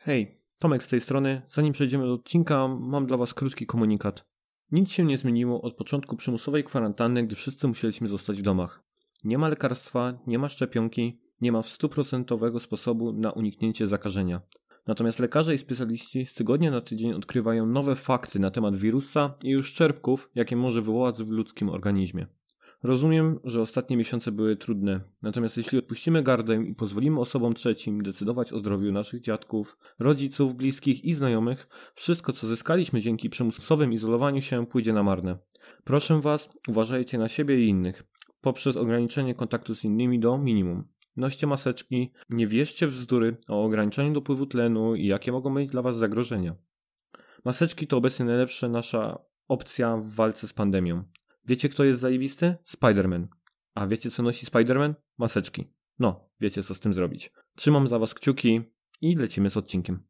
Hej, Tomek z tej strony. Zanim przejdziemy do odcinka, mam dla Was krótki komunikat. Nic się nie zmieniło od początku przymusowej kwarantanny, gdy wszyscy musieliśmy zostać w domach. Nie ma lekarstwa, nie ma szczepionki, nie ma stuprocentowego sposobu na uniknięcie zakażenia. Natomiast lekarze i specjaliści z tygodnia na tydzień odkrywają nowe fakty na temat wirusa i uszczerbków, jakie może wywołać w ludzkim organizmie. Rozumiem, że ostatnie miesiące były trudne, natomiast jeśli odpuścimy gardę i pozwolimy osobom trzecim decydować o zdrowiu naszych dziadków, rodziców, bliskich i znajomych, wszystko co zyskaliśmy dzięki przymusowym izolowaniu się pójdzie na marne. Proszę Was, uważajcie na siebie i innych, poprzez ograniczenie kontaktu z innymi do minimum. Noście maseczki, nie wierzcie w bzdury o ograniczeniu dopływu tlenu i jakie mogą być dla Was zagrożenia. Maseczki to obecnie najlepsza nasza opcja w walce z pandemią. Wiecie, kto jest zajebisty? Spider-Man. A wiecie, co nosi Spider-Man? Maseczki. No, wiecie, co z tym zrobić. Trzymam za was kciuki i lecimy z odcinkiem.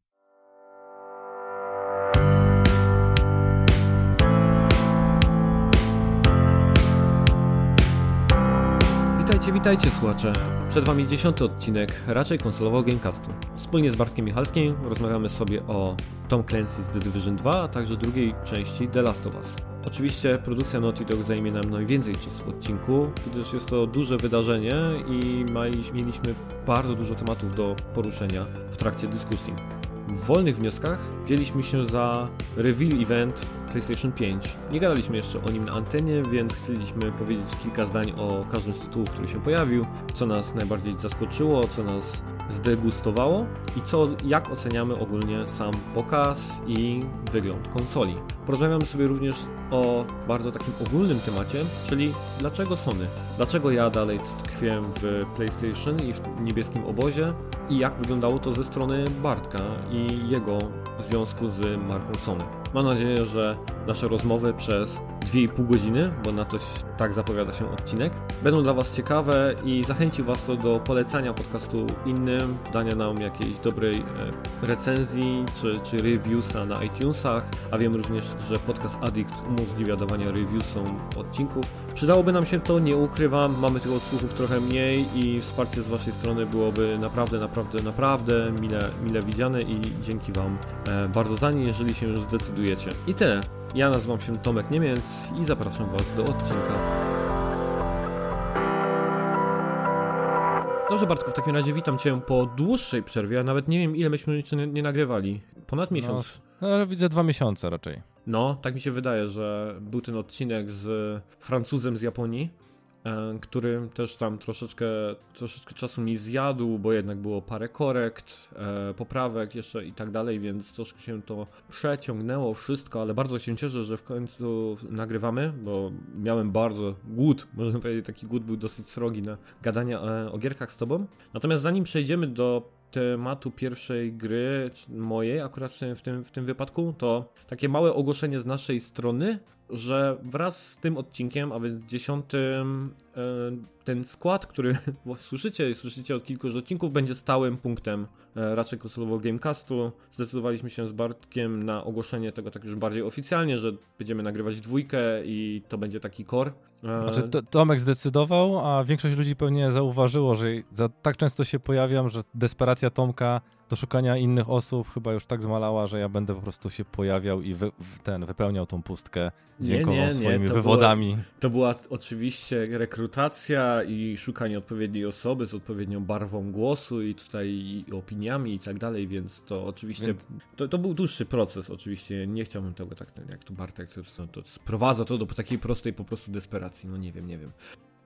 Witajcie, witajcie słuchacze. Przed wami dziesiąty odcinek raczej konsolowego Gamecastu. Wspólnie z Bartkiem Michalskim rozmawiamy sobie o Tom Clancy's The Division 2, a także drugiej części The Last of Us. Oczywiście produkcja Naughty Dog zajmie nam najwięcej czasu w odcinku, gdyż jest to duże wydarzenie i mieliśmy bardzo dużo tematów do poruszenia w trakcie dyskusji. W wolnych wnioskach wzięliśmy się za reveal event PlayStation 5. Nie gadaliśmy jeszcze o nim na antenie, więc chcieliśmy powiedzieć kilka zdań o każdym z tytułów, który się pojawił, co nas najbardziej zaskoczyło, co nas zdegustowało i co, jak oceniamy ogólnie sam pokaz i wygląd konsoli. Porozmawiamy sobie również o bardzo takim ogólnym temacie, czyli dlaczego Sony? Dlaczego ja dalej tkwię w PlayStation i w niebieskim obozie i jak wyglądało to ze strony Bartka i jego związku z marką Sony. Mam nadzieję, że nasze rozmowy przez 2,5 godziny, bo na to tak zapowiada się odcinek. Będą dla Was ciekawe i zachęci Was to do polecania podcastu innym, dania nam jakiejś dobrej e, recenzji czy, czy reviewsa na iTunesach, a wiem również, że podcast Addict umożliwia dawanie reviewsom odcinków. Przydałoby nam się to, nie ukrywam, mamy tych odsłuchów trochę mniej i wsparcie z Waszej strony byłoby naprawdę, naprawdę, naprawdę mile, mile widziane i dzięki Wam e, bardzo za nie, jeżeli się już zdecydujecie. I tyle. Ja nazywam się Tomek Niemiec i zapraszam Was do odcinka. Dobrze Bartku, w takim razie witam Cię po dłuższej przerwie, a nawet nie wiem ile myśmy nie, nie nagrywali. Ponad miesiąc. No, no, widzę dwa miesiące raczej. No, tak mi się wydaje, że był ten odcinek z Francuzem z Japonii. E, który też tam troszeczkę, troszeczkę czasu mi zjadł, bo jednak było parę korekt, e, poprawek jeszcze i tak dalej, więc troszkę się to przeciągnęło wszystko, ale bardzo się cieszę, że w końcu nagrywamy, bo miałem bardzo głód, można powiedzieć, taki głód był dosyć srogi na gadania e, o gierkach z tobą. Natomiast zanim przejdziemy do tematu pierwszej gry mojej, akurat w tym, w tym, w tym wypadku, to takie małe ogłoszenie z naszej strony, że wraz z tym odcinkiem, a więc dziesiątym, e, ten skład, który słyszycie i słyszycie od kilku odcinków, będzie stałym punktem e, raczej konsolowego Gamecastu. Zdecydowaliśmy się z Bartkiem na ogłoszenie tego tak już bardziej oficjalnie, że będziemy nagrywać dwójkę i to będzie taki core. E, znaczy, to, Tomek zdecydował, a większość ludzi pewnie zauważyło, że za, tak często się pojawiam, że desperacja Tomka do szukania innych osób chyba już tak zmalała, że ja będę po prostu się pojawiał i wy, ten, wypełniał tą pustkę dźwiękową nie, nie, nie. swoimi to wywodami. Była, to była oczywiście rekrutacja i szukanie odpowiedniej osoby z odpowiednią barwą głosu i tutaj i opiniami i tak dalej, więc to oczywiście, więc... To, to, był dłuższy proces oczywiście, nie chciałbym tego tak, jak tu Bartek to, to, to sprowadza to do takiej prostej po prostu desperacji, no nie wiem, nie wiem.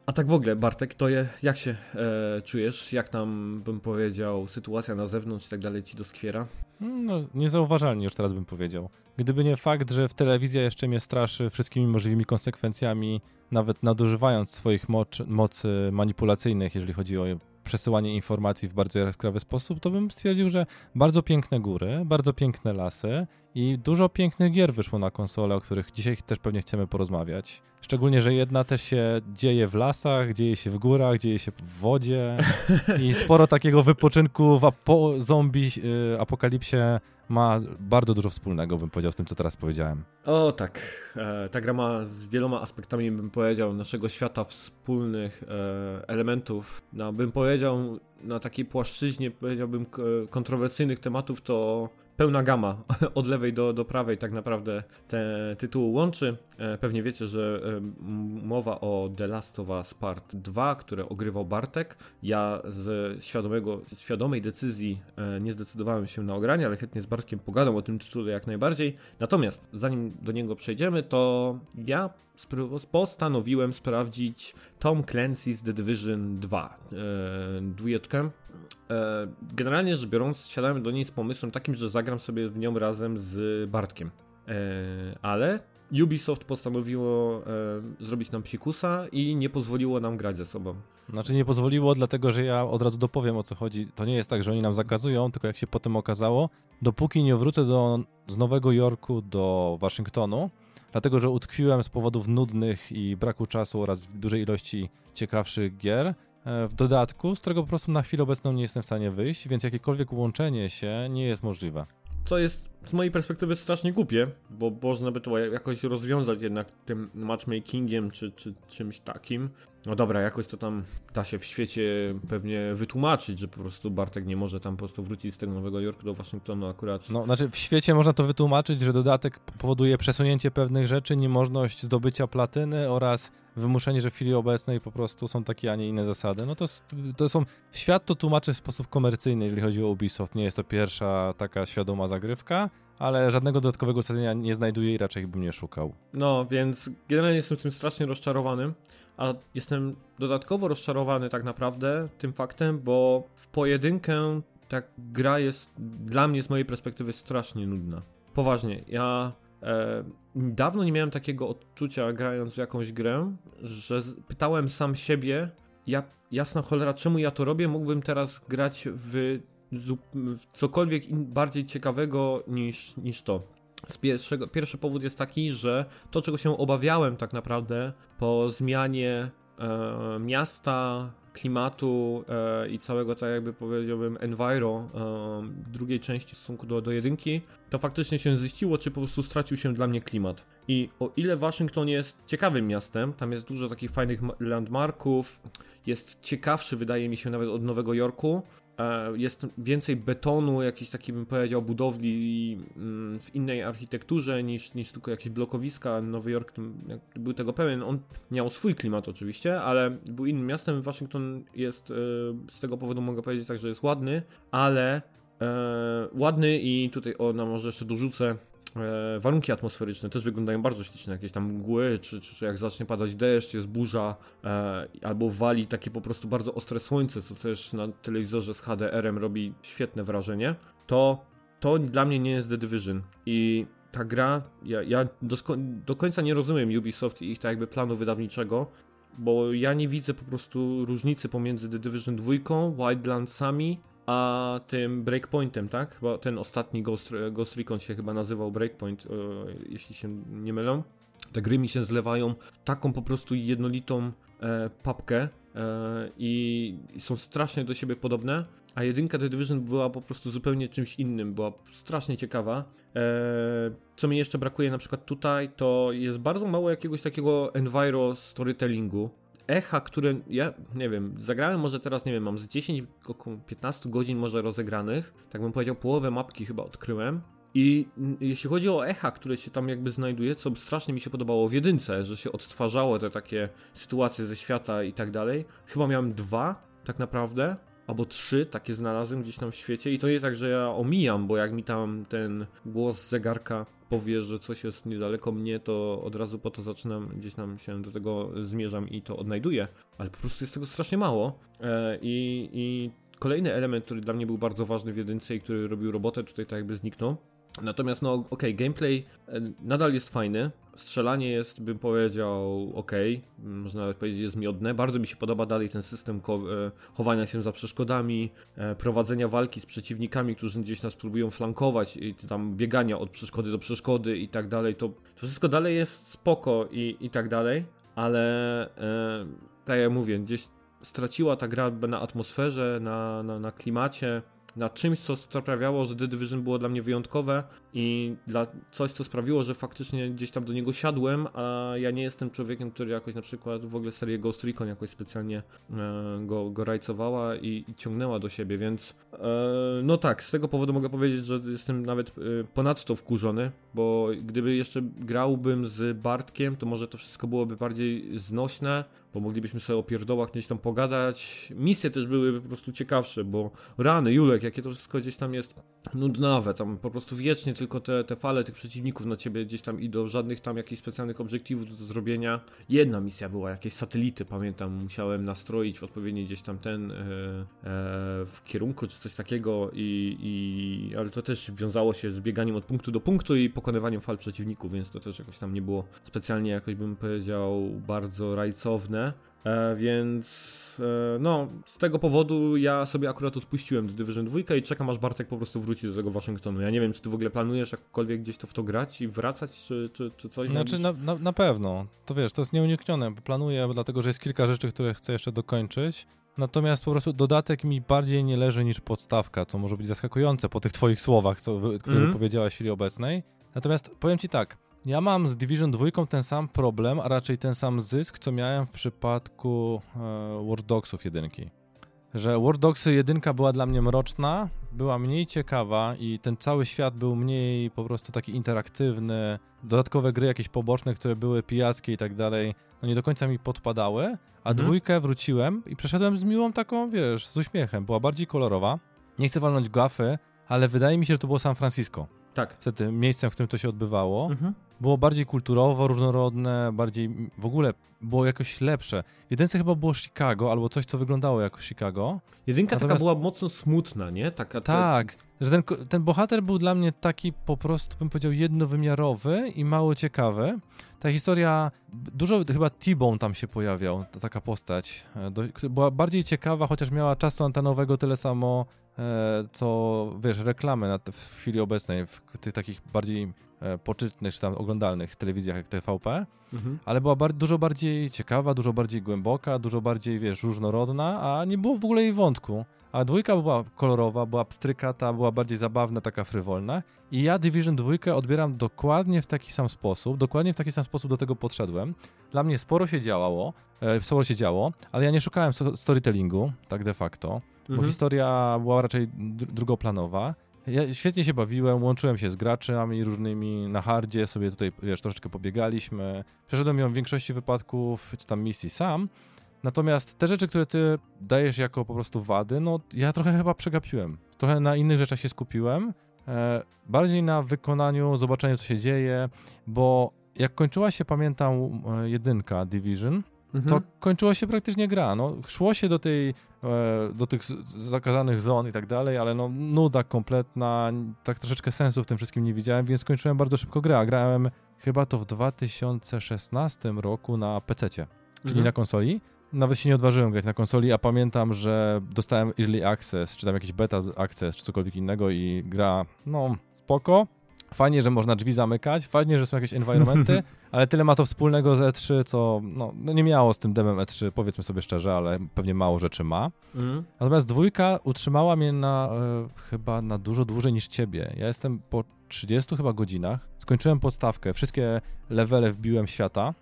A tak w ogóle, Bartek, to je, jak się e, czujesz? Jak tam, bym powiedział, sytuacja na zewnątrz i tak dalej ci doskwiera? No, niezauważalnie już teraz bym powiedział. Gdyby nie fakt, że w telewizja jeszcze mnie straszy wszystkimi możliwymi konsekwencjami, nawet nadużywając swoich mocy manipulacyjnych, jeżeli chodzi o przesyłanie informacji w bardzo jaskrawy sposób, to bym stwierdził, że bardzo piękne góry, bardzo piękne lasy i dużo pięknych gier wyszło na konsolę, o których dzisiaj też pewnie chcemy porozmawiać. Szczególnie, że jedna też się dzieje w lasach, dzieje się w górach, dzieje się w wodzie i sporo takiego wypoczynku w apo zombie y, apokalipsie ma bardzo dużo wspólnego, bym powiedział, z tym, co teraz powiedziałem. O tak, e, ta gra ma z wieloma aspektami, bym powiedział, naszego świata wspólnych e, elementów. No, bym powiedział, na takiej płaszczyźnie, powiedziałbym, kontrowersyjnych tematów, to pełna gama od lewej do, do prawej tak naprawdę te tytuły łączy. E, pewnie wiecie, że e, mowa o The Last of Us Part 2, które ogrywał Bartek. Ja z świadomego, z świadomej decyzji e, nie zdecydowałem się na ogranie, ale chętnie z Bartkiem pogadam o tym tytule jak najbardziej. Natomiast zanim do niego przejdziemy, to ja postanowiłem sprawdzić Tom Clancy's The Division 2, dwójeczkę generalnie rzecz biorąc, siadałem do niej z pomysłem takim, że zagram sobie w nią razem z Bartkiem. E, ale Ubisoft postanowiło e, zrobić nam psikusa i nie pozwoliło nam grać ze sobą. Znaczy nie pozwoliło, dlatego że ja od razu dopowiem o co chodzi. To nie jest tak, że oni nam zakazują, tylko jak się potem okazało, dopóki nie wrócę do, z Nowego Jorku do Waszyngtonu, dlatego że utkwiłem z powodów nudnych i braku czasu oraz dużej ilości ciekawszych gier, E, w dodatku, z którego po prostu na chwilę obecną nie jestem w stanie wyjść, więc jakiekolwiek łączenie się nie jest możliwe. Co jest z mojej perspektywy strasznie głupie, bo można by to jakoś rozwiązać jednak tym matchmakingiem czy, czy czymś takim. No dobra, jakoś to tam da się w świecie pewnie wytłumaczyć, że po prostu Bartek nie może tam po prostu wrócić z tego Nowego Jorku do Waszyngtonu akurat. No, znaczy w świecie można to wytłumaczyć, że dodatek powoduje przesunięcie pewnych rzeczy, niemożność zdobycia platyny oraz wymuszenie, że w chwili obecnej po prostu są takie, a nie inne zasady. No to, to są. Świat to tłumaczy w sposób komercyjny, jeżeli chodzi o Ubisoft. Nie jest to pierwsza taka świadoma zagrywka ale żadnego dodatkowego uzasadnienia nie znajduję i raczej bym nie szukał. No, więc generalnie jestem tym strasznie rozczarowany, a jestem dodatkowo rozczarowany tak naprawdę tym faktem, bo w pojedynkę ta gra jest dla mnie z mojej perspektywy strasznie nudna. Poważnie, ja dawno nie miałem takiego odczucia grając w jakąś grę, że pytałem sam siebie, ja, jasna cholera, czemu ja to robię? Mógłbym teraz grać w cokolwiek bardziej ciekawego niż, niż to. Z pierwszego, pierwszy powód jest taki, że to, czego się obawiałem tak naprawdę po zmianie e, miasta, klimatu e, i całego, tak jakby powiedziałbym, enviro e, drugiej części w stosunku do, do jedynki, to faktycznie się ziściło, czy po prostu stracił się dla mnie klimat. I o ile Waszyngton jest ciekawym miastem, tam jest dużo takich fajnych landmarków, jest ciekawszy, wydaje mi się, nawet od Nowego Jorku, jest więcej betonu, jakiś taki bym powiedział budowli mm, w innej architekturze niż, niż tylko jakieś blokowiska. Nowy Jork był tego pewien. On miał swój klimat oczywiście, ale był innym miastem. Waszyngton jest e, z tego powodu mogę powiedzieć tak, że jest ładny, ale e, ładny i tutaj o, no może jeszcze dorzucę E, warunki atmosferyczne też wyglądają bardzo ślicznie, jakieś tam mgły, czy, czy, czy jak zacznie padać deszcz, jest burza, e, albo wali takie po prostu bardzo ostre słońce, co też na telewizorze z HDR-em robi świetne wrażenie, to to dla mnie nie jest The Division. I ta gra, ja, ja do, do końca nie rozumiem Ubisoft i ich tak jakby planu wydawniczego, bo ja nie widzę po prostu różnicy pomiędzy The Division 2, Wildlandsami a tym breakpointem, tak? Bo ten ostatni Ghost, Ghost Recon się chyba nazywał Breakpoint, e, jeśli się nie mylę. Te gry mi się zlewają w taką po prostu jednolitą e, papkę e, i są strasznie do siebie podobne, a jedynka The Division była po prostu zupełnie czymś innym, była strasznie ciekawa. E, co mi jeszcze brakuje na przykład tutaj, to jest bardzo mało jakiegoś takiego enviro storytellingu, echa, które ja nie wiem, zagrałem może teraz, nie wiem, mam z 10 około 15 godzin może rozegranych, tak bym powiedział, połowę mapki chyba odkryłem. I jeśli chodzi o echa, które się tam jakby znajduje, co strasznie mi się podobało w jedynce, że się odtwarzało te takie sytuacje ze świata i tak dalej, chyba miałem dwa tak naprawdę, albo trzy takie znalazłem gdzieś tam w świecie i to nie tak, że ja omijam, bo jak mi tam ten głos zegarka powie, że coś jest niedaleko mnie, to od razu po to zaczynam, gdzieś tam się do tego zmierzam i to odnajduję, ale po prostu jest tego strasznie mało. E, i, i kolejny element, który dla mnie był bardzo ważny w jedynce i który robił robotę, tutaj tak jakby zniknął, Natomiast, no, okej, gameplay e, nadal jest fajny. Strzelanie jest, bym powiedział, ok. Można nawet powiedzieć, jest miodne. Bardzo mi się podoba dalej ten system e, chowania się za przeszkodami, e, prowadzenia walki z przeciwnikami, którzy gdzieś nas próbują flankować, i tam biegania od przeszkody do przeszkody i tak dalej. To, to wszystko dalej jest spoko i, i tak dalej, ale e, tak jak mówię, gdzieś straciła ta gra na atmosferze, na, na, na klimacie na czymś, co sprawiało, że The Division było dla mnie wyjątkowe i dla coś, co sprawiło, że faktycznie gdzieś tam do niego siadłem, a ja nie jestem człowiekiem, który jakoś na przykład w ogóle serię Ghost Recon jakoś specjalnie e, go, go rajcowała i, i ciągnęła do siebie, więc e, no tak, z tego powodu mogę powiedzieć, że jestem nawet e, ponadto wkurzony, bo gdyby jeszcze grałbym z Bartkiem, to może to wszystko byłoby bardziej znośne, bo moglibyśmy sobie o pierdołach gdzieś tam pogadać. Misje też były po prostu ciekawsze, bo rany, Julek, jakie to wszystko gdzieś tam jest nudnawe, tam po prostu wiecznie tylko te, te fale tych przeciwników na ciebie gdzieś tam idą, żadnych tam jakichś specjalnych obiektywów do zrobienia. Jedna misja była, jakieś satelity, pamiętam, musiałem nastroić w odpowiedni gdzieś tam ten e, e, w kierunku czy coś takiego i, i ale to też wiązało się z bieganiem od punktu do punktu i pokonywaniem fal przeciwników, więc to też jakoś tam nie było specjalnie jakoś bym powiedział bardzo rajcowne. E, więc e, no, z tego powodu ja sobie akurat odpuściłem do Division 2 i czekam aż Bartek po prostu wróci do tego Waszyngtonu. Ja nie wiem, czy ty w ogóle planujesz jakkolwiek gdzieś to w to grać i wracać, czy, czy, czy coś? Znaczy na, na, na pewno, to wiesz, to jest nieuniknione, planuję, dlatego że jest kilka rzeczy, które chcę jeszcze dokończyć. Natomiast po prostu dodatek mi bardziej nie leży niż podstawka, co może być zaskakujące po tych twoich słowach, co, które mm. powiedziałaś w chwili obecnej. Natomiast powiem ci tak, ja mam z Division 2 ten sam problem, a raczej ten sam zysk, co miałem w przypadku e, War Dogsów 1. Że War Dogsy 1 była dla mnie mroczna, była mniej ciekawa i ten cały świat był mniej po prostu taki interaktywny. Dodatkowe gry jakieś poboczne, które były pijackie i tak dalej, no nie do końca mi podpadały. A mhm. dwójkę wróciłem i przeszedłem z miłą taką, wiesz, z uśmiechem. Była bardziej kolorowa. Nie chcę walnąć gafy, ale wydaje mi się, że to było San Francisco. Tak. Wtedy miejscem, w którym to się odbywało. Mhm było bardziej kulturowo, różnorodne, bardziej w ogóle było jakoś lepsze. Jedynce chyba było Chicago, albo coś, co wyglądało jako Chicago. Jedynka Natomiast... taka była mocno smutna, nie? Taka, tak, że ten, ten bohater był dla mnie taki po prostu, bym powiedział, jednowymiarowy i mało ciekawy. Ta historia, dużo chyba T-Bone tam się pojawiał, to taka postać. E, do, była bardziej ciekawa, chociaż miała czasu antenowego tyle samo, e, co wiesz, reklamy na, w chwili obecnej, w tych takich bardziej E, poczytnych czy tam oglądalnych telewizjach jak TVP, mhm. ale była bar dużo bardziej ciekawa, dużo bardziej głęboka, dużo bardziej, wiesz, różnorodna, a nie było w ogóle jej wątku. A dwójka była kolorowa, była pstrykata, była bardziej zabawna, taka frywolna. I ja Division 2 odbieram dokładnie w taki sam sposób, dokładnie w taki sam sposób do tego podszedłem. Dla mnie sporo się działało, e, sporo się działo, ale ja nie szukałem storytellingu, tak de facto, mhm. bo historia była raczej drugoplanowa. Ja świetnie się bawiłem, łączyłem się z graczami różnymi na hardzie, sobie tutaj, wiesz, troszeczkę pobiegaliśmy. Przeszedłem ją w większości wypadków, czy tam misji sam. Natomiast te rzeczy, które ty dajesz jako po prostu wady, no ja trochę chyba przegapiłem. Trochę na innych rzeczach się skupiłem. E, bardziej na wykonaniu, zobaczeniu co się dzieje, bo jak kończyła się, pamiętam, e, jedynka Division, mhm. to kończyła się praktycznie gra. No, szło się do tej, e, do tych zakazanych zon i tak dalej, ale no nuda kompletna, tak troszeczkę sensu w tym wszystkim nie widziałem, więc skończyłem bardzo szybko grę. Grałem chyba to w 2016 roku na PC, czyli mhm. na konsoli. Nawet się nie odważyłem grać na konsoli, a pamiętam, że dostałem Early Access, czy tam jakiś Beta Access, czy cokolwiek innego i gra, no, spoko, Fajnie, że można drzwi zamykać, fajnie, że są jakieś environmenty, ale tyle ma to wspólnego z E3, co no, no, nie miało z tym demem E3, powiedzmy sobie szczerze, ale pewnie mało rzeczy ma. Mm. Natomiast dwójka utrzymała mnie na e, chyba na dużo dłużej niż ciebie. Ja jestem po 30 chyba godzinach, skończyłem podstawkę, wszystkie levele wbiłem świata,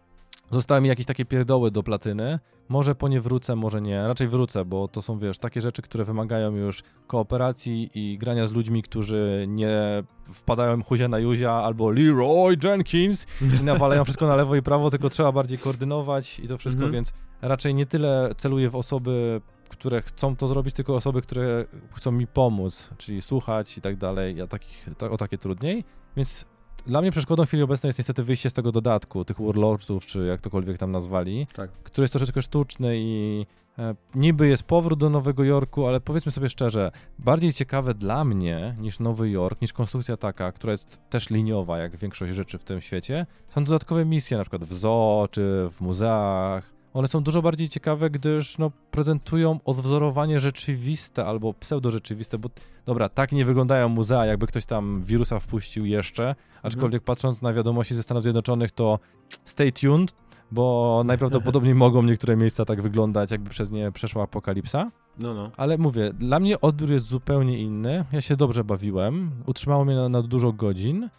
Zostały mi jakieś takie pierdoły do platyny. Może po nie wrócę, może nie. Raczej wrócę, bo to są, wiesz, takie rzeczy, które wymagają już kooperacji i grania z ludźmi, którzy nie wpadają huzia na Juzia albo Leroy Jenkins i nawalają wszystko na lewo i prawo, tylko trzeba bardziej koordynować i to wszystko, mhm. więc raczej nie tyle celuję w osoby, które chcą to zrobić, tylko osoby, które chcą mi pomóc, czyli słuchać i tak dalej. Ja takich, o takie trudniej. Więc dla mnie przeszkodą w chwili obecnej jest niestety wyjście z tego dodatku, tych Warlordsów, czy jak tokolwiek tam nazwali, tak. który jest troszeczkę sztuczny i e, niby jest powrót do Nowego Jorku, ale powiedzmy sobie szczerze, bardziej ciekawe dla mnie niż Nowy Jork, niż konstrukcja taka, która jest też liniowa, jak większość rzeczy w tym świecie, są dodatkowe misje, na przykład w zoo, czy w muzeach, one są dużo bardziej ciekawe, gdyż no, prezentują odwzorowanie rzeczywiste albo pseudo-rzeczywiste, bo dobra, tak nie wyglądają muzea, jakby ktoś tam wirusa wpuścił jeszcze, aczkolwiek mhm. patrząc na wiadomości ze Stanów Zjednoczonych, to stay tuned, bo najprawdopodobniej mogą niektóre miejsca tak wyglądać, jakby przez nie przeszła apokalipsa. No, no. Ale mówię, dla mnie odbiór jest zupełnie inny. Ja się dobrze bawiłem, utrzymało mnie na, na dużo godzin,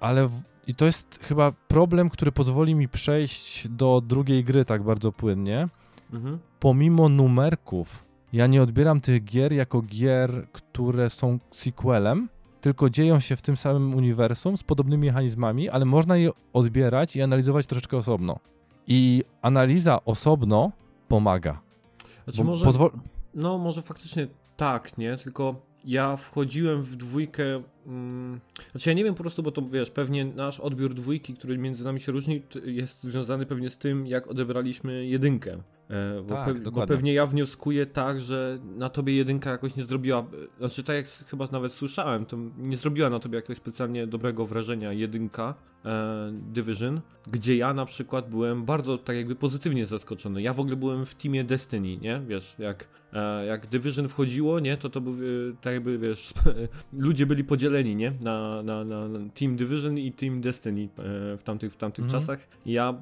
ale w, i to jest chyba problem, który pozwoli mi przejść do drugiej gry tak bardzo płynnie. Mhm. Pomimo numerków, ja nie odbieram tych gier jako gier, które są sequelem, tylko dzieją się w tym samym uniwersum z podobnymi mechanizmami, ale można je odbierać i analizować troszeczkę osobno. I analiza osobno pomaga. Znaczy może, pozwol- no może faktycznie tak, nie? Tylko ja wchodziłem w dwójkę. Mm, znaczy ja nie wiem po prostu, bo to wiesz, pewnie nasz odbiór dwójki, który między nami się różni, jest związany pewnie z tym, jak odebraliśmy jedynkę. E, bo, Tak, pe- bo pewnie ja wnioskuję tak, że na tobie jedynka jakoś nie zrobiła. Znaczy, tak jak chyba nawet słyszałem, to nie zrobiła na tobie jakiegoś specjalnie dobrego wrażenia jedynka e, Division, gdzie ja na przykład byłem bardzo tak jakby pozytywnie zaskoczony. Ja w ogóle byłem w teamie Destiny, nie? Wiesz, jak, e, jak Division wchodziło, nie? To to był e, tak jakby, wiesz, ludzie byli podzieleni, nie? Na, na, na na Team Division i Team Destiny e, w tamtych, w tamtych Mhm. czasach. Ja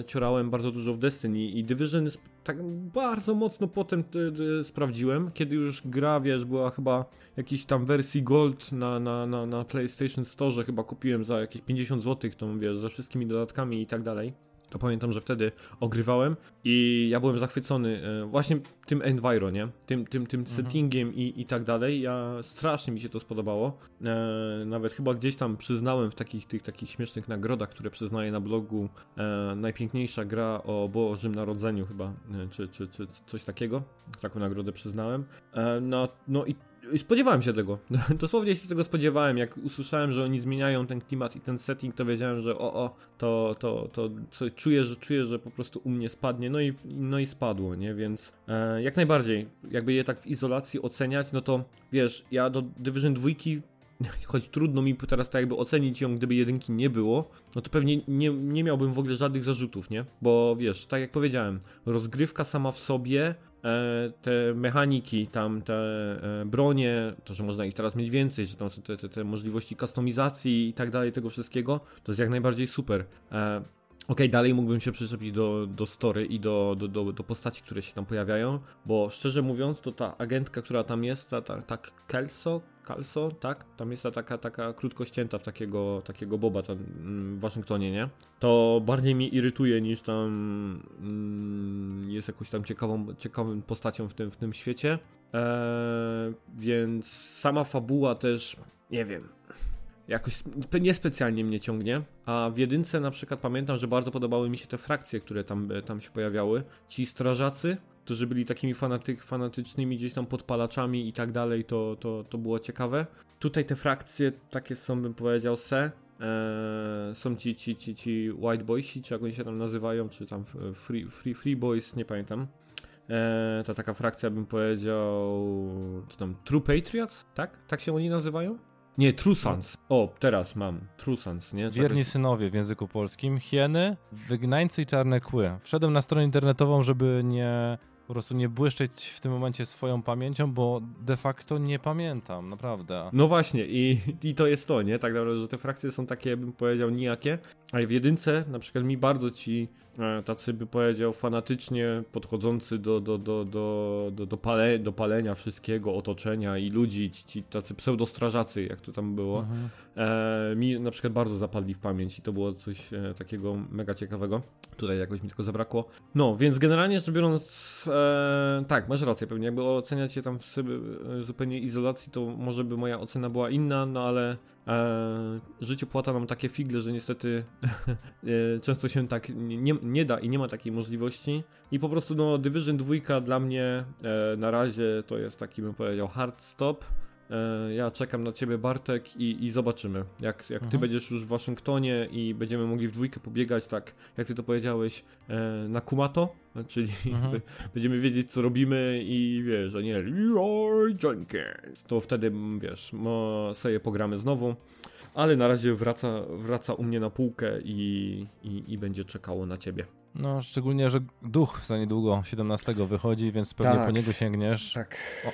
e, ciorałem bardzo dużo w Destiny i Division jest tak bardzo mocno potem e, e, sprawdziłem, kiedy już gra, wiesz, była chyba jakiejś tam wersji Gold na, na, na, na PlayStation Store, chyba kupiłem za jakieś 50 zł, tą wiesz, ze wszystkimi dodatkami i tak dalej. To pamiętam, że wtedy ogrywałem i ja byłem zachwycony e, właśnie tym enviro, nie? Tym, tym, tym settingiem i, i tak dalej. Ja strasznie mi się to spodobało. E, nawet chyba gdzieś tam przyznałem w takich tych takich śmiesznych nagrodach, które przyznaję na blogu, e, najpiękniejsza gra o Bożym Narodzeniu chyba, e, czy, czy, czy coś takiego. Taką nagrodę przyznałem. No, no i spodziewałem się tego. Dosłownie się tego spodziewałem. Jak usłyszałem, że oni zmieniają ten klimat i ten setting, to wiedziałem, że o, o, to, to, to coś czuję, że czuję, że po prostu u mnie spadnie. No i, no i spadło, nie? Więc e, jak najbardziej, jakby je tak w izolacji oceniać, no to wiesz, ja do Division 2 choć trudno mi teraz tak jakby ocenić ją, gdyby jedynki nie było, no to pewnie nie, nie miałbym w ogóle żadnych zarzutów, nie? Bo wiesz, tak jak powiedziałem, rozgrywka sama w sobie, te mechaniki, tam te e, bronie, to, że można ich teraz mieć więcej, że tam są te, te, te możliwości kustomizacji i tak dalej, tego wszystkiego, to jest jak najbardziej super. E, Okej, dalej mógłbym się przyczepić do, do story i do, do, do, do postaci, które się tam pojawiają, bo szczerze mówiąc, to ta agentka, która tam jest, ta, ta, ta Kelso, Kalso, tak? Tam jest ta taka, taka krótko ścięta w takiego, takiego boba tam mm, w Waszyngtonie, nie? To bardziej mnie irytuje niż tam mm, jest jakąś tam ciekawą, ciekawą postacią w tym, w tym świecie. Eee, więc sama fabuła też, nie wiem, jakoś sp- niespecjalnie mnie ciągnie. A w jedynce na przykład pamiętam, że bardzo podobały mi się te frakcje, które tam, tam się pojawiały. Ci strażacy, którzy byli takimi fanatyk, fanatycznymi gdzieś tam podpalaczami i tak dalej, to, to, to było ciekawe. Tutaj te frakcje takie są, bym powiedział, se. Eee, są ci, ci, ci, ci White Boysi, czy jak oni się tam nazywają, czy tam Free, free, free Boys, nie pamiętam. Eee, ta taka frakcja, bym powiedział, czy tam True Patriots, tak? Tak się oni nazywają? Nie, True Sons. O, teraz mam. True Sons, nie? Wierni synowie w języku polskim, hieny, wygnańcy i czarne kły. Wszedłem na stronę internetową, żeby nie po prostu nie błyszczeć w tym momencie swoją pamięcią, bo de facto nie pamiętam, naprawdę. No właśnie, i, i to jest to, nie? Tak naprawdę, że te frakcje są takie, bym powiedział, nijakie. Ale w jedynce na przykład mi bardzo ci tacy, by powiedział, fanatycznie podchodzący do, do, do, do, do, do, pale, do palenia wszystkiego, otoczenia i ludzi, ci, ci tacy pseudostrażacy, jak to tam było, Mhm. e, mi na przykład bardzo zapadli w pamięć i to było coś e, takiego mega ciekawego. Tutaj jakoś mi tylko zabrakło. No, więc generalnie rzecz biorąc, e, tak, masz rację, pewnie jakby oceniać się tam w sobie e, zupełnie izolacji, to może by moja ocena była inna, no ale e, życie płata nam takie figle, że niestety e, często się tak nie, nie da i nie ma takiej możliwości. I po prostu no Division 2 dla mnie e, na razie to jest taki bym powiedział hard stop. E, Ja czekam na ciebie, Bartek, i, i zobaczymy. Jak, jak ty Mhm. będziesz już w Waszyngtonie i będziemy mogli w dwójkę pobiegać, tak jak ty to powiedziałeś, e, na Kumato, czyli Mhm. będziemy wiedzieć, co robimy i wiesz, a nie Leroy Jenkins. To wtedy, wiesz, sobie pogramy znowu. Ale na razie wraca, wraca u mnie na półkę i, i, i będzie czekało na ciebie. No, szczególnie, że duch za niedługo 17 wychodzi, więc pewnie Tak. po niego sięgniesz. Tak. O,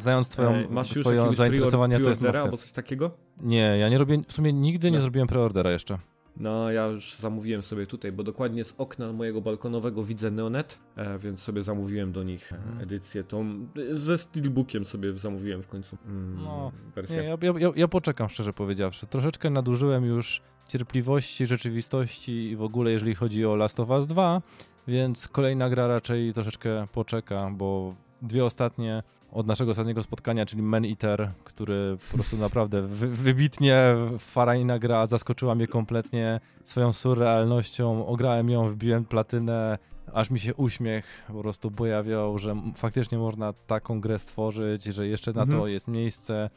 znając twoją, E, Masz już twoje zainteresowania, to jest preordera mocne. albo coś takiego? Nie, ja nie robię, w sumie nigdy nie No. zrobiłem preordera jeszcze. No, ja już zamówiłem sobie tutaj, bo dokładnie z okna mojego balkonowego widzę Neonet, e, więc sobie zamówiłem do nich mhm. edycję tą, ze steelbookiem sobie zamówiłem w końcu mm, no, wersję. Nie, ja, ja, ja poczekam, szczerze powiedziawszy. Troszeczkę nadużyłem już cierpliwości, rzeczywistości i w ogóle jeżeli chodzi o Last of Us 2, więc kolejna gra raczej troszeczkę poczeka, bo dwie ostatnie od naszego ostatniego spotkania, czyli Man Eater, który po prostu naprawdę wy, wybitnie farajna gra, zaskoczyła mnie kompletnie swoją surrealnością, ograłem ją, wbiłem platynę, aż mi się uśmiech po prostu pojawiał, że faktycznie można taką grę stworzyć, że jeszcze na mhm. to jest miejsce,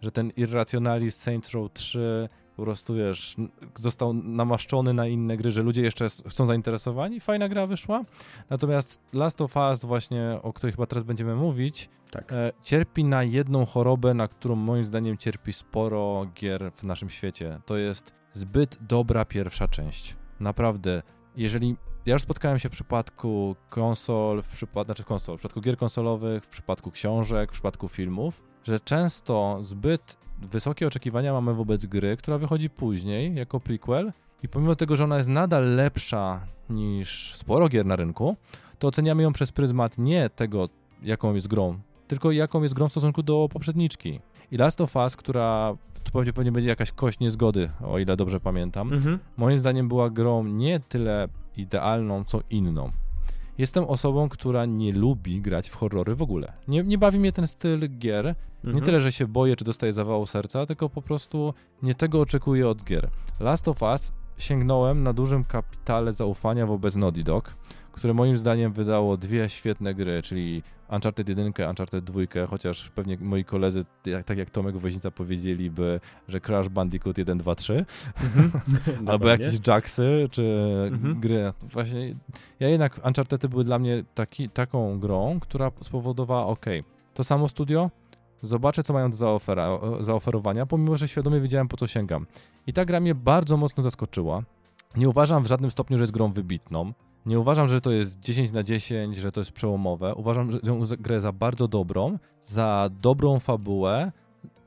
że ten Irrationalist Saints Row 3 po prostu wiesz, został namaszczony na inne gry, że ludzie jeszcze są zainteresowani. Fajna gra wyszła. Natomiast Last of Us, właśnie o której chyba teraz będziemy mówić, tak. e, cierpi na jedną chorobę, na którą moim zdaniem cierpi sporo gier w naszym świecie. To jest zbyt dobra pierwsza część. Naprawdę. Jeżeli ja już spotkałem się w przypadku konsol, w przypadku, znaczy konsol, w przypadku gier konsolowych, w przypadku książek, w przypadku filmów, że często zbyt wysokie oczekiwania mamy wobec gry, która wychodzi później jako prequel i pomimo tego, że ona jest nadal lepsza niż sporo gier na rynku, to oceniamy ją przez pryzmat nie tego, jaką jest grą, tylko jaką jest grą w stosunku do poprzedniczki. I Last of Us, która tu pewnie, pewnie będzie jakaś kość niezgody, o ile dobrze pamiętam, mhm. moim zdaniem była grą nie tyle idealną, co inną. Jestem osobą, która nie lubi grać w horrory w ogóle. Nie, nie bawi mnie ten styl gier. Nie mhm. tyle, że się boję, czy dostaję zawału serca, tylko po prostu nie tego oczekuję od gier. Last of Us sięgnąłem na dużym kapitale zaufania wobec Naughty Dog, które moim zdaniem wydało dwie świetne gry, czyli Uncharted 1, Uncharted 2, chociaż pewnie moi koledzy, tak jak Tomek Woźnica powiedzieliby, że Crash Bandicoot 1, 2, 3, albo jakieś Jacksy, czy mhm. gry. Właśnie ja jednak Uncharted były dla mnie taki, taką grą, która spowodowała, ok, to samo studio, zobaczę, co mają do zaofera, zaoferowania, pomimo, że świadomie wiedziałem, po co sięgam. I ta gra mnie bardzo mocno zaskoczyła. Nie uważam w żadnym stopniu, że jest grą wybitną. Nie uważam, że to jest 10 na 10, że to jest przełomowe. Uważam że ją grę za bardzo dobrą, za dobrą fabułę.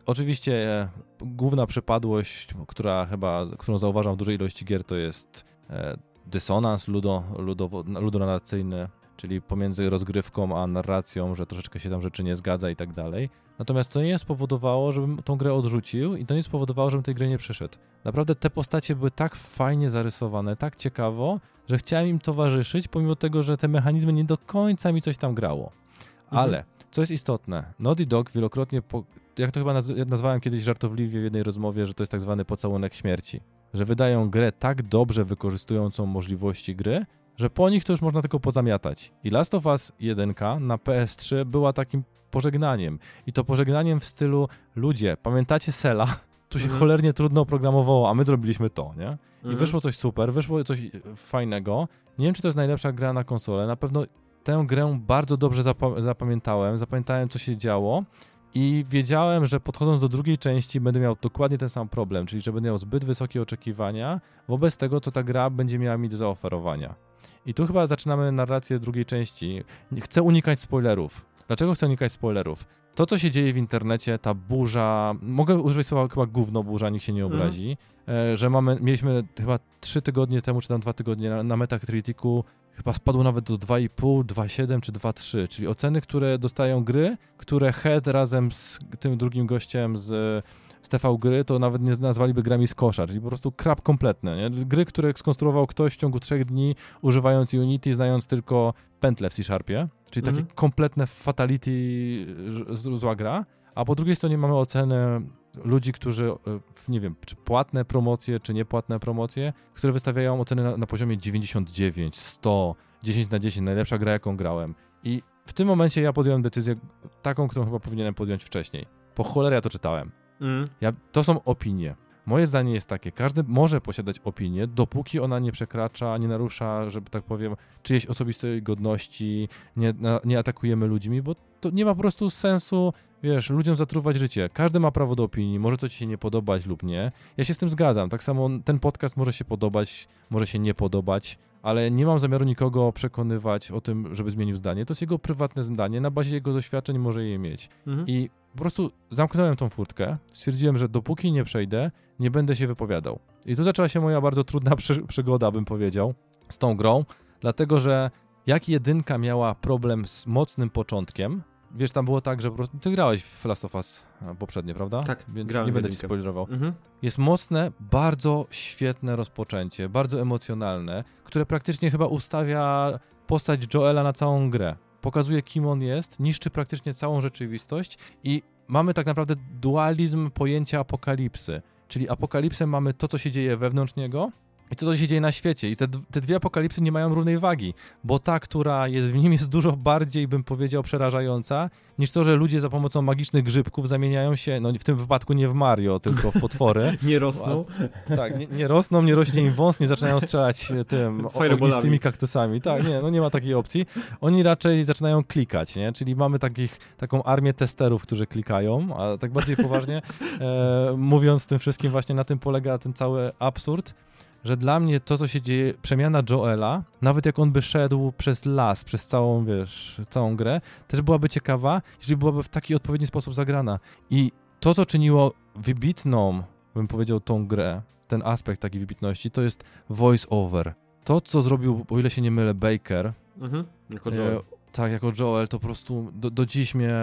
Oczywiście e, główna przypadłość, która chyba, którą zauważam w dużej ilości gier, to jest e, dysonans ludo, ludowo, ludonarracyjny, czyli pomiędzy rozgrywką a narracją, że troszeczkę się tam rzeczy nie zgadza i tak dalej. Natomiast to nie spowodowało, żebym tą grę odrzucił i to nie spowodowało, żebym tej gry nie przyszedł. Naprawdę te postacie były tak fajnie zarysowane, tak ciekawo, że chciałem im towarzyszyć, pomimo tego, że te mechanizmy nie do końca mi coś tam grało. Mhm. Ale, co jest istotne, Naughty Dog wielokrotnie, po, jak to chyba naz nazwałem kiedyś żartobliwie w jednej rozmowie, że to jest tak zwany pocałunek śmierci. Że wydają grę tak dobrze wykorzystującą możliwości gry, że po nich to już można tylko pozamiatać. I Last of Us 1 na PS3 była takim pożegnaniem. I to pożegnaniem w stylu ludzie, pamiętacie Sela? Tu się mhm. cholernie trudno programowało, a my zrobiliśmy to, nie? I mhm. wyszło coś super, wyszło coś fajnego. Nie wiem, czy to jest najlepsza gra na konsolę. Na pewno tę grę bardzo dobrze zapamiętałem. Zapamiętałem, co się działo. I wiedziałem, że podchodząc do drugiej części będę miał dokładnie ten sam problem, czyli że będę miał zbyt wysokie oczekiwania wobec tego, co ta gra będzie miała mi do zaoferowania. I tu chyba zaczynamy narrację drugiej części. Chcę unikać spoilerów. Dlaczego chcę unikać spoilerów? To, co się dzieje w internecie, ta burza, mogę użyć słowa chyba gówno burza, nikt się nie mhm. obrazi, mhm. że mamy, mieliśmy chyba trzy tygodnie temu, czy tam dwa tygodnie na, na Metacriticu, chyba spadło nawet do 2,5, 2,7 czy 2,3, czyli oceny, które dostają gry, które Head razem z tym drugim gościem z z TV gry, to nawet nie nazwaliby grami z kosza, czyli po prostu krap kompletny. Nie? Gry, które skonstruował ktoś w ciągu trzech dni, używając Unity, znając tylko pętle w C-Sharpie, czyli takie mhm. kompletne fatality zła gra, a po drugiej stronie mamy ocenę ludzi, którzy, e, nie wiem, czy płatne promocje, czy niepłatne promocje, które wystawiają oceny na, na poziomie 99, 100, 10 na 10, najlepsza gra, jaką grałem. I w tym momencie ja podjąłem decyzję taką, którą chyba powinienem podjąć wcześniej. Po cholerę ja to czytałem. Mm. Ja, to są opinie. Moje zdanie jest takie, każdy może posiadać opinię, dopóki ona nie przekracza, nie narusza, żeby tak powiem, czyjejś osobistej godności, nie, nie atakujemy ludźmi, bo to nie ma po prostu sensu, wiesz, ludziom zatruwać życie. Każdy ma prawo do opinii, może to ci się nie podobać lub nie. Ja się z tym zgadzam. Tak samo ten podcast może się podobać, może się nie podobać, ale nie mam zamiaru nikogo przekonywać o tym, żeby zmienił zdanie. To jest jego prywatne zdanie, na bazie jego doświadczeń może je mieć. Mhm. I po prostu zamknąłem tą furtkę, stwierdziłem, że dopóki nie przejdę, nie będę się wypowiadał. I tu zaczęła się moja bardzo trudna przy przygoda, bym powiedział, z tą grą, dlatego że jak jedynka miała problem z mocnym początkiem, wiesz, tam było tak, że po prostu ty grałeś w Last of Us poprzednie, prawda? Tak, Więc nie będę ci spoilerował. Mhm. Jest mocne, bardzo świetne rozpoczęcie, bardzo emocjonalne, które praktycznie chyba ustawia postać Joela na całą grę. Pokazuje, kim on jest, niszczy praktycznie całą rzeczywistość i mamy tak naprawdę dualizm pojęcia apokalipsy. Czyli apokalipsę mamy to, co się dzieje wewnątrz niego, i to, co się dzieje na świecie. I te, te dwie apokalipsy nie mają równej wagi, bo ta, która jest w nim, jest dużo bardziej, bym powiedział, przerażająca, niż to, że ludzie za pomocą magicznych grzybków zamieniają się, no w tym wypadku nie w Mario, tylko w potwory. nie rosną. A, tak, nie, nie, rosną, nie rośnie im wąs, nie zaczynają strzelać e, tym ognistými kaktusami. Tak, nie, no nie ma takiej opcji. Oni raczej zaczynają klikać, nie? Czyli mamy takich, taką armię testerów, którzy klikają, a tak bardziej poważnie, e, mówiąc tym wszystkim, właśnie na tym polega ten cały absurd, że dla mnie to, co się dzieje, przemiana Joela, nawet jak on by szedł przez las, przez całą, wiesz, całą grę, też byłaby ciekawa, jeżeli byłaby w taki odpowiedni sposób zagrana. I to, co czyniło wybitną, bym powiedział, tą grę, ten aspekt takiej wybitności, to jest voice over. To, co zrobił, o ile się nie mylę, Baker. Mhm, jako Joel. E, tak, jako Joel, to po prostu do, do dziś mnie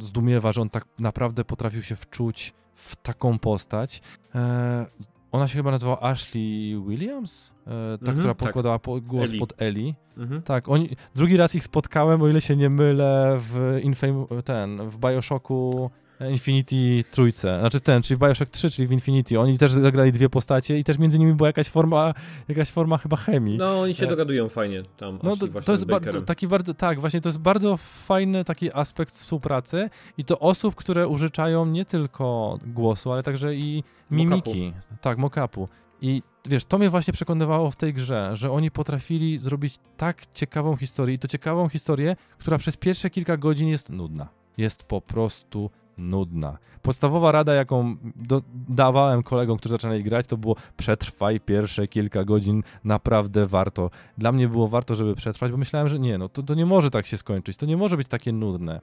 zdumiewa, że on tak naprawdę potrafił się wczuć w taką postać. E, ona się chyba nazywała Ashley Williams? E, ta, mhm, która tak. podkładała po, głos Ellie. pod Ellie. Mhm. Tak, oni, drugi raz ich spotkałem, o ile się nie mylę, w Infame, ten, w Bioshocku Infinity trójce, znaczy ten, czyli w Bioshock 3, czyli w Infinity. Oni też zagrali dwie postacie i też między nimi była jakaś forma, jakaś forma chyba chemii. No, oni się e... dogadują fajnie tam, no, to, to jest bardzo, taki bardzo, tak, właśnie to jest bardzo fajny taki aspekt współpracy i to osób, które użyczają nie tylko głosu, ale także i mimiki. Tak, mock-upu. I wiesz, to mnie właśnie przekonywało w tej grze, że oni potrafili zrobić tak ciekawą historię i to ciekawą historię, która przez pierwsze kilka godzin jest nudna. Jest po prostu nudna. Podstawowa rada, jaką do, dawałem kolegom, którzy zaczynali grać, to było przetrwaj pierwsze kilka godzin, naprawdę warto. Dla mnie było warto, żeby przetrwać, bo myślałem, że nie, no to, to nie może tak się skończyć, to nie może być takie nudne.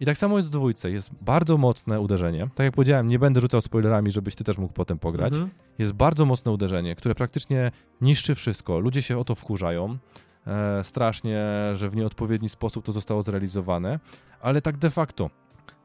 I tak samo jest w dwójce, jest bardzo mocne uderzenie. Tak jak powiedziałem, nie będę rzucał spoilerami, żebyś ty też mógł potem pograć. Mhm. Jest bardzo mocne uderzenie, które praktycznie niszczy wszystko. Ludzie się o to wkurzają. E, strasznie, że w nieodpowiedni sposób to zostało zrealizowane, ale tak de facto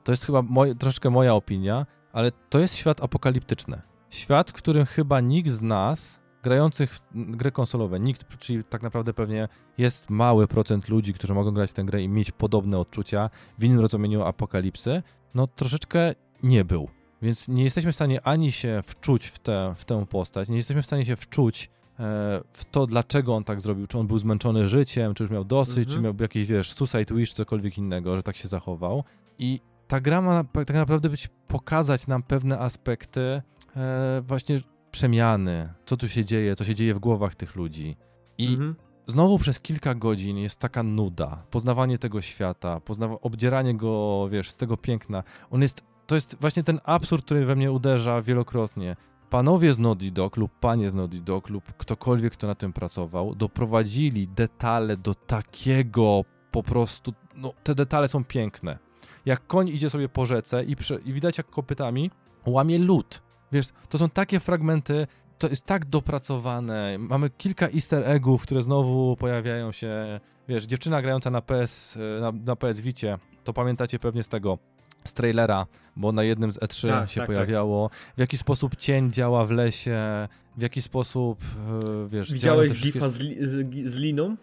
to jest chyba moj, troszeczkę moja opinia, ale to jest świat apokaliptyczny. Świat, w którym chyba nikt z nas, grających w gry konsolowe, nikt, czyli tak naprawdę pewnie jest mały procent ludzi, którzy mogą grać w tę grę i mieć podobne odczucia w innym rozumieniu apokalipsy, no troszeczkę nie był. Więc nie jesteśmy w stanie ani się wczuć w tę, w tę postać, nie jesteśmy w stanie się wczuć e, w to, dlaczego on tak zrobił. Czy on był zmęczony życiem, czy już miał dosyć, mhm. czy miał jakiś, wiesz, suicide wish, cokolwiek innego, że tak się zachował. I ta gra ma tak naprawdę być, pokazać nam pewne aspekty e, właśnie przemiany, co tu się dzieje, co się dzieje w głowach tych ludzi. I mhm. znowu przez kilka godzin jest taka nuda, poznawanie tego świata, poznawa- obdzieranie go, wiesz, z tego piękna. On jest, to jest właśnie ten absurd, który we mnie uderza wielokrotnie. Panowie z Naughty Dog lub panie z Naughty Dog lub ktokolwiek, kto na tym pracował, doprowadzili detale do takiego po prostu, no te detale są piękne jak koń idzie sobie po rzece i, prze, i widać jak kopytami łamie lód. Wiesz, to są takie fragmenty, to jest tak dopracowane. Mamy kilka easter eggów, które znowu pojawiają się. Wiesz, dziewczyna grająca na PS, na, na PS Vicie, to pamiętacie pewnie z tego z trailera, bo na jednym z E3 tak, się tak, tak. pojawiało. Tak. W jaki sposób cień działa w lesie, w jaki sposób, e, wiesz... Widziałeś gifa z, li, z, z liną?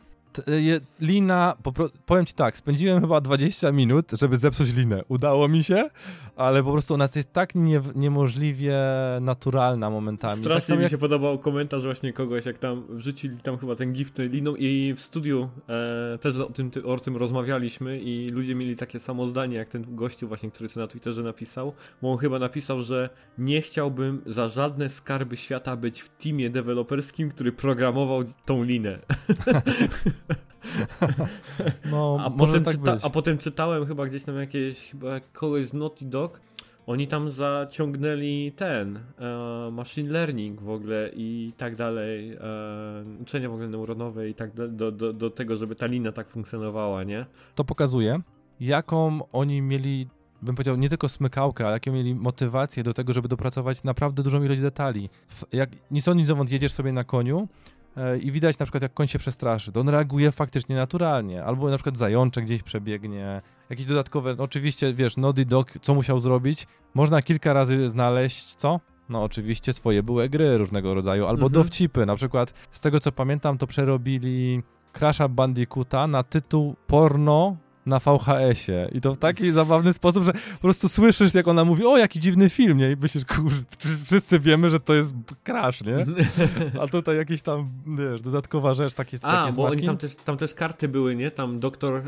Lina, powiem ci tak, spędziłem chyba 20 minut, żeby zepsuć linę. Udało mi się, ale po prostu ona jest tak nie, niemożliwie naturalna momentami. Strasznie tak mi jak... się podobał komentarz właśnie kogoś, jak tam wrzucili tam chyba ten gift liną i w studiu e, też o tym, o tym rozmawialiśmy i ludzie mieli takie samo zdanie, jak ten gościu właśnie, który to na Twitterze napisał, bo on chyba napisał, że nie chciałbym za żadne skarby świata być w teamie deweloperskim, który programował tą linę. No, a, potem tak czyta- a potem czytałem chyba gdzieś tam jakieś, chyba kogoś z Naughty Dog, oni tam zaciągnęli ten e, machine learning w ogóle i tak dalej, e, uczenie w ogóle neuronowe i tak do, do, do tego, żeby ta linia tak funkcjonowała, nie? To pokazuje, jaką oni mieli bym powiedział, nie tylko smykałkę, ale jakie mieli motywację do tego, żeby dopracować naprawdę dużą ilość detali. Jak nic on nic zowąd jedziesz sobie na koniu i widać na przykład, jak koń się przestraszy, to on reaguje faktycznie naturalnie, albo na przykład zajączek gdzieś przebiegnie, jakieś dodatkowe, no oczywiście, wiesz, Nody Dog, co musiał zrobić? Można kilka razy znaleźć, co? No oczywiście swoje były gry różnego rodzaju, albo mhm. dowcipy, na przykład z tego co pamiętam, to przerobili Crasha Bandicoota na tytuł porno na VHS-ie. I to w taki zabawny sposób, że po prostu słyszysz, jak ona mówi, o, jaki dziwny film, nie? I myślisz, kurde, wszyscy wiemy, że to jest crash, nie? A tutaj jakiś tam, wiesz, dodatkowa rzecz, takie A, takie bo oni tam też, tam też karty były, nie? Tam doktor e,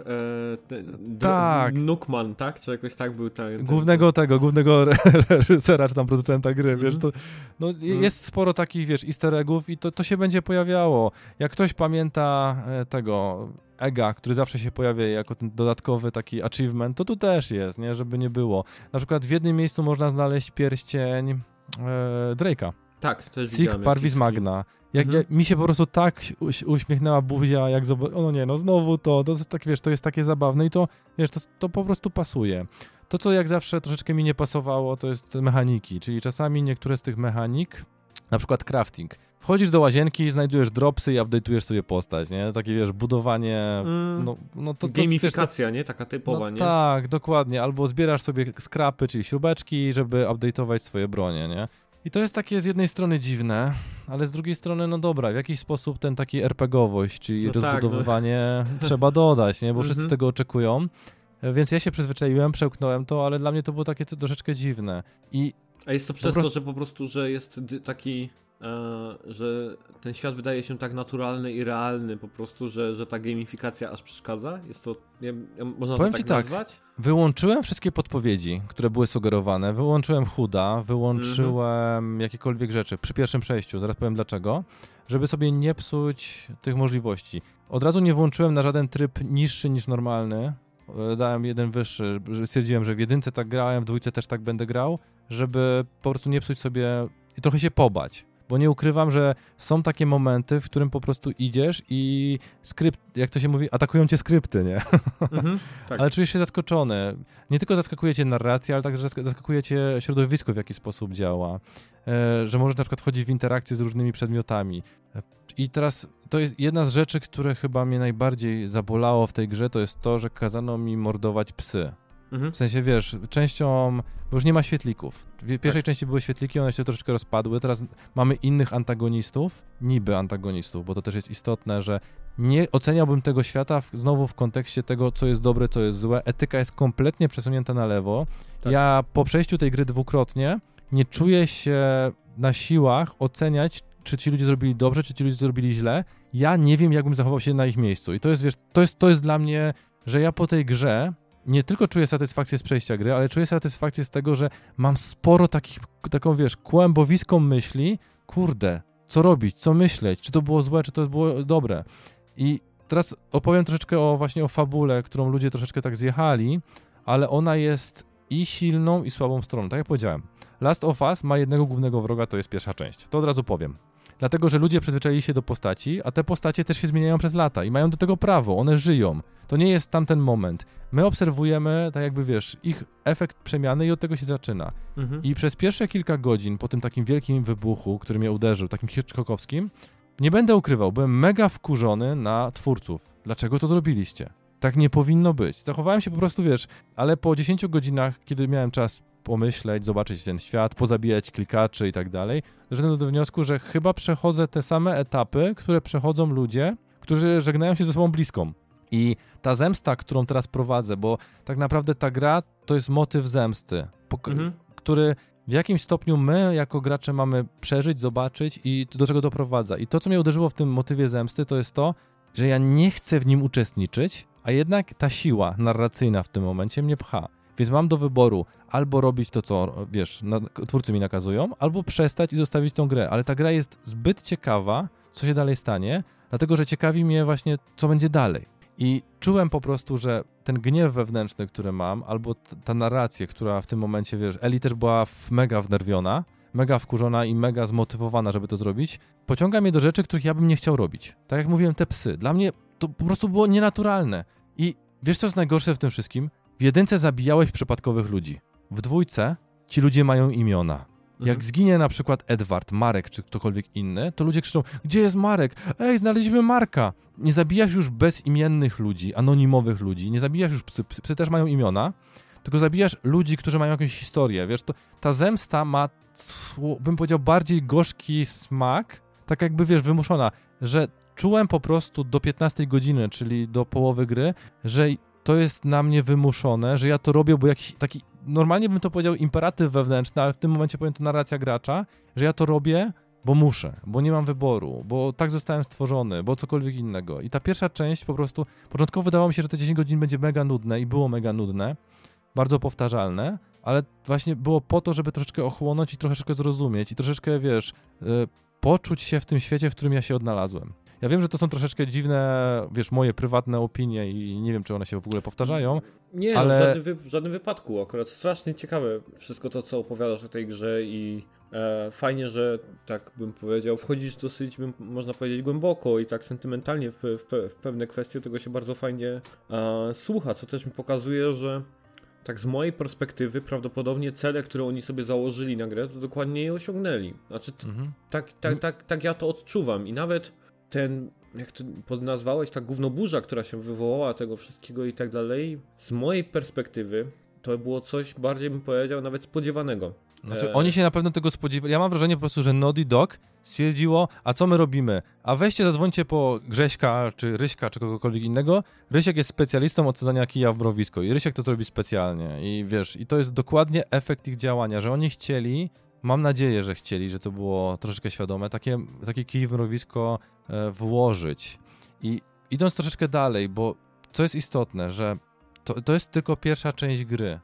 tak. Nukman, tak? Czy jakoś tak był ten... Głównego tego, głównego reżysera, czy tam producenta gry, wiesz, to no, mhm. jest sporo takich, wiesz, easter eggów i to, to się będzie pojawiało. Jak ktoś pamięta e, tego Ega, który zawsze się pojawia jako ten dodatkowy taki achievement, to tu też jest, nie? Żeby nie było. Na przykład w jednym miejscu można znaleźć pierścień e, Drake'a. Tak, to jest Sich Parvis Magna. Jak, mhm. mi się po prostu tak uśmiechnęła buzia, jak zobaczyłem, no nie, no znowu to, to, tak wiesz, to jest takie zabawne i to, wiesz, to, to po prostu pasuje. To, co jak zawsze troszeczkę mi nie pasowało, to jest mechaniki, czyli czasami niektóre z tych mechanik, na przykład crafting, Wchodzisz do łazienki, znajdujesz dropsy i update'ujesz sobie postać, nie? Takie, wiesz, budowanie... Mm, no, no to, to, Gamifikacja, wiesz, to, nie? Taka typowa, no, nie? Tak, dokładnie. Albo zbierasz sobie skrapy, czyli śrubeczki, żeby update'ować swoje bronie, nie? I to jest takie z jednej strony dziwne, ale z drugiej strony, no dobra, w jakiś sposób ten taki RPGowość, czyli no rozbudowywanie tak, no. trzeba dodać, nie? Bo wszyscy mhm. tego oczekują. Więc ja się przyzwyczaiłem, przełknąłem to, ale dla mnie to było takie troszeczkę dziwne. I A jest to przez to, że po prostu, że jest taki że ten świat wydaje się tak naturalny i realny po prostu, że, że ta gamifikacja aż przeszkadza? Jest to, nie, można Powiem to tak, tak nazwać? Wyłączyłem wszystkie podpowiedzi, które były sugerowane, wyłączyłem chuda, wyłączyłem -hmm. jakiekolwiek rzeczy przy pierwszym przejściu, zaraz powiem dlaczego, żeby sobie nie psuć tych możliwości. Od razu nie włączyłem na żaden tryb niższy niż normalny, e, dałem jeden wyższy, stwierdziłem, że w jedynce tak grałem, w dwójce też tak będę grał, żeby po prostu nie psuć sobie i trochę się pobać bo nie ukrywam, że są takie momenty, w którym po prostu idziesz i skrypt, jak to się mówi, atakują cię skrypty, nie? Mhm, tak. Ale czujesz się zaskoczony. Nie tylko zaskakuje cię narracja, ale także zaskakuje cię środowisko, w jaki sposób działa. E, że możesz na przykład wchodzić w interakcję z różnymi przedmiotami. I teraz to jest jedna z rzeczy, które chyba mnie najbardziej zabolało w tej grze, to jest to, że kazano mi mordować psy. Mhm. W sensie, wiesz, częścią, bo już nie ma świetlików. W pierwszej tak. części były świetliki, one się troszeczkę rozpadły, teraz mamy innych antagonistów, niby antagonistów, bo to też jest istotne, że nie oceniałbym tego świata w, znowu w kontekście tego, co jest dobre, co jest złe. Etyka jest kompletnie przesunięta na lewo. Tak. Ja po przejściu tej gry dwukrotnie nie czuję się na siłach oceniać, czy ci ludzie zrobili dobrze, czy ci ludzie zrobili źle. Ja nie wiem, jakbym zachował się na ich miejscu. I to jest, wiesz, to jest, to jest dla mnie, że ja po tej grze nie tylko czuję satysfakcję z przejścia gry, ale czuję satysfakcję z tego, że mam sporo takich, taką wiesz, kłębowiską myśli, kurde, co robić, co myśleć, czy to było złe, czy to było dobre. I teraz opowiem troszeczkę o właśnie o fabule, którą ludzie troszeczkę tak zjechali, ale ona jest i silną, i słabą stroną, tak jak powiedziałem. Last of Us ma jednego głównego wroga, to jest pierwsza część. To od razu powiem. Dlatego, że ludzie przyzwyczaili się do postaci, a te postacie też się zmieniają przez lata i mają do tego prawo, one żyją. To nie jest tamten moment. My obserwujemy, tak jakby wiesz, ich efekt przemiany i od tego się zaczyna. Mhm. I przez pierwsze kilka godzin po tym takim wielkim wybuchu, który mnie uderzył, takim Hitchcockowskim, nie będę ukrywał, byłem mega wkurzony na twórców. Dlaczego to zrobiliście? Tak nie powinno być. Zachowałem się po prostu, wiesz, ale po 10 godzinach, kiedy miałem czas pomyśleć, zobaczyć ten świat, pozabijać klikaczy i tak dalej, doszedłem do wniosku, że chyba przechodzę te same etapy, które przechodzą ludzie, którzy żegnają się ze sobą bliską. I ta zemsta, którą teraz prowadzę, bo tak naprawdę ta gra to jest motyw zemsty, mhm. który w jakimś stopniu my jako gracze mamy przeżyć, zobaczyć i do czego doprowadza. I to, co mnie uderzyło w tym motywie zemsty, to jest to, że ja nie chcę w nim uczestniczyć, a jednak ta siła narracyjna w tym momencie mnie pcha. Więc mam do wyboru albo robić to, co wiesz, na, twórcy mi nakazują, albo przestać i zostawić tą grę. Ale ta gra jest zbyt ciekawa, co się dalej stanie, dlatego że ciekawi mnie właśnie, co będzie dalej. I czułem po prostu, że ten gniew wewnętrzny, który mam, albo ta narracja, która w tym momencie, wiesz, Eli też była mega wnerwiona, mega wkurzona i mega zmotywowana, żeby to zrobić, pociąga mnie do rzeczy, których ja bym nie chciał robić. Tak jak mówiłem, te psy. Dla mnie to po prostu było nienaturalne. I wiesz, co jest najgorsze w tym wszystkim? W jedynce zabijałeś przypadkowych ludzi. W dwójce ci ludzie mają imiona. Jak mhm. zginie na przykład Edward, Marek czy ktokolwiek inny, to ludzie krzyczą: Gdzie jest Marek? Ej, znaleźliśmy Marka! Nie zabijasz już bezimiennych ludzi, anonimowych ludzi, nie zabijasz już psy, psy też mają imiona, tylko zabijasz ludzi, którzy mają jakąś historię. Wiesz, to ta zemsta ma, bym powiedział, bardziej gorzki smak, tak jakby wiesz, wymuszona, że czułem po prostu do 15 godziny, czyli do połowy gry, że to jest na mnie wymuszone, że ja to robię, bo jakiś taki, normalnie bym to powiedział imperatyw wewnętrzny, ale w tym momencie powiem to narracja gracza, że ja to robię, bo muszę, bo nie mam wyboru, bo tak zostałem stworzony, bo cokolwiek innego. I ta pierwsza część po prostu, początkowo wydawało mi się, że te 10 godzin będzie mega nudne i było mega nudne, bardzo powtarzalne, ale właśnie było po to, żeby troszeczkę ochłonąć i troszeczkę zrozumieć i troszeczkę, wiesz, yy, poczuć się w tym świecie, w którym ja się odnalazłem. Ja wiem, że to są troszeczkę dziwne, wiesz, moje prywatne opinie i nie wiem, czy one się w ogóle powtarzają. Nie, ale... w, żadnym, w żadnym wypadku. Akurat strasznie ciekawe wszystko to, co opowiadasz o tej grze i e, fajnie, że tak bym powiedział, wchodzisz dosyć, bym, można powiedzieć, głęboko i tak sentymentalnie w, w, w pewne kwestie. Tego się bardzo fajnie e, słucha, co też mi pokazuje, że tak z mojej perspektywy prawdopodobnie cele, które oni sobie założyli na grę, to dokładnie je osiągnęli. Znaczy, mhm. tak, tak, tak, tak ja to odczuwam i nawet ten, jak to podnazwałeś, ta gównoburza, która się wywołała tego wszystkiego i tak dalej, z mojej perspektywy to było coś bardziej bym powiedział nawet spodziewanego. Znaczy, e... oni się na pewno tego spodziewali. Ja mam wrażenie po prostu, że Naughty Dog stwierdziło, a co my robimy? A weźcie, zadzwońcie po Grześka, czy Ryśka, czy kogokolwiek innego. Rysiek jest specjalistą od sadzania kija w mrowisko i Rysiek to zrobi specjalnie. I wiesz, i to jest dokładnie efekt ich działania, że oni chcieli Mam nadzieję, że chcieli, że to było troszeczkę świadome, takie, takie kij w mrowisko e, włożyć. I idąc troszeczkę dalej, bo co jest istotne, że to, to jest tylko pierwsza część gry.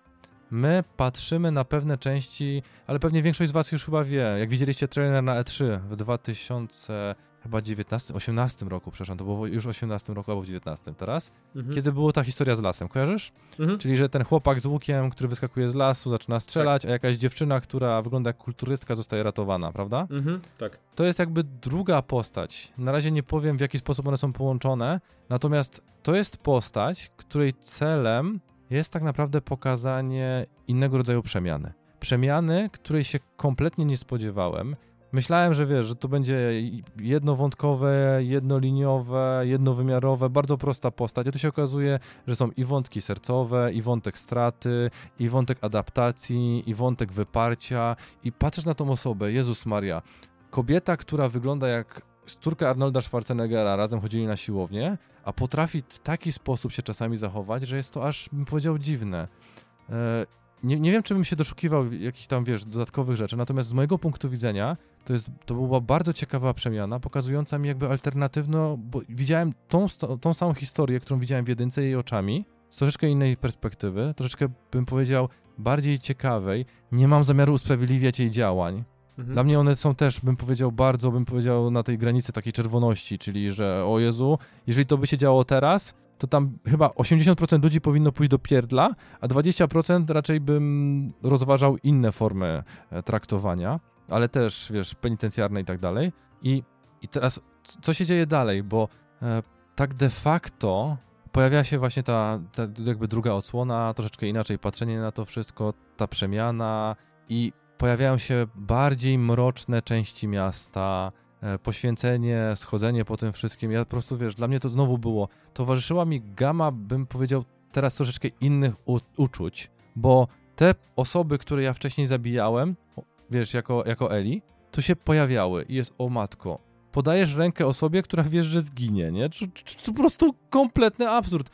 My patrzymy na pewne części, ale pewnie większość z Was już chyba wie. Jak widzieliście trailer na E3 w 2000 chyba 19, 18 roku, przepraszam, to było już 18 roku albo w 19 teraz, mhm. kiedy była ta historia z lasem, kojarzysz? Mhm. Czyli, że ten chłopak z łukiem, który wyskakuje z lasu, zaczyna strzelać, tak. a jakaś dziewczyna, która wygląda jak kulturystka, zostaje ratowana, prawda? Mhm. Tak. To jest jakby druga postać. Na razie nie powiem, w jaki sposób one są połączone, natomiast to jest postać, której celem jest tak naprawdę pokazanie innego rodzaju przemiany. Przemiany, której się kompletnie nie spodziewałem, Myślałem, że wiesz, że to będzie jednowątkowe, jednoliniowe, jednowymiarowe, bardzo prosta postać, a tu się okazuje, że są i wątki sercowe, i wątek straty, i wątek adaptacji, i wątek wyparcia. I patrzysz na tą osobę, Jezus Maria, kobieta, która wygląda jak córka Arnolda Schwarzeneggera, razem chodzili na siłownię, a potrafi w taki sposób się czasami zachować, że jest to aż, bym powiedział, dziwne. E, nie, nie wiem, czy bym się doszukiwał jakichś tam, wiesz, dodatkowych rzeczy, natomiast z mojego punktu widzenia to, jest, to była bardzo ciekawa przemiana, pokazująca mi jakby alternatywno, bo widziałem tą, tą samą historię, którą widziałem w jedynce jej oczami, z troszeczkę innej perspektywy, troszeczkę bym powiedział bardziej ciekawej. Nie mam zamiaru usprawiedliwiać jej działań. Mhm. Dla mnie one są też, bym powiedział, bardzo, bym powiedział, na tej granicy takiej czerwoności, czyli że o Jezu, jeżeli to by się działo teraz, to tam chyba 80% ludzi powinno pójść do pierdla, a 20% raczej bym rozważał inne formy e, traktowania, ale też, wiesz, penitencjarne i tak dalej. I, i teraz, co się dzieje dalej, bo e, tak de facto pojawia się właśnie ta, ta jakby druga odsłona, troszeczkę inaczej patrzenie na to wszystko, ta przemiana i pojawiają się bardziej mroczne części miasta, E, poświęcenie, schodzenie po tym wszystkim. Ja po prostu, wiesz, dla mnie to znowu było, towarzyszyła mi gama, bym powiedział, teraz troszeczkę innych uczuć, bo te osoby, które ja wcześniej zabijałem, wiesz, jako, jako Eli, to się pojawiały i jest, o matko, podajesz rękę osobie, która wiesz, że zginie, nie? To, po prostu kompletny absurd.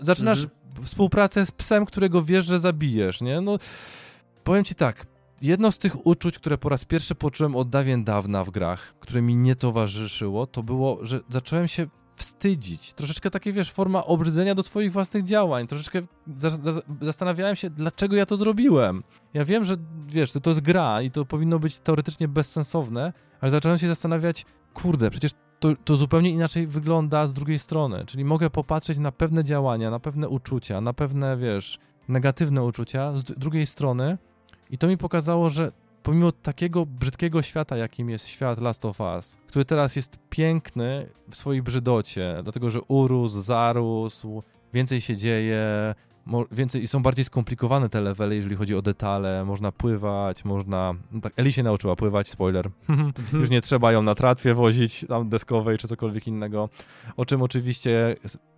zaczynasz mhm. współpracę z psem, którego wiesz, że zabijesz, nie? No, powiem ci tak, jedno z tych uczuć, które po raz pierwszy poczułem od dawien dawna w grach, które mi nie towarzyszyło, to było, że zacząłem się wstydzić. Troszeczkę takie, wiesz, forma obrzydzenia do swoich własnych działań. Troszeczkę za, za, zastanawiałem się, dlaczego ja to zrobiłem. Ja wiem, że, wiesz, to, to jest gra i to powinno być teoretycznie bezsensowne, ale zacząłem się zastanawiać, kurde, przecież to, to zupełnie inaczej wygląda z drugiej strony. Czyli mogę popatrzeć na pewne działania, na pewne uczucia, na pewne, wiesz, negatywne uczucia z drugiej strony i to mi pokazało, że pomimo takiego brzydkiego świata, jakim jest świat Last of Us, który teraz jest piękny w swojej brzydocie, dlatego że urósł, zarósł, więcej się dzieje, więcej i są bardziej skomplikowane te levely, jeżeli chodzi o detale, można pływać, można... No tak, Eli się nauczyła pływać, spoiler. Już nie trzeba ją na tratwie wozić tam deskowej czy cokolwiek innego, o czym oczywiście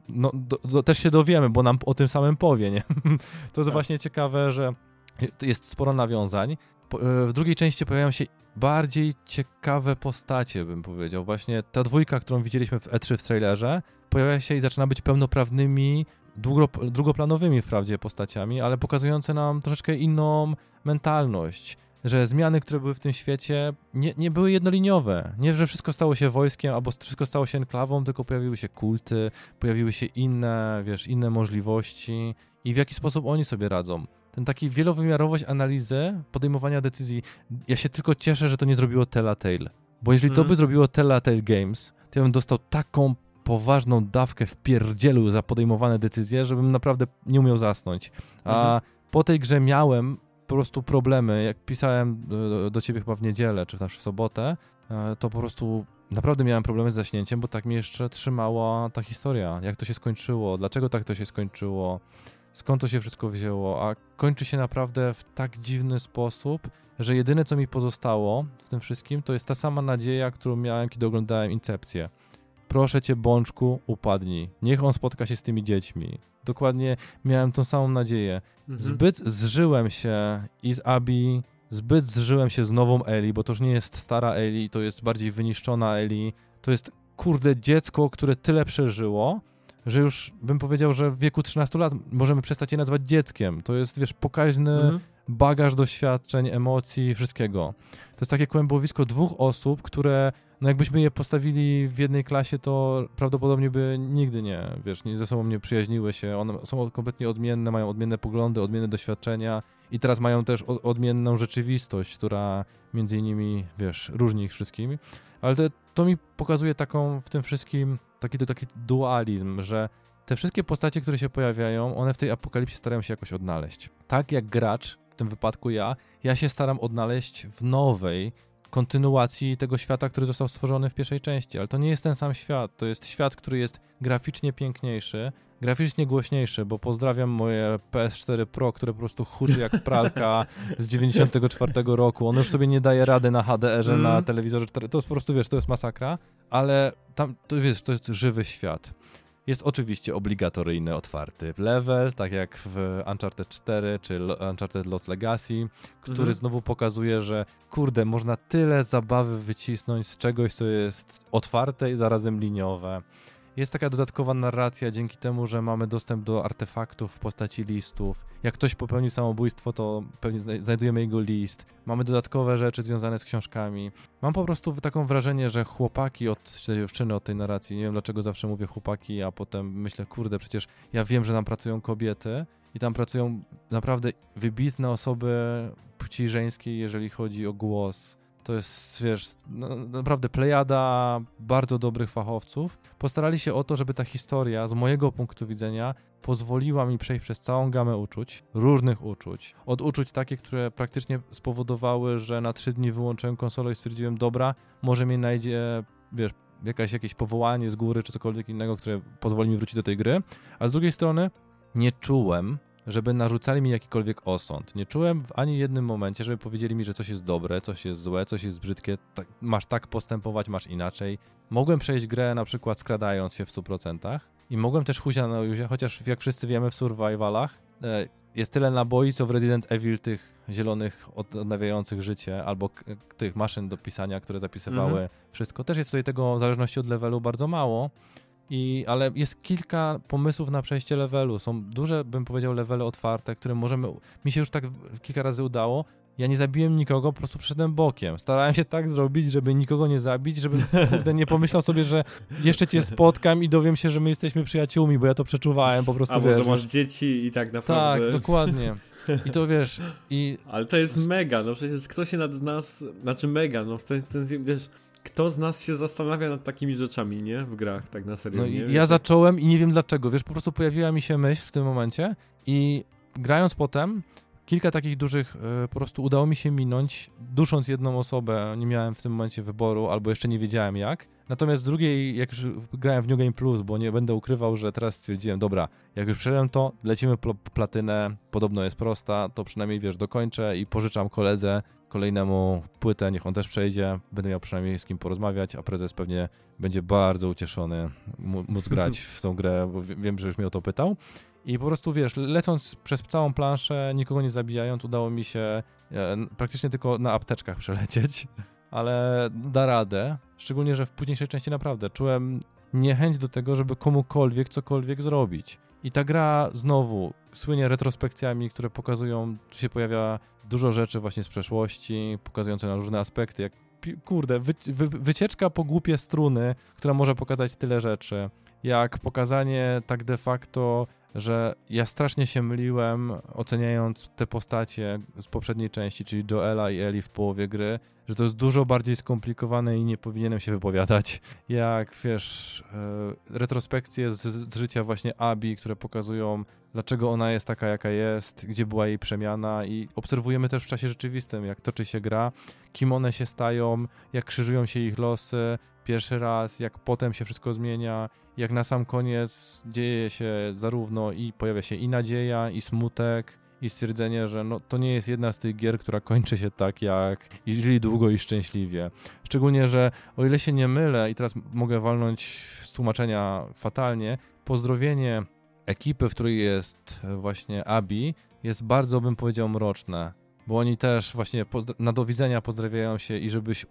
no, do, do, też się dowiemy, bo nam o tym samym powie, nie? to jest tak. właśnie ciekawe, że jest sporo nawiązań. E, w drugiej części pojawiają się bardziej ciekawe postacie, bym powiedział. Właśnie ta dwójka, którą widzieliśmy w E3 w trailerze, pojawia się i zaczyna być pełnoprawnymi, drugoplanowymi wprawdzie postaciami, ale pokazujące nam troszeczkę inną mentalność. Że zmiany, które były w tym świecie, nie, nie były jednoliniowe. Nie, że wszystko stało się wojskiem albo wszystko stało się enklawą, tylko pojawiły się kulty, pojawiły się inne, wiesz, inne możliwości i w jaki sposób oni sobie radzą ten taki wielowymiarowość analizy, podejmowania decyzji. Ja się tylko cieszę, że to nie zrobiło Telltale. Bo jeżeli mm. to mhm. by zrobiło Telltale Games, to ja bym dostał taką poważną dawkę w pierdzielu za podejmowane decyzje, żebym naprawdę nie umiał zasnąć. A mhm. po tej grze miałem po prostu problemy. Jak pisałem do, do ciebie chyba w niedzielę, czy też w sobotę, e, to po prostu naprawdę miałem problemy z zaśnięciem, bo tak mnie jeszcze trzymała ta historia. Jak to się skończyło, dlaczego tak to się skończyło skąd to się wszystko wzięło, a kończy się naprawdę w tak dziwny sposób, że jedyne co mi pozostało w tym wszystkim to jest ta sama nadzieja, którą miałem, kiedy oglądałem Incepcję. Proszę cię, Bączku, upadnij. Niech on spotka się z tymi dziećmi. Dokładnie miałem tą samą nadzieję. Mhm. Zbyt zżyłem się i z Abi, zbyt zżyłem się z nową Eli, bo to już nie jest stara Eli, to jest bardziej wyniszczona Eli. To jest, kurde, dziecko, które tyle przeżyło, że już bym powiedział, że w wieku 13 lat możemy przestać je nazywać dzieckiem. To jest, wiesz, pokaźny mhm. bagaż doświadczeń, emocji, wszystkiego. To jest takie kłębowisko dwóch osób, które, no jakbyśmy je postawili w jednej klasie, to prawdopodobnie by nigdy nie, wiesz, nie, ze sobą nie przyjaźniły się. One są kompletnie odmienne, mają odmienne poglądy, odmienne doświadczenia i teraz mają też odmienną rzeczywistość, która między innymi, wiesz, różni ich wszystkimi. Ale to, to mi pokazuje taką w tym wszystkim taki, taki dualizm, że te wszystkie postacie, które się pojawiają, one w tej apokalipsie starają się jakoś odnaleźć. Tak jak gracz, w tym wypadku ja, ja się staram odnaleźć w nowej kontynuacji tego świata, który został stworzony w pierwszej części, ale to nie jest ten sam świat, to jest świat, który jest graficznie piękniejszy, graficznie głośniejszy, bo pozdrawiam moje PS4 Pro, które po prostu huczy jak pralka z 94 roku. Ono już sobie nie daje rady na HDR-ze, mm. na telewizorze 4. To jest po prostu, wiesz, to jest masakra, ale tam, to wiesz, to jest żywy świat. Jest oczywiście obligatoryjny, otwarty level, tak jak w Uncharted 4 czy Uncharted Lost Legacy, który mhm. znowu pokazuje, że kurde, można tyle zabawy wycisnąć z czegoś, co jest otwarte i zarazem liniowe. Jest taka dodatkowa narracja dzięki temu, że mamy dostęp do artefaktów w postaci listów. Jak ktoś popełni samobójstwo, to pewnie znajdujemy jego list. Mamy dodatkowe rzeczy związane z książkami. Mam po prostu taką wrażenie, że chłopaki od czy dziewczyny od tej narracji, nie wiem dlaczego zawsze mówię chłopaki, a potem myślę, kurde, przecież ja wiem, że tam pracują kobiety i tam pracują naprawdę wybitne osoby płci żeńskiej, jeżeli chodzi o głos to jest, wiesz, no, naprawdę plejada bardzo dobrych fachowców. Postarali się o to, żeby ta historia z mojego punktu widzenia pozwoliła mi przejść przez całą gamę uczuć, różnych uczuć. Od uczuć takich, które praktycznie spowodowały, że na trzy dni wyłączyłem konsolę i stwierdziłem, dobra, może mnie najdzie, wiesz, jakaś, jakieś powołanie z góry czy cokolwiek innego, które pozwoli mi wrócić do tej gry. A z drugiej strony nie czułem, żeby narzucali mi jakikolwiek osąd. Nie czułem w ani jednym momencie, żeby powiedzieli mi, że coś jest dobre, coś jest złe, coś jest brzydkie, tak, masz tak postępować, masz inaczej. Mogłem przejść grę na przykład skradając się w 100% i mogłem też huzia na luzie, chociaż jak wszyscy wiemy w survivalach e, jest tyle naboi, co w Resident Evil tych zielonych odnawiających życie, albo tych maszyn do pisania, które zapisywały mhm. wszystko. Też jest tutaj tego w zależności od levelu bardzo mało, i, ale jest kilka pomysłów na przejście levelu. Są duże, bym powiedział, levely otwarte, które możemy. Mi się już tak kilka razy udało. Ja nie zabiłem nikogo, po prostu przyszedłem bokiem. Starałem się tak zrobić, żeby nikogo nie zabić, żeby kurde, nie pomyślał sobie, że jeszcze cię spotkam i dowiem się, że my jesteśmy przyjaciółmi, bo ja to przeczuwałem po prostu. Albo, wiesz, że masz dzieci i tak naprawdę. Tak, dokładnie. I to wiesz, i... Ale to jest mega, no przecież kto się nad nas, znaczy mega, no ten, ten wiesz, kto z nas się zastanawia nad takimi rzeczami, nie? W grach, tak na serio. No nie? Wiesz, ja tak- zacząłem i nie wiem dlaczego, wiesz, po prostu pojawiła mi się myśl w tym momencie i grając potem, kilka takich dużych e, po prostu udało mi się minąć, dusząc jedną osobę, nie miałem w tym momencie wyboru, albo jeszcze nie wiedziałem jak. Natomiast z drugiej, jak już grałem w New Game Plus, bo nie będę ukrywał, że teraz stwierdziłem, dobra, jak już przeszedłem to, lecimy po platynę, podobno jest prosta, to przynajmniej, wiesz, dokończę i pożyczam koledze kolejnemu płytę, niech on też przejdzie, będę miał przynajmniej z kim porozmawiać, a prezes pewnie będzie bardzo ucieszony mó- móc grać w tą grę, bo wie- wiem, że już mnie o to pytał. I po prostu, wiesz, lecąc przez całą planszę, nikogo nie zabijając, udało mi się e, praktycznie tylko na apteczkach przelecieć, ale da radę. Szczególnie, że w późniejszej części naprawdę czułem niechęć do tego, żeby komukolwiek cokolwiek zrobić. I ta gra znowu słynie retrospekcjami, które pokazują, tu się pojawia dużo rzeczy właśnie z przeszłości, pokazujące na różne aspekty, jak kurde, wy, wy, wycieczka po głupie struny, która może pokazać tyle rzeczy, jak pokazanie tak de facto, że ja strasznie się myliłem oceniając te postacie z poprzedniej części, czyli Joela i Eli w połowie gry, że to jest dużo bardziej skomplikowane i nie powinienem się wypowiadać. Jak wiesz, e, retrospekcje z, z życia właśnie Abi, które pokazują, dlaczego ona jest taka, jaka jest, gdzie była jej przemiana, i obserwujemy też w czasie rzeczywistym, jak toczy się gra, kim one się stają, jak krzyżują się ich losy pierwszy raz, jak potem się wszystko zmienia, jak na sam koniec dzieje się zarówno i pojawia się i nadzieja, i smutek, i stwierdzenie, że no, to nie jest jedna z tych gier, która kończy się tak jak i żyli długo i szczęśliwie. Szczególnie, że o ile się nie mylę i teraz mogę walnąć z tłumaczenia fatalnie, pozdrowienie ekipy, w której jest właśnie Abi, jest bardzo, bym powiedział, mroczne. Bo oni też właśnie na do widzenia pozdrawiają się i żebyś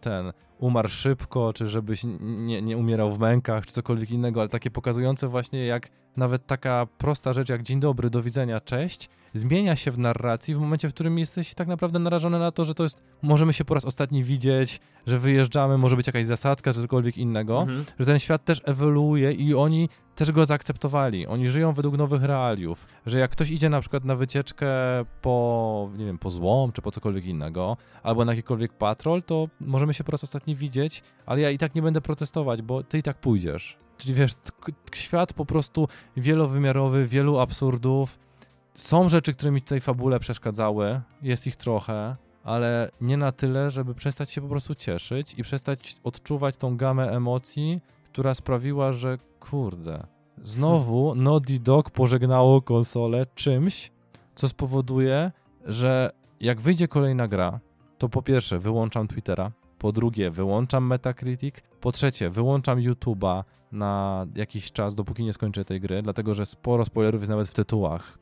ten umarł szybko, czy żebyś nie, nie umierał w mękach, czy cokolwiek innego, ale takie pokazujące właśnie jak nawet taka prosta rzecz jak dzień dobry, do widzenia, cześć, zmienia się w narracji w momencie, w którym jesteś tak naprawdę narażony na to, że to jest, możemy się po raz ostatni widzieć, że wyjeżdżamy, może być jakaś zasadzka, czy cokolwiek innego, Mhm. że ten świat też ewoluuje i oni też go zaakceptowali. Oni żyją według nowych realiów. Że jak ktoś idzie na przykład na wycieczkę po, nie wiem, po złom, czy po cokolwiek innego, albo na jakikolwiek patrol, to możemy się po raz ostatni widzieć, ale ja i tak nie będę protestować, bo ty i tak pójdziesz. Czyli wiesz, świat po prostu wielowymiarowy, wielu absurdów. Są rzeczy, które mi tej fabule przeszkadzały, jest ich trochę, ale nie na tyle, żeby przestać się po prostu cieszyć i przestać odczuwać tą gamę emocji, która sprawiła, że kurde, znowu Naughty Dog pożegnało konsolę czymś, co spowoduje, że jak wyjdzie kolejna gra, to po pierwsze wyłączam Twittera, po drugie wyłączam Metacritic, po trzecie wyłączam YouTube'a na jakiś czas, dopóki nie skończę tej gry, dlatego że sporo spoilerów jest nawet w tytułach.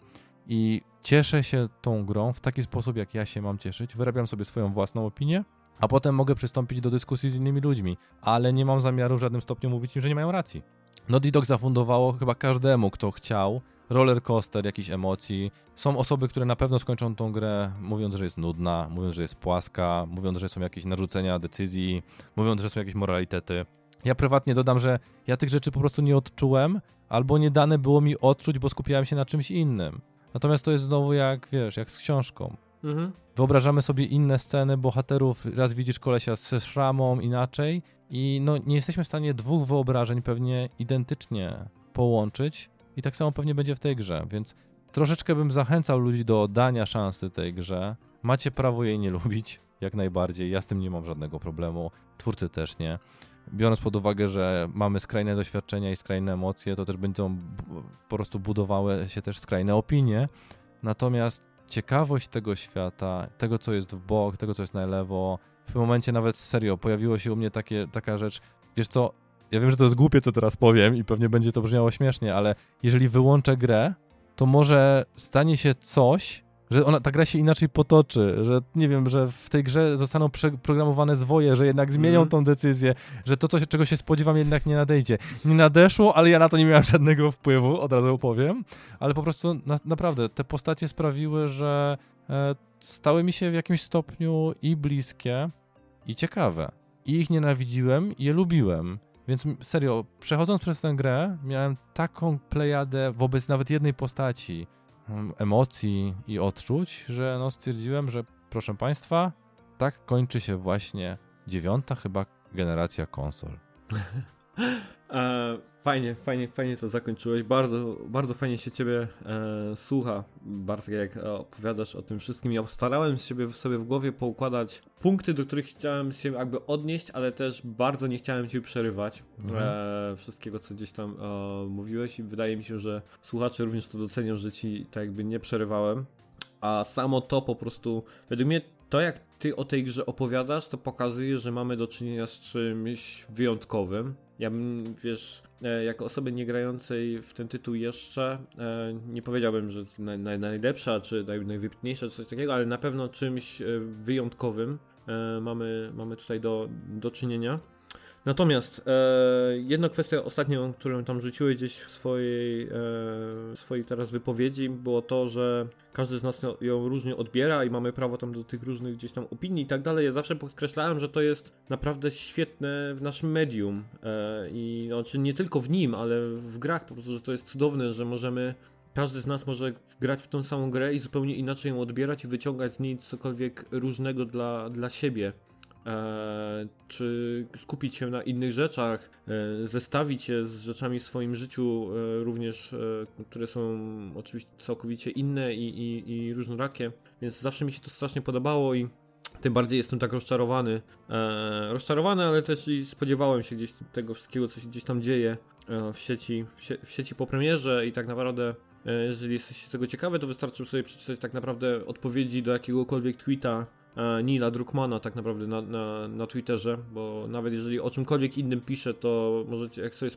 I cieszę się tą grą w taki sposób, jak ja się mam cieszyć. Wyrabiam sobie swoją własną opinię, a potem mogę przystąpić do dyskusji z innymi ludźmi, ale nie mam zamiaru w żadnym stopniu mówić im, że nie mają racji. Naughty Dog zafundowało chyba każdemu, kto chciał, roller coaster jakichś emocji. Są osoby, które na pewno skończą tą grę mówiąc, że jest nudna, mówiąc, że jest płaska, mówiąc, że są jakieś narzucenia decyzji, mówiąc, że są jakieś moralitety. Ja prywatnie dodam, że ja tych rzeczy po prostu nie odczułem, albo nie dane było mi odczuć, bo skupiałem się na czymś innym. Natomiast to jest znowu jak, wiesz, jak z książką. Mhm. Wyobrażamy sobie inne sceny bohaterów, raz widzisz kolesia ze szramą inaczej i no nie jesteśmy w stanie dwóch wyobrażeń pewnie identycznie połączyć i tak samo pewnie będzie w tej grze, więc troszeczkę bym zachęcał ludzi do dania szansy tej grze. Macie prawo jej nie lubić, jak najbardziej, ja z tym nie mam żadnego problemu, twórcy też nie. Biorąc pod uwagę, że mamy skrajne doświadczenia i skrajne emocje, to też będą po prostu budowały się też skrajne opinie. Natomiast ciekawość tego świata, tego co jest w bok, tego co jest na lewo. W momencie nawet serio pojawiło się u mnie takie, taka rzecz, wiesz co, ja wiem, że to jest głupie co teraz powiem i pewnie będzie to brzmiało śmiesznie, ale jeżeli wyłączę grę, to może stanie się coś, że ona, ta gra się inaczej potoczy, że nie wiem, że w tej grze zostaną przeprogramowane zwoje, że jednak zmienią Mhm. tą decyzję, że to, co się, czego się spodziewam, jednak nie nadejdzie. Nie nadeszło, ale ja na to nie miałem żadnego wpływu, od razu powiem, ale po prostu na, naprawdę te postacie sprawiły, że e, stały mi się w jakimś stopniu i bliskie, i ciekawe. I ich nienawidziłem, i je lubiłem. Więc serio, przechodząc przez tę grę, miałem taką plejadę wobec nawet jednej postaci, em, emocji i odczuć, że no stwierdziłem, że proszę Państwa, tak kończy się właśnie dziewiąta chyba generacja konsol. E, fajnie, fajnie, fajnie to zakończyłeś. Bardzo, bardzo fajnie się ciebie e, słucha, Bartek, jak opowiadasz o tym wszystkim. Ja starałem się sobie w głowie poukładać punkty, do których chciałem się jakby odnieść, ale też bardzo nie chciałem cię przerywać mhm. e, wszystkiego, co gdzieś tam e, mówiłeś i wydaje mi się, że słuchacze również to docenią, że ci tak jakby nie przerywałem. A samo to po prostu, według mnie to jak ty o tej grze opowiadasz, to pokazuje, że mamy do czynienia z czymś wyjątkowym. Ja bym, wiesz, e, jako osoby nie grającej w ten tytuł jeszcze, e, nie powiedziałbym, że naj, naj, najlepsza, czy naj, najwybitniejsza, czy coś takiego, ale na pewno czymś e, wyjątkowym mamy, mamy tutaj do, do czynienia. Natomiast e, jedna kwestia ostatnią, którą tam rzuciłeś gdzieś w swojej, e, swojej teraz wypowiedzi, było to, że każdy z nas ją różnie odbiera i mamy prawo tam do tych różnych gdzieś tam opinii i tak dalej. Ja zawsze podkreślałem, że to jest naprawdę świetne w naszym medium e, i znaczy nie tylko w nim, ale w grach po prostu, że to jest cudowne, że możemy każdy z nas może grać w tą samą grę i zupełnie inaczej ją odbierać i wyciągać z niej cokolwiek różnego dla, dla siebie. E, czy skupić się na innych rzeczach, e, zestawić je z rzeczami w swoim życiu, e, również, które są oczywiście całkowicie inne i, i, i różnorakie, więc zawsze mi się to strasznie podobało i tym bardziej jestem tak rozczarowany. E, rozczarowany, ale też i spodziewałem się gdzieś tego wszystkiego, co się gdzieś tam dzieje w sieci, w, sie w sieci po premierze i tak naprawdę jeżeli jesteście tego ciekawe, to wystarczy sobie przeczytać tak naprawdę odpowiedzi do jakiegokolwiek tweeta E, Nila Druckmana tak naprawdę na, na, na Twitterze, bo nawet jeżeli o czymkolwiek innym pisze, to możecie, jak sobie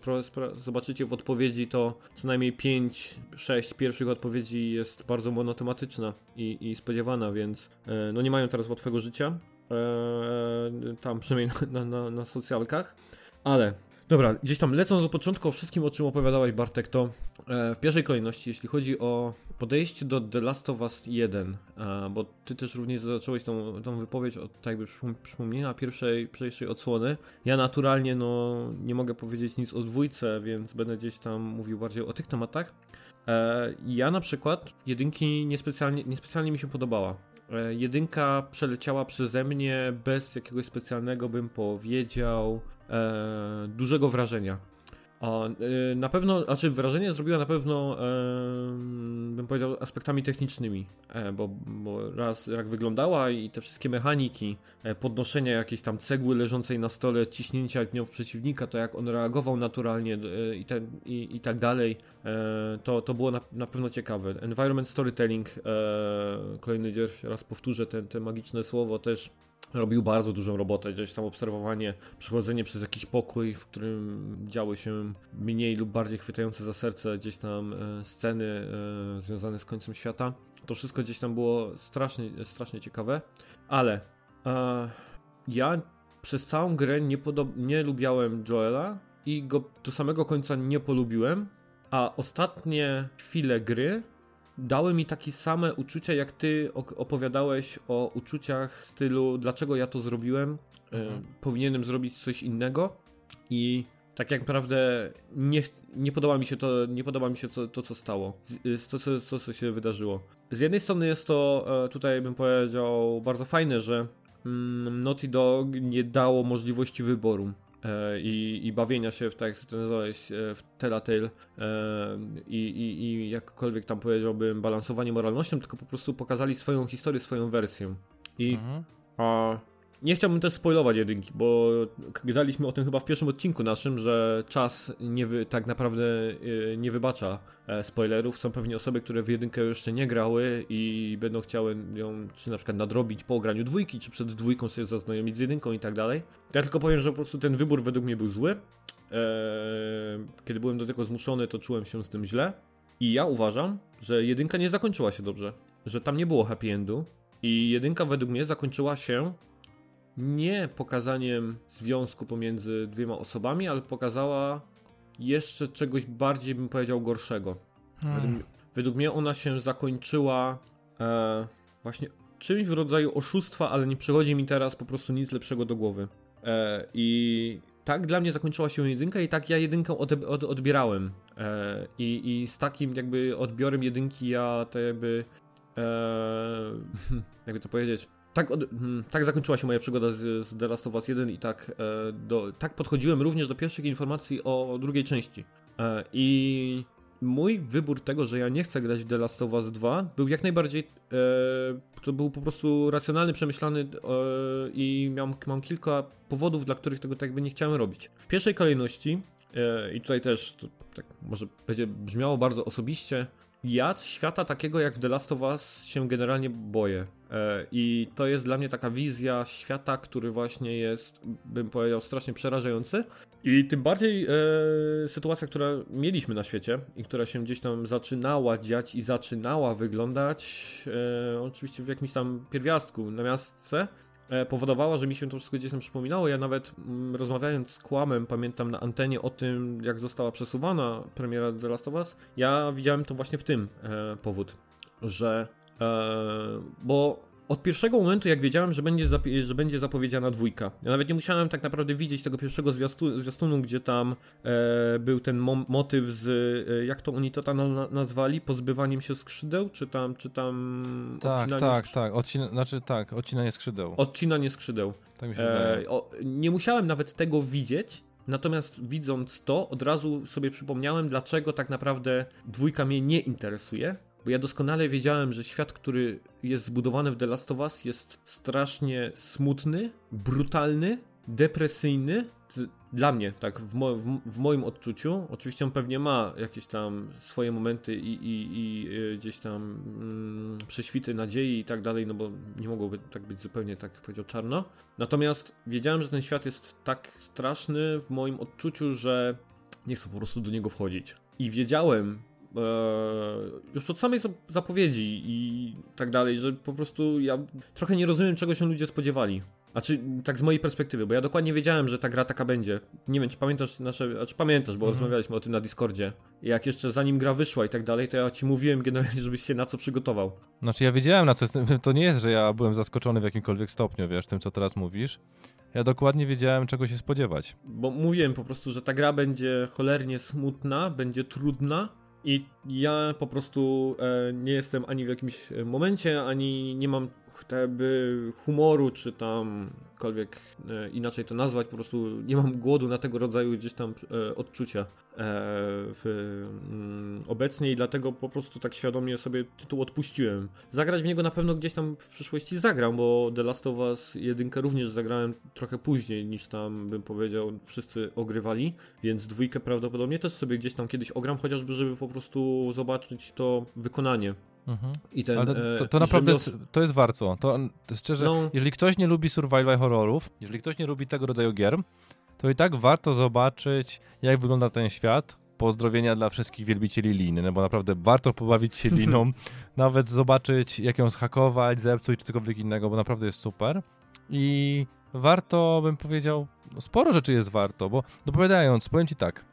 zobaczycie w odpowiedzi, to co najmniej 5-6 pierwszych odpowiedzi jest bardzo monotematyczna i, i spodziewana, więc e, no nie mają teraz łatwego życia, e, tam przynajmniej na, na, na socjalkach, ale Dobra, gdzieś tam lecąc do początku o wszystkim, o czym opowiadałeś Bartek, to e, w pierwszej kolejności, jeśli chodzi o podejście do The Last of Us 1, e, bo ty też również zacząłeś tą, tą wypowiedź od tak jakby przypomnienia pierwszej, pierwszej odsłony. Ja naturalnie no nie mogę powiedzieć nic o dwójce, więc będę gdzieś tam mówił bardziej o tych tematach. E, ja na przykład jedynki niespecjalnie, niespecjalnie mi się podobała. Jedynka przeleciała przeze mnie bez jakiegoś specjalnego, bym powiedział, e, dużego wrażenia. E, na pewno, znaczy wrażenie zrobiła na pewno, e, bym powiedział, aspektami technicznymi, e, bo, bo, raz jak wyglądała i te wszystkie mechaniki, e, podnoszenia jakiejś tam cegły leżącej na stole, ciśnięcia w nią w przeciwnika, to jak on reagował naturalnie e, i, i, i tak dalej, to, to było na, na pewno ciekawe. Environment storytelling, kolejny raz powtórzę te, te magiczne słowo, też robił bardzo dużą robotę, gdzieś tam obserwowanie, przechodzenie przez jakiś pokój, w którym działy się mniej lub bardziej chwytające za serce gdzieś tam e, sceny e, związane z końcem świata. To wszystko gdzieś tam było strasznie, strasznie ciekawe, ale e, ja przez całą grę nie, nie lubiałem Joela i go do samego końca nie polubiłem, a ostatnie chwile gry dały mi takie same uczucia, jak ty opowiadałeś o uczuciach w stylu, dlaczego ja to zrobiłem, e, mhm. powinienem zrobić coś innego i tak jak naprawdę nie, nie podoba mi się to, nie podoba mi się to, to co stało, to, to, to, co się wydarzyło. Z jednej strony jest to, e, tutaj bym powiedział, bardzo fajne, że mm, Naughty Dog nie dało możliwości wyboru. E, i, i bawienia się w, tak jak to nazwałeś, e, w Telltale e, i, i, i jakkolwiek tam powiedziałbym balansowanie moralnością, tylko po prostu pokazali swoją historię, swoją wersję. I mhm. a, nie chciałbym też spoilować jedynki, bo gadaliśmy o tym chyba w pierwszym odcinku naszym, że czas nie wy, tak naprawdę yy, nie wybacza e, spoilerów. Są pewnie osoby, które w jedynkę jeszcze nie grały i będą chciały ją czy na przykład nadrobić po graniu dwójki, czy przed dwójką sobie zaznajomić z jedynką i tak dalej. Ja tylko powiem, że po prostu ten wybór według mnie był zły. Eee, kiedy byłem do tego zmuszony, to czułem się z tym źle. I ja uważam, że jedynka nie zakończyła się dobrze. Że tam nie było happy endu. I jedynka według mnie zakończyła się nie pokazaniem związku pomiędzy dwiema osobami, ale pokazała jeszcze czegoś bardziej, bym powiedział, gorszego. Hmm. Według mnie ona się zakończyła e, właśnie czymś w rodzaju oszustwa, ale nie przychodzi mi teraz po prostu nic lepszego do głowy. E, I tak dla mnie zakończyła się jedynka i tak ja jedynkę od, od, odbierałem. E, i, I z takim jakby odbiorem jedynki ja to jakby e, jakby to powiedzieć tak, od, hmm, tak zakończyła się moja przygoda z, z The Last of Us 1 i tak, e, do, tak podchodziłem również do pierwszych informacji o drugiej części. E, I mój wybór tego, że ja nie chcę grać w The Last of Us 2 był jak najbardziej, e, to był po prostu racjonalny, przemyślany e, i miałem, mam kilka powodów, dla których tego tak jakby nie chciałem robić. W pierwszej kolejności, e, i tutaj też, to, tak może będzie brzmiało bardzo osobiście, ja świata takiego jak w The Last of Us się generalnie boję. E, I to jest dla mnie taka wizja świata, który właśnie jest, bym powiedział, strasznie przerażający. I tym bardziej e, sytuacja, która mieliśmy na świecie i która się gdzieś tam zaczynała dziać i zaczynała wyglądać, e, oczywiście w jakimś tam pierwiastku na miastce, powodowała, że mi się to wszystko gdzieś tam przypominało. Ja nawet mm, rozmawiając z Kłamem, pamiętam na antenie o tym, jak została przesuwana premiera The Last of Us, ja widziałem to właśnie w tym e, powód, że e, bo od pierwszego momentu, jak wiedziałem, że będzie, że będzie zapowiedziana dwójka, ja nawet nie musiałem tak naprawdę widzieć tego pierwszego zwiastu zwiastunu, gdzie tam e, był ten mo motyw z, e, jak to oni to tam na nazwali, pozbywaniem się skrzydeł, czy tam, czy tam tak, tak, tak, Odcina znaczy tak, odcinanie skrzydeł. Odcinanie skrzydeł. Tak mi się e, o, nie musiałem nawet tego widzieć, Natomiast widząc to, od razu sobie przypomniałem, dlaczego tak naprawdę dwójka mnie nie interesuje, bo ja doskonale wiedziałem, że świat, który jest zbudowany w The Last of Us jest strasznie smutny, brutalny, depresyjny. Dla mnie, tak, w, mo w, moim odczuciu. Oczywiście on pewnie ma jakieś tam swoje momenty i, i, i y, gdzieś tam mm, prześwity nadziei i tak dalej, no bo nie mogłoby tak być zupełnie, tak powiedział, czarno. Natomiast wiedziałem, że ten świat jest tak straszny w moim odczuciu, że nie chcę po prostu do niego wchodzić. I wiedziałem, już od samej zapowiedzi i tak dalej, że po prostu ja trochę nie rozumiem, czego się ludzie spodziewali. A czy tak z mojej perspektywy, bo ja dokładnie wiedziałem, że ta gra taka będzie. Nie wiem, czy pamiętasz nasze. A czy pamiętasz, bo mhm. rozmawialiśmy o tym na Discordzie. Jak jeszcze zanim gra wyszła i tak dalej, to ja ci mówiłem generalnie, żebyś się na co przygotował. Znaczy ja wiedziałem na co. To nie jest, że ja byłem zaskoczony w jakimkolwiek stopniu, wiesz, tym co teraz mówisz. Ja dokładnie wiedziałem, czego się spodziewać. Bo mówiłem po prostu, że ta gra będzie cholernie smutna, będzie trudna, i ja po prostu e, nie jestem ani w jakimś momencie, ani nie mam by humoru, czy tam jakkolwiek e, inaczej to nazwać, po prostu nie mam głodu na tego rodzaju gdzieś tam e, odczucia e, w, mm, obecnie i dlatego po prostu tak świadomie sobie tytuł odpuściłem. Zagrać w niego na pewno gdzieś tam w przyszłości zagram, bo The Last of Us jedynkę również zagrałem trochę później niż tam bym powiedział wszyscy ogrywali, więc dwójkę prawdopodobnie też sobie gdzieś tam kiedyś ogram, chociażby żeby po prostu zobaczyć to wykonanie. Mhm. I ten, Ale to, to naprawdę jest, to jest warto. To, to szczerze, no. jeżeli ktoś nie lubi survival horrorów, jeżeli ktoś nie lubi tego rodzaju gier, to i tak warto zobaczyć, jak wygląda ten świat. Pozdrowienia dla wszystkich wielbicieli liny, no bo naprawdę warto pobawić się liną, nawet zobaczyć, jak ją zhakować, zepsuć czy cokolwiek innego, bo naprawdę jest super. I warto, bym powiedział, no sporo rzeczy jest warto, bo dopowiadając, powiem ci tak,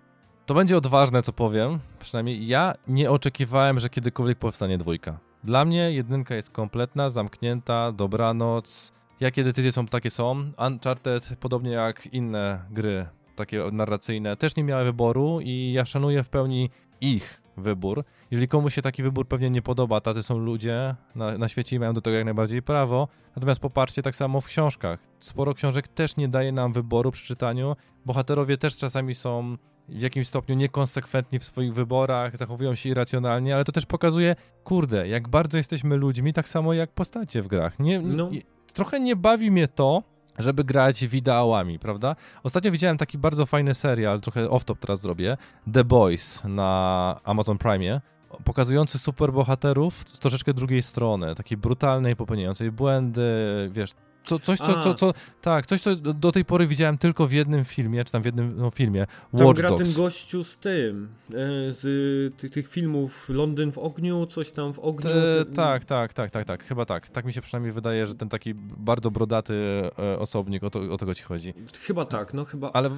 to będzie odważne, co powiem. Przynajmniej ja nie oczekiwałem, że kiedykolwiek powstanie dwójka. Dla mnie jedynka jest kompletna, zamknięta, dobranoc. Jakie decyzje są, takie są. Uncharted, podobnie jak inne gry takie narracyjne, też nie miały wyboru i ja szanuję w pełni ich wybór. Jeżeli komuś się taki wybór pewnie nie podoba, tacy są ludzie na, na świecie i mają do tego jak najbardziej prawo. Natomiast popatrzcie tak samo w książkach. Sporo książek też nie daje nam wyboru przy czytaniu. Bohaterowie też czasami są w jakimś stopniu niekonsekwentni w swoich wyborach, zachowują się irracjonalnie, ale to też pokazuje, kurde, jak bardzo jesteśmy ludźmi, tak samo jak postacie w grach. Nie, no. Trochę nie bawi mnie to, żeby grać wideałami, prawda? Ostatnio widziałem taki bardzo fajny serial, trochę off-top teraz zrobię, The Boys na Amazon Prime, pokazujący superbohaterów z troszeczkę drugiej strony, takiej brutalnej, popełniającej błędy, wiesz, to, coś, co, co, co, tak, coś, co do tej pory widziałem tylko w jednym filmie, czy tam w jednym no, filmie. Watch tam gra Dogs. ten gościu z tym, e, z tych, tych filmów Londyn w ogniu, coś tam w ogniu. E, tak, tak, tak, tak, tak, chyba tak. Tak mi się przynajmniej wydaje, że ten taki bardzo brodaty e, osobnik, o, to, o tego ci chodzi. Chyba tak, no chyba. Ale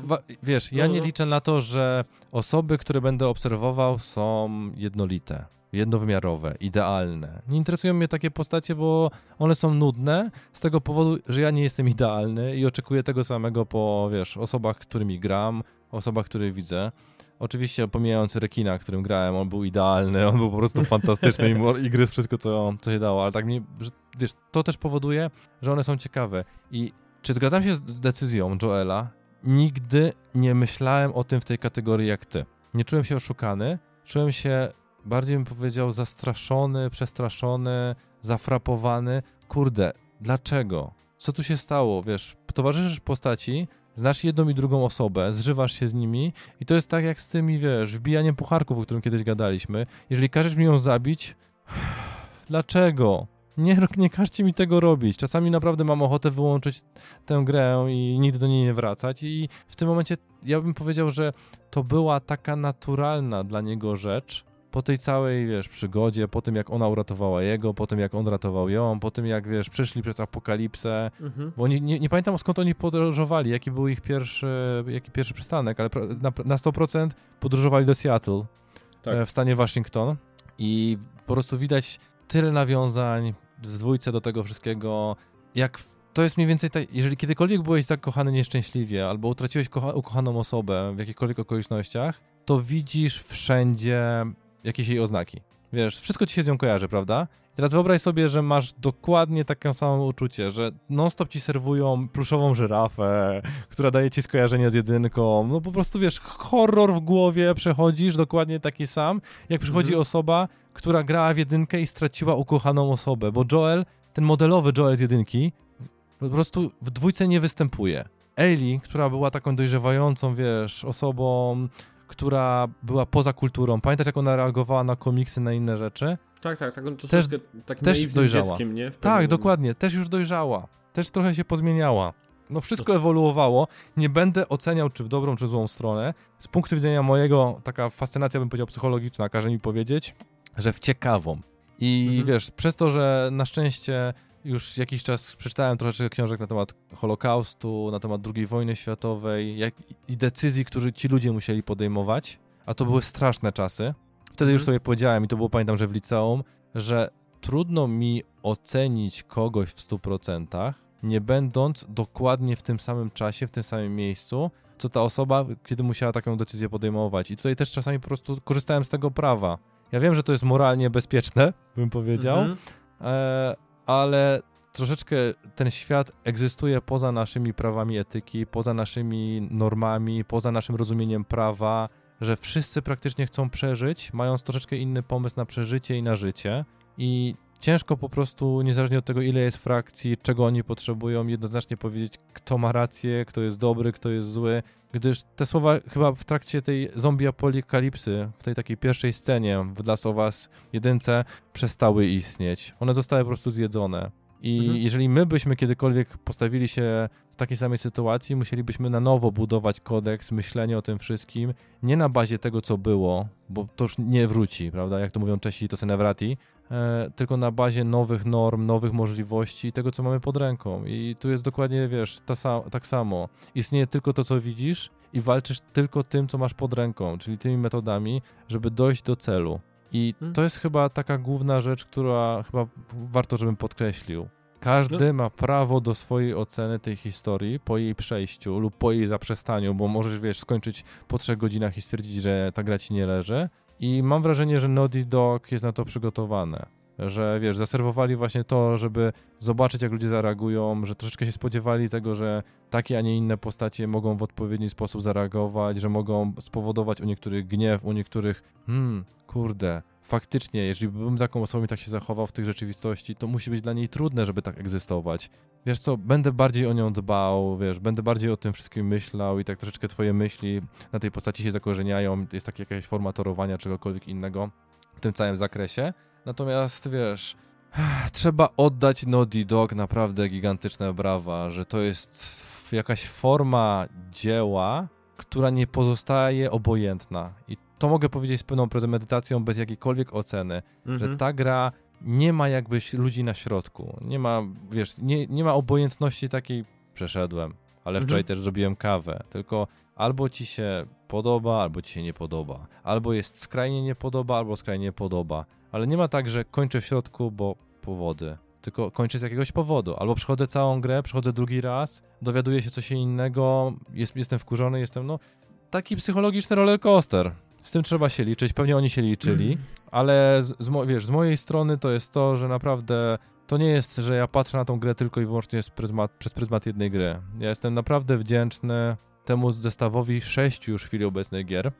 wiesz, ja no, nie no. liczę na to, że osoby, które będę obserwował są jednolite jednowymiarowe, idealne. Nie interesują mnie takie postacie, bo one są nudne z tego powodu, że ja nie jestem idealny i oczekuję tego samego po, wiesz, osobach, którymi gram, osobach, które widzę. Oczywiście pomijając rekina, którym grałem, on był idealny, on był po prostu fantastyczny i, i gryzł wszystko, co, co się dało, ale tak mi, że wiesz, to też powoduje, że one są ciekawe. I czy zgadzam się z decyzją Joela? Nigdy nie myślałem o tym w tej kategorii jak ty. Nie czułem się oszukany, czułem się bardziej bym powiedział zastraszony, przestraszony, zafrapowany. Kurde, dlaczego? Co tu się stało? Wiesz, towarzyszysz postaci, znasz jedną i drugą osobę, zżywasz się z nimi i to jest tak jak z tymi, wiesz, wbijaniem pucharków, o którym kiedyś gadaliśmy. Jeżeli każesz mi ją zabić, dlaczego? Nie, nie każcie mi tego robić. Czasami naprawdę mam ochotę wyłączyć tę grę i nigdy do niej nie wracać. I w tym momencie ja bym powiedział, że to była taka naturalna dla niego rzecz, po tej całej, wiesz, przygodzie, po tym jak ona uratowała jego, po tym jak on ratował ją, po tym jak, wiesz, przeszli przez apokalipsę, mhm. bo nie, nie, nie, pamiętam skąd oni podróżowali, jaki był ich pierwszy, jaki pierwszy przystanek, ale na, na 100% podróżowali do Seattle tak. E, w stanie Waszyngton i po prostu widać tyle nawiązań w dwójce do tego wszystkiego, jak to jest mniej więcej tak, jeżeli kiedykolwiek byłeś zakochany nieszczęśliwie albo utraciłeś ukochaną osobę w jakichkolwiek okolicznościach, to widzisz wszędzie jakieś jej oznaki. Wiesz, wszystko ci się z nią kojarzy, prawda? I teraz wyobraź sobie, że masz dokładnie takie samo uczucie, że non-stop ci serwują pluszową żyrafę, która daje ci skojarzenie z jedynką. No po prostu wiesz, horror w głowie przechodzisz dokładnie taki sam, jak przychodzi mhm. osoba, która grała w jedynkę i straciła ukochaną osobę, bo Joel, ten modelowy Joel z jedynki, po prostu w dwójce nie występuje. Ellie, która była taką dojrzewającą, wiesz, osobą, która była poza kulturą. Pamiętasz, jak ona reagowała na komiksy, na inne rzeczy? Tak, tak, tak. To też, takim też dojrzała. dzieckiem, nie? Tak, dokładnie. Też już dojrzała. Też trochę się pozmieniała. No wszystko ewoluowało. Nie będę oceniał, czy w dobrą, czy w złą stronę. Z punktu widzenia mojego, taka fascynacja, bym powiedział, psychologiczna, każe mi powiedzieć, że w ciekawą. I mhm. wiesz, przez to, że na szczęście już jakiś czas przeczytałem troszeczkę książek na temat Holokaustu, na temat II wojny światowej jak, i decyzji, które ci ludzie musieli podejmować, a to były straszne czasy. Wtedy mm. już mhm. sobie powiedziałem, i to było pamiętam, że w liceum, że trudno mi ocenić kogoś w 100%, nie będąc dokładnie w tym samym czasie, w tym samym miejscu, co ta osoba, kiedy musiała taką decyzję podejmować. I tutaj też czasami po prostu korzystałem z tego prawa. Ja wiem, że to jest moralnie bezpieczne, bym powiedział, mm -hmm. Ale troszeczkę ten świat egzystuje poza naszymi prawami etyki, poza naszymi normami, poza naszym rozumieniem prawa, że wszyscy praktycznie chcą przeżyć, mając troszeczkę inny pomysł na przeżycie i na życie. I ciężko po prostu, niezależnie od tego, ile jest frakcji, czego oni potrzebują, jednoznacznie powiedzieć, kto ma rację, kto jest dobry, kto jest zły, gdyż te słowa chyba w trakcie tej zombie apokalipsy, w tej takiej pierwszej scenie w Last of Us jedynce przestały istnieć. One zostały po prostu zjedzone. I mhm. jeżeli my byśmy kiedykolwiek postawili się w takiej samej sytuacji, musielibyśmy na nowo budować kodeks myślenia o tym wszystkim, nie na bazie tego, co było, bo to już nie wróci, prawda? Jak to mówią Czesi, to se nawrati, e, tylko na bazie nowych norm, nowych możliwości i tego, co mamy pod ręką. I tu jest dokładnie, wiesz, ta tak samo. Istnieje tylko to, co widzisz i walczysz tylko tym, co masz pod ręką, czyli tymi metodami, żeby dojść do celu. I hmm. to jest chyba taka główna rzecz, która chyba warto, żebym podkreślił. Każdy no. ma prawo do swojej oceny tej historii po jej przejściu lub po jej zaprzestaniu, bo możesz, wiesz, skończyć po trzech godzinach i stwierdzić, że ta gra ci nie leży. I mam wrażenie, że Naughty Dog jest na to przygotowane. Że wiesz, zaserwowali właśnie to, żeby zobaczyć, jak ludzie zareagują, że troszeczkę się spodziewali tego, że takie, a nie inne postacie mogą w odpowiedni sposób zareagować, że mogą spowodować u niektórych gniew, u niektórych, hmm, kurde, faktycznie, jeżeli bym taką osobą i tak się zachował w tych rzeczywistości, to musi być dla niej trudne, żeby tak egzystować. Wiesz co, będę bardziej o nią dbał, wiesz, będę bardziej o tym wszystkim myślał i tak troszeczkę twoje myśli na tej postaci się zakorzeniają, jest taka jakaś forma torowania czegokolwiek innego w tym całym zakresie. Natomiast, wiesz, trzeba oddać Naughty Dog naprawdę gigantyczne brawa, że to jest jakaś forma dzieła, która nie pozostaje obojętna. I to mogę powiedzieć z pełną premedytacją, bez jakiejkolwiek oceny, że mhm. ta gra nie ma jakbyś ludzi na środku. Nie ma, wiesz, nie, nie ma obojętności takiej, przeszedłem, ale wczoraj mhm. też zrobiłem kawę. Tylko albo ci się podoba, albo ci się nie podoba. Albo jest skrajnie nie podoba, albo skrajnie nie podoba. Ale nie ma tak, że kończę w środku, bo powody. Tylko kończę z jakiegoś powodu. Albo przechodzę całą grę, przechodzę drugi raz, dowiaduję się coś innego, jest, jestem wkurzony, jestem, no, taki psychologiczny rollercoaster. Z tym trzeba się liczyć, pewnie oni się liczyli, ale z, z, wiesz, z mojej strony to jest to, że naprawdę to nie jest, że ja patrzę na tą grę tylko i wyłącznie pryzmat, przez pryzmat jednej gry. Ja jestem naprawdę wdzięczny temu zestawowi sześciu już w chwili obecnej gier,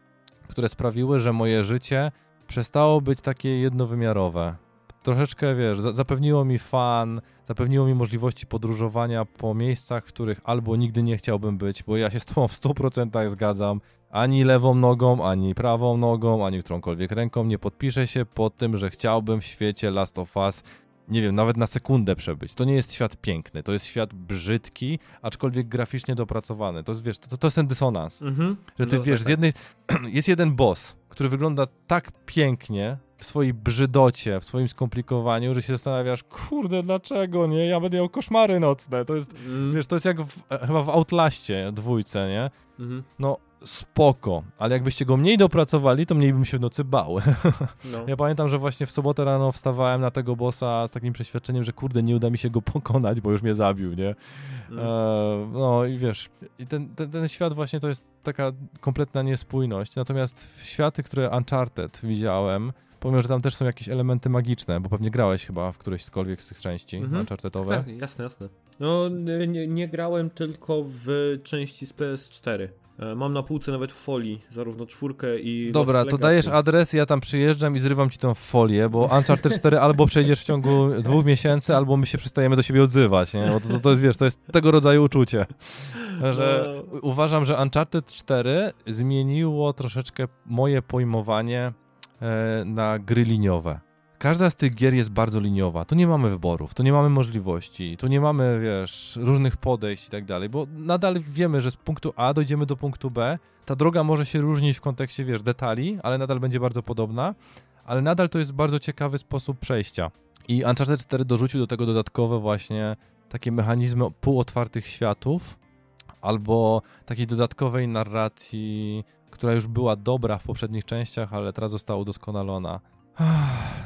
które sprawiły, że moje życie przestało być takie jednowymiarowe. Troszeczkę, wiesz, zapewniło mi fan, zapewniło mi możliwości podróżowania po miejscach, w których albo nigdy nie chciałbym być, bo ja się z tobą w 100% zgadzam. Ani lewą nogą, ani prawą nogą, ani którąkolwiek ręką nie podpiszę się pod tym, że chciałbym w świecie Last of Us nie wiem, nawet na sekundę przebyć. To nie jest świat piękny, to jest świat brzydki, aczkolwiek graficznie dopracowany. To jest, wiesz, to, to jest ten dysonans. Mhm. Że ty no, wiesz, tak, z jednej... jest jeden boss, który wygląda tak pięknie w swojej brzydocie, w swoim skomplikowaniu, że się zastanawiasz, kurde, dlaczego, nie? Ja będę miał koszmary nocne. To jest, mm. wiesz, to jest jak w, chyba w Outlaście dwójce, nie? Mhm. No, spoko, ale jakbyście go mniej dopracowali, to mniej bym się w nocy bał. No. Ja pamiętam, że właśnie w sobotę rano wstawałem na tego bossa z takim przeświadczeniem, że kurde, nie uda mi się go pokonać, bo już mnie zabił, nie? Mm. E, no i wiesz, i ten, ten, ten, świat właśnie to jest taka kompletna niespójność, natomiast światy, które Uncharted widziałem, pomimo, że tam też są jakieś elementy magiczne, bo pewnie grałeś chyba w którejś z tych części -hmm. Unchartedowe. Tak, jasne, jasne. No, nie, nie grałem tylko w części z PS4. E, mam na półce nawet folii, zarówno czwórkę i. Dobra, to dajesz adres, ja tam przyjeżdżam i zrywam ci tą folię, bo Uncharted 4 albo przejdziesz w ciągu dwóch miesięcy, albo my się przestajemy do siebie odzywać, nie? To, to, to jest, wiesz, to jest tego rodzaju uczucie. Że no. Uważam, że Uncharted 4 zmieniło troszeczkę moje pojmowanie e, na gry liniowe. Każda z tych gier jest bardzo liniowa. Tu nie mamy wyborów, tu nie mamy możliwości, tu nie mamy, wiesz, różnych podejść i tak dalej, bo nadal wiemy, że z punktu A dojdziemy do punktu B. Ta droga może się różnić w kontekście, wiesz, detali, ale nadal będzie bardzo podobna, ale nadal to jest bardzo ciekawy sposób przejścia. I Uncharted 4 dorzucił do tego dodatkowe właśnie takie mechanizmy półotwartych światów albo takiej dodatkowej narracji, która już była dobra w poprzednich częściach, ale teraz została udoskonalona.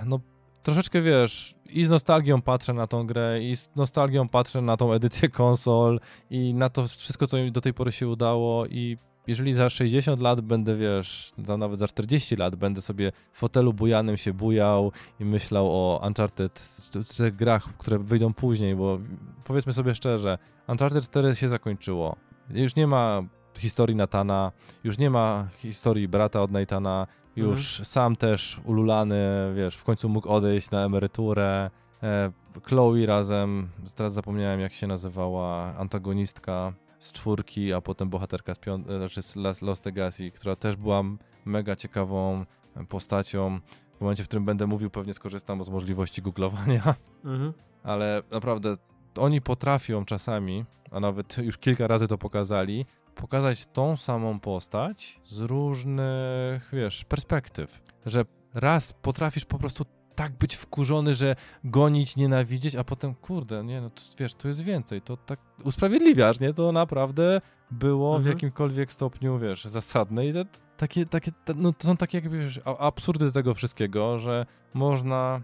No, troszeczkę wiesz, i z nostalgią patrzę na tą grę, i z nostalgią patrzę na tą edycję konsol, i na to wszystko, co mi do tej pory się udało, i jeżeli za 60 lat będę, wiesz, nawet za 40 lat będę sobie w fotelu bujanym się bujał i myślał o Uncharted, tych grach, które wyjdą później, bo powiedzmy sobie szczerze, Uncharted 4 się zakończyło. Już nie ma historii Natana, już nie ma historii brata od Nathana, już mhm. sam też ululany, wiesz, w końcu mógł odejść na emeryturę. E, Chloe razem, teraz zapomniałem jak się nazywała, antagonistka z czwórki, a potem bohaterka z, piąt- e, znaczy z Lost Legacy, która też była mega ciekawą postacią. W momencie, w którym będę mówił, pewnie skorzystam z możliwości googlowania. Mhm. Ale naprawdę oni potrafią czasami, a nawet już kilka razy to pokazali, pokazać tą samą postać z różnych, wiesz, perspektyw. Że raz potrafisz po prostu tak być wkurzony, że gonić, nienawidzieć, a potem, kurde, nie, no to wiesz, to jest więcej, to tak usprawiedliwiasz, nie? To naprawdę było mhm. w jakimkolwiek stopniu, wiesz, zasadne i to, takie, takie, no to są takie jakby, wiesz, absurdy tego wszystkiego, że można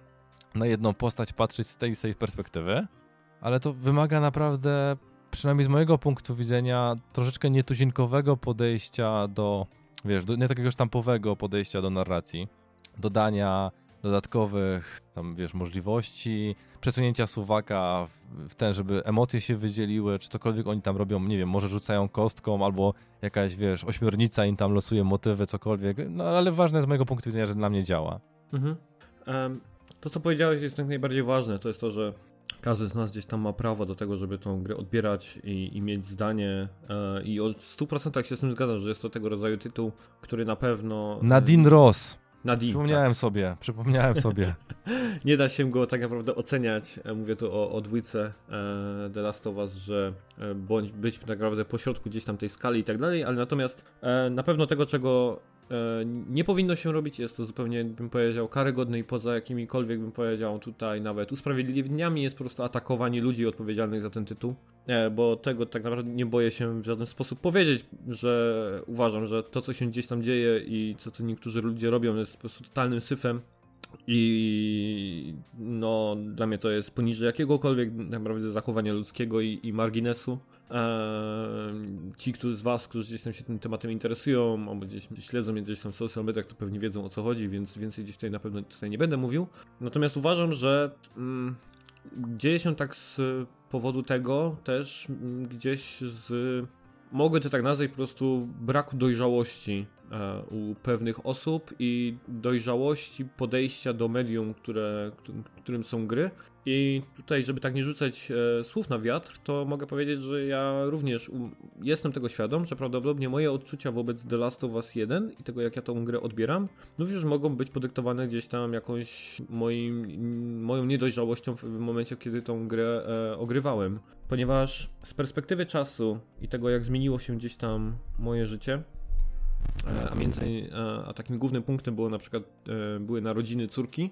na jedną postać patrzeć z tej, z tej perspektywy, ale to wymaga naprawdę przynajmniej z mojego punktu widzenia, troszeczkę nietuzinkowego podejścia do, wiesz, do, nie takiego sztampowego podejścia do narracji, dodania dodatkowych, tam, wiesz, możliwości, przesunięcia suwaka w ten, żeby emocje się wydzieliły, czy cokolwiek oni tam robią, nie wiem, może rzucają kostką, albo jakaś, wiesz, ośmiornica im tam losuje motywy, cokolwiek, no ale ważne z mojego punktu widzenia, że dla mnie działa. Mhm. Um, to, co powiedziałeś jest najbardziej ważne, to jest to, że każdy z nas gdzieś tam ma prawo do tego, żeby tą grę odbierać i, i mieć zdanie. E, I o 100% się z tym zgadzam, że jest to tego rodzaju tytuł, który na pewno. E, Nadine Ross. Nadine. Przypomniałem tak. sobie, przypomniałem sobie. nie da się go tak naprawdę oceniać. E, mówię tu o, o dwójce e, The Last of Us, że e, bądź być tak naprawdę pośrodku gdzieś tam tej skali i tak dalej, ale natomiast e, na pewno tego, czego nie powinno się robić, jest to zupełnie, bym powiedział, karygodne i poza jakimikolwiek, bym powiedział, tutaj nawet usprawiedliwieniami jest po prostu atakowanie ludzi odpowiedzialnych za ten tytuł, e, bo tego tak naprawdę nie boję się w żaden sposób powiedzieć, że uważam, że to, co się gdzieś tam dzieje i co, co niektórzy ludzie robią jest po prostu totalnym syfem i no, dla mnie to jest poniżej jakiegokolwiek naprawdę zachowania ludzkiego i, i marginesu. Eee, ci którzy z Was, którzy gdzieś tam się tym tematem interesują, albo gdzieś, śledzą mnie gdzieś tam w social mediach, to pewnie wiedzą o co chodzi, więc więcej gdzieś tutaj na pewno tutaj nie będę mówił. Natomiast uważam, że mm, dzieje się tak z powodu tego też gdzieś z mogę to tak nazwać po prostu braku dojrzałości u pewnych osób i dojrzałości podejścia do medium, które, którym są gry. I tutaj, żeby tak nie rzucać e, słów na wiatr, to mogę powiedzieć, że ja również um, jestem tego świadom, że prawdopodobnie moje odczucia wobec The Last of Us 1 i tego, jak ja tą grę odbieram, również mogą być podyktowane gdzieś tam jakąś moim, moją niedojrzałością w momencie, kiedy tą grę e, ogrywałem. Ponieważ z perspektywy czasu i tego, jak zmieniło się gdzieś tam moje życie, e, a między a, a takim głównym punktem było na przykład e, były narodziny córki,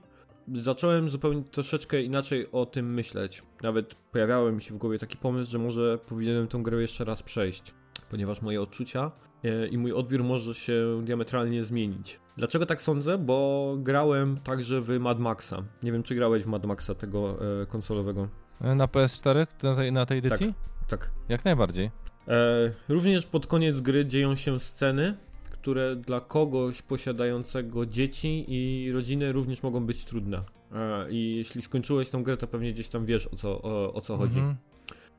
zacząłem zupełnie troszeczkę inaczej o tym myśleć. Nawet pojawiały mi się w głowie taki pomysł, że może powinienem tę grę jeszcze raz przejść, ponieważ moje odczucia e, i mój odbiór może się diametralnie zmienić. Dlaczego tak sądzę? Bo grałem także w Mad Maxa. Nie wiem, czy grałeś w Mad Maxa tego e, konsolowego. E, na PS4? Na tej, na tej edycji? Tak. tak. Jak najbardziej. E, również pod koniec gry dzieją się sceny, które dla kogoś posiadającego dzieci i rodziny również mogą być trudne. E, I jeśli skończyłeś tą grę, to pewnie gdzieś tam wiesz o co, o, o co chodzi. Mhm.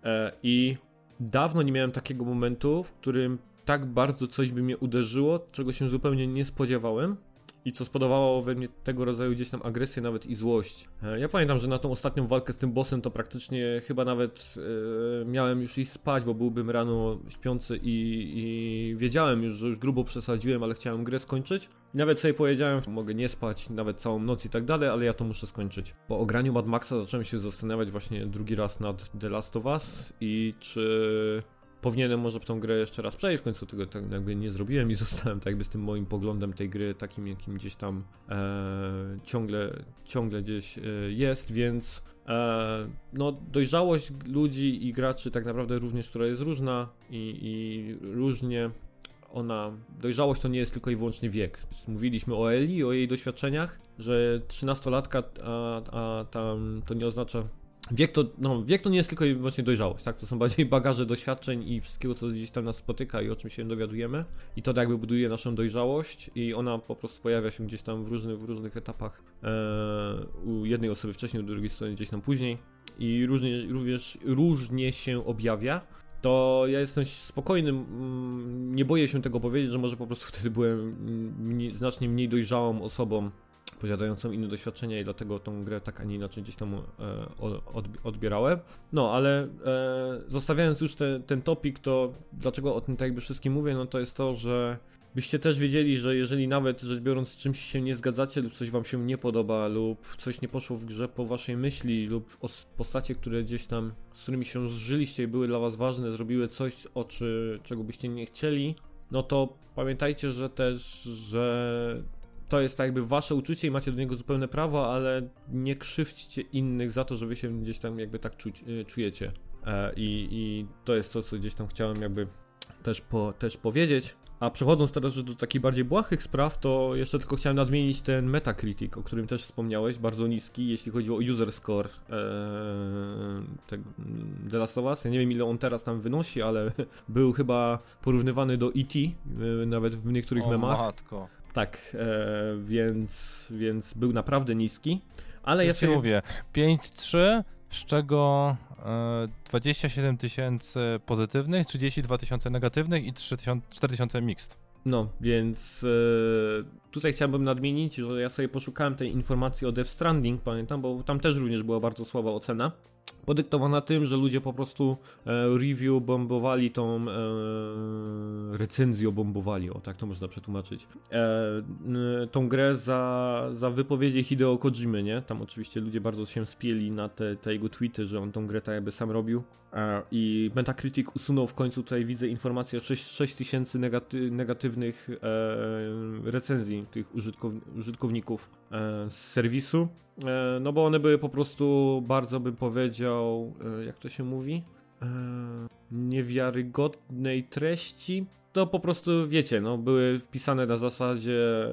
E, I dawno nie miałem takiego momentu, w którym tak bardzo coś by mnie uderzyło, czego się zupełnie nie spodziewałem i co spodobało we mnie tego rodzaju gdzieś tam agresję nawet i złość. E, ja pamiętam, że na tą ostatnią walkę z tym bossem to praktycznie chyba nawet e, miałem już iść spać, bo byłbym rano śpiący i, i, wiedziałem już, że już grubo przesadziłem, ale chciałem grę skończyć. I nawet sobie powiedziałem, mogę nie spać nawet całą noc i tak dalej, ale ja to muszę skończyć. Po ograniu Mad Maxa zacząłem się zastanawiać właśnie drugi raz nad The Last of Us i czy powinienem może tą grę jeszcze raz przejść, w końcu tego tak jakby nie zrobiłem i zostałem tak jakby z tym moim poglądem tej gry takim, jakim gdzieś tam e, ciągle, ciągle gdzieś e, jest, więc e, no dojrzałość ludzi i graczy tak naprawdę również, która jest różna i, i różnie ona, dojrzałość to nie jest tylko i wyłącznie wiek. Mówiliśmy o Eli, o jej doświadczeniach, że 13-latka, a, a tam to nie oznacza Wiek to, no, wiek to nie jest tylko i wyłącznie dojrzałość, tak? To są bardziej bagaże doświadczeń i wszystkiego, co gdzieś tam nas spotyka i o czym się dowiadujemy. I to jakby buduje naszą dojrzałość i ona po prostu pojawia się gdzieś tam w różnych, w różnych etapach. E, u jednej osoby wcześniej, u drugiej strony gdzieś tam później. I różnie, również różnie się objawia to ja jestem spokojnym, mm, nie boję się tego powiedzieć, że może po prostu wtedy byłem mniej, znacznie mniej dojrzałą osobą posiadającą inne doświadczenia i dlatego tą grę tak, a nie inaczej gdzieś tam e, odbierałem. No, ale e, zostawiając już te, ten topik, to dlaczego o tym tak jakby wszystkim mówię, no to jest to, że byście też wiedzieli, że jeżeli nawet rzecz biorąc z czymś się nie zgadzacie lub coś wam się nie podoba lub coś nie poszło w grze po waszej myśli lub postacie, które gdzieś tam, z którymi się zżyliście i były dla was ważne, zrobiły coś, o czy, czego byście nie chcieli, no to pamiętajcie, że też, że to jest tak jakby wasze uczucie i macie do niego zupełne prawo, ale nie krzywdźcie innych za to, że wy się gdzieś tam jakby tak czuć, y, czujecie. E, I, I to jest to, co gdzieś tam chciałem jakby też, po, też powiedzieć. A przechodząc teraz do takich bardziej błahych spraw, to jeszcze tylko chciałem nadmienić ten Metacritic, o którym też wspomniałeś, bardzo niski, jeśli chodzi o user score ee, te, The Last of Us. Ja nie wiem ile on teraz tam wynosi, ale był chyba porównywany do E.T., e, nawet w niektórych o, memach. Matko. Tak, e, więc, więc był naprawdę niski. Ale ja sobie mówię, 5-3, z czego e, 27 tysięcy pozytywnych, 32 tysiące negatywnych i 4 tysiące mixed. No, więc e, tutaj chciałbym nadmienić, że ja sobie poszukałem tej informacji o Death Stranding, pamiętam, bo tam też również była bardzo słaba ocena podyktowana tym, że ludzie po prostu e, review bombowali tą e, bombowali, o tak to można przetłumaczyć, e, tą grę za, za wypowiedzi Hideo Kojimy, nie? Tam oczywiście ludzie bardzo się spieli na te, te jego tweety, że on tą grę tak jakby sam robił e, i Metacritic usunął w końcu, tutaj widzę informację o 6, 6 tysięcy negaty, negatywnych e, recenzji tych użytkow, użytkowników e, z serwisu no bo one były po prostu bardzo bym powiedział, e, jak to się mówi, e, niewiarygodnej treści. To po prostu wiecie, no były wpisane na zasadzie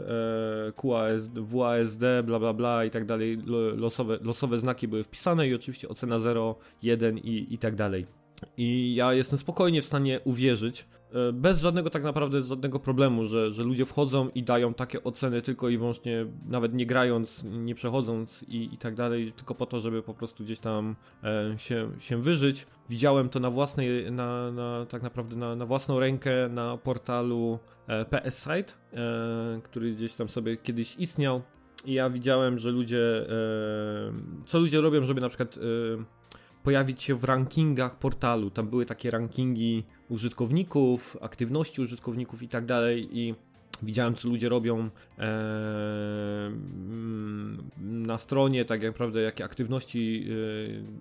QAS, WASD, bla bla bla i tak dalej, losowe, losowe znaki były wpisane i oczywiście ocena 0, 1 i, i tak dalej. I ja jestem spokojnie w stanie uwierzyć, e, bez żadnego tak naprawdę żadnego problemu, że, że ludzie wchodzą i dają takie oceny tylko i wyłącznie, nawet nie grając, nie przechodząc i, i tak dalej, tylko po to, żeby po prostu gdzieś tam e, się, się wyżyć. Widziałem to na własnej, na, na tak naprawdę na, na własną rękę na portalu e, PS Site, e, który gdzieś tam sobie kiedyś istniał. I ja widziałem, że ludzie, e, co ludzie robią, żeby na przykład e, pojawić się w rankingach portalu. Tam były takie rankingi użytkowników, aktywności użytkowników i tak dalej i Widziałem, co ludzie robią e, mm, na stronie, tak naprawdę, jakie aktywności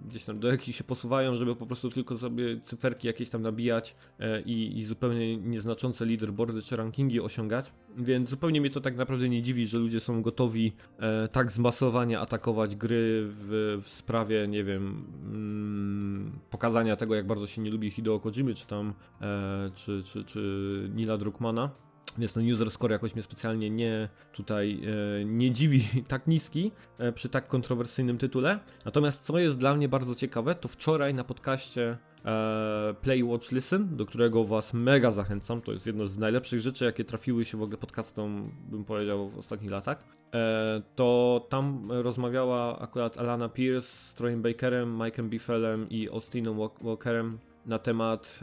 e, gdzieś tam do jakich się posuwają, żeby po prostu tylko sobie cyferki jakieś tam nabijać e, i, i, zupełnie nieznaczące leaderboardy czy rankingi osiągać. Więc zupełnie mnie to tak naprawdę nie dziwi, że ludzie są gotowi e, tak zmasowanie atakować gry w, w sprawie, nie wiem, mm, pokazania tego, jak bardzo się nie lubi Hideo Kojimy, czy tam, e, czy, czy, czy Nila Druckmana. Więc ten user score jakoś mnie specjalnie nie tutaj e, nie dziwi tak niski e, przy tak kontrowersyjnym tytule. Natomiast co jest dla mnie bardzo ciekawe, to wczoraj na podcaście e, Play Watch Listen, do którego was mega zachęcam. To jest jedno z najlepszych rzeczy, jakie trafiły się w ogóle podcastom, bym powiedział, w ostatnich latach. E, to tam rozmawiała akurat Alana Pierce z Troyem Bakerem, Mike'em Biffelem i Austinem Walkerem na temat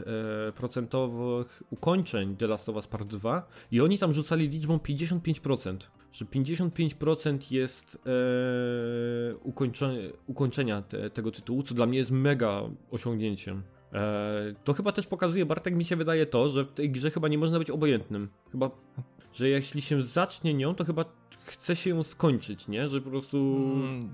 e, procentowych ukończeń The Last of Us Part 2 i oni tam rzucali liczbą 55%, że 55% jest e, ukończenia, te, tego tytułu, co dla mnie jest mega osiągnięciem. E, to chyba też pokazuje, Bartek, mi się wydaje to, że w tej grze chyba nie można być obojętnym. Chyba, że jeśli się zacznie nią, to chyba chce się ją skończyć, nie? Że po prostu... Mm,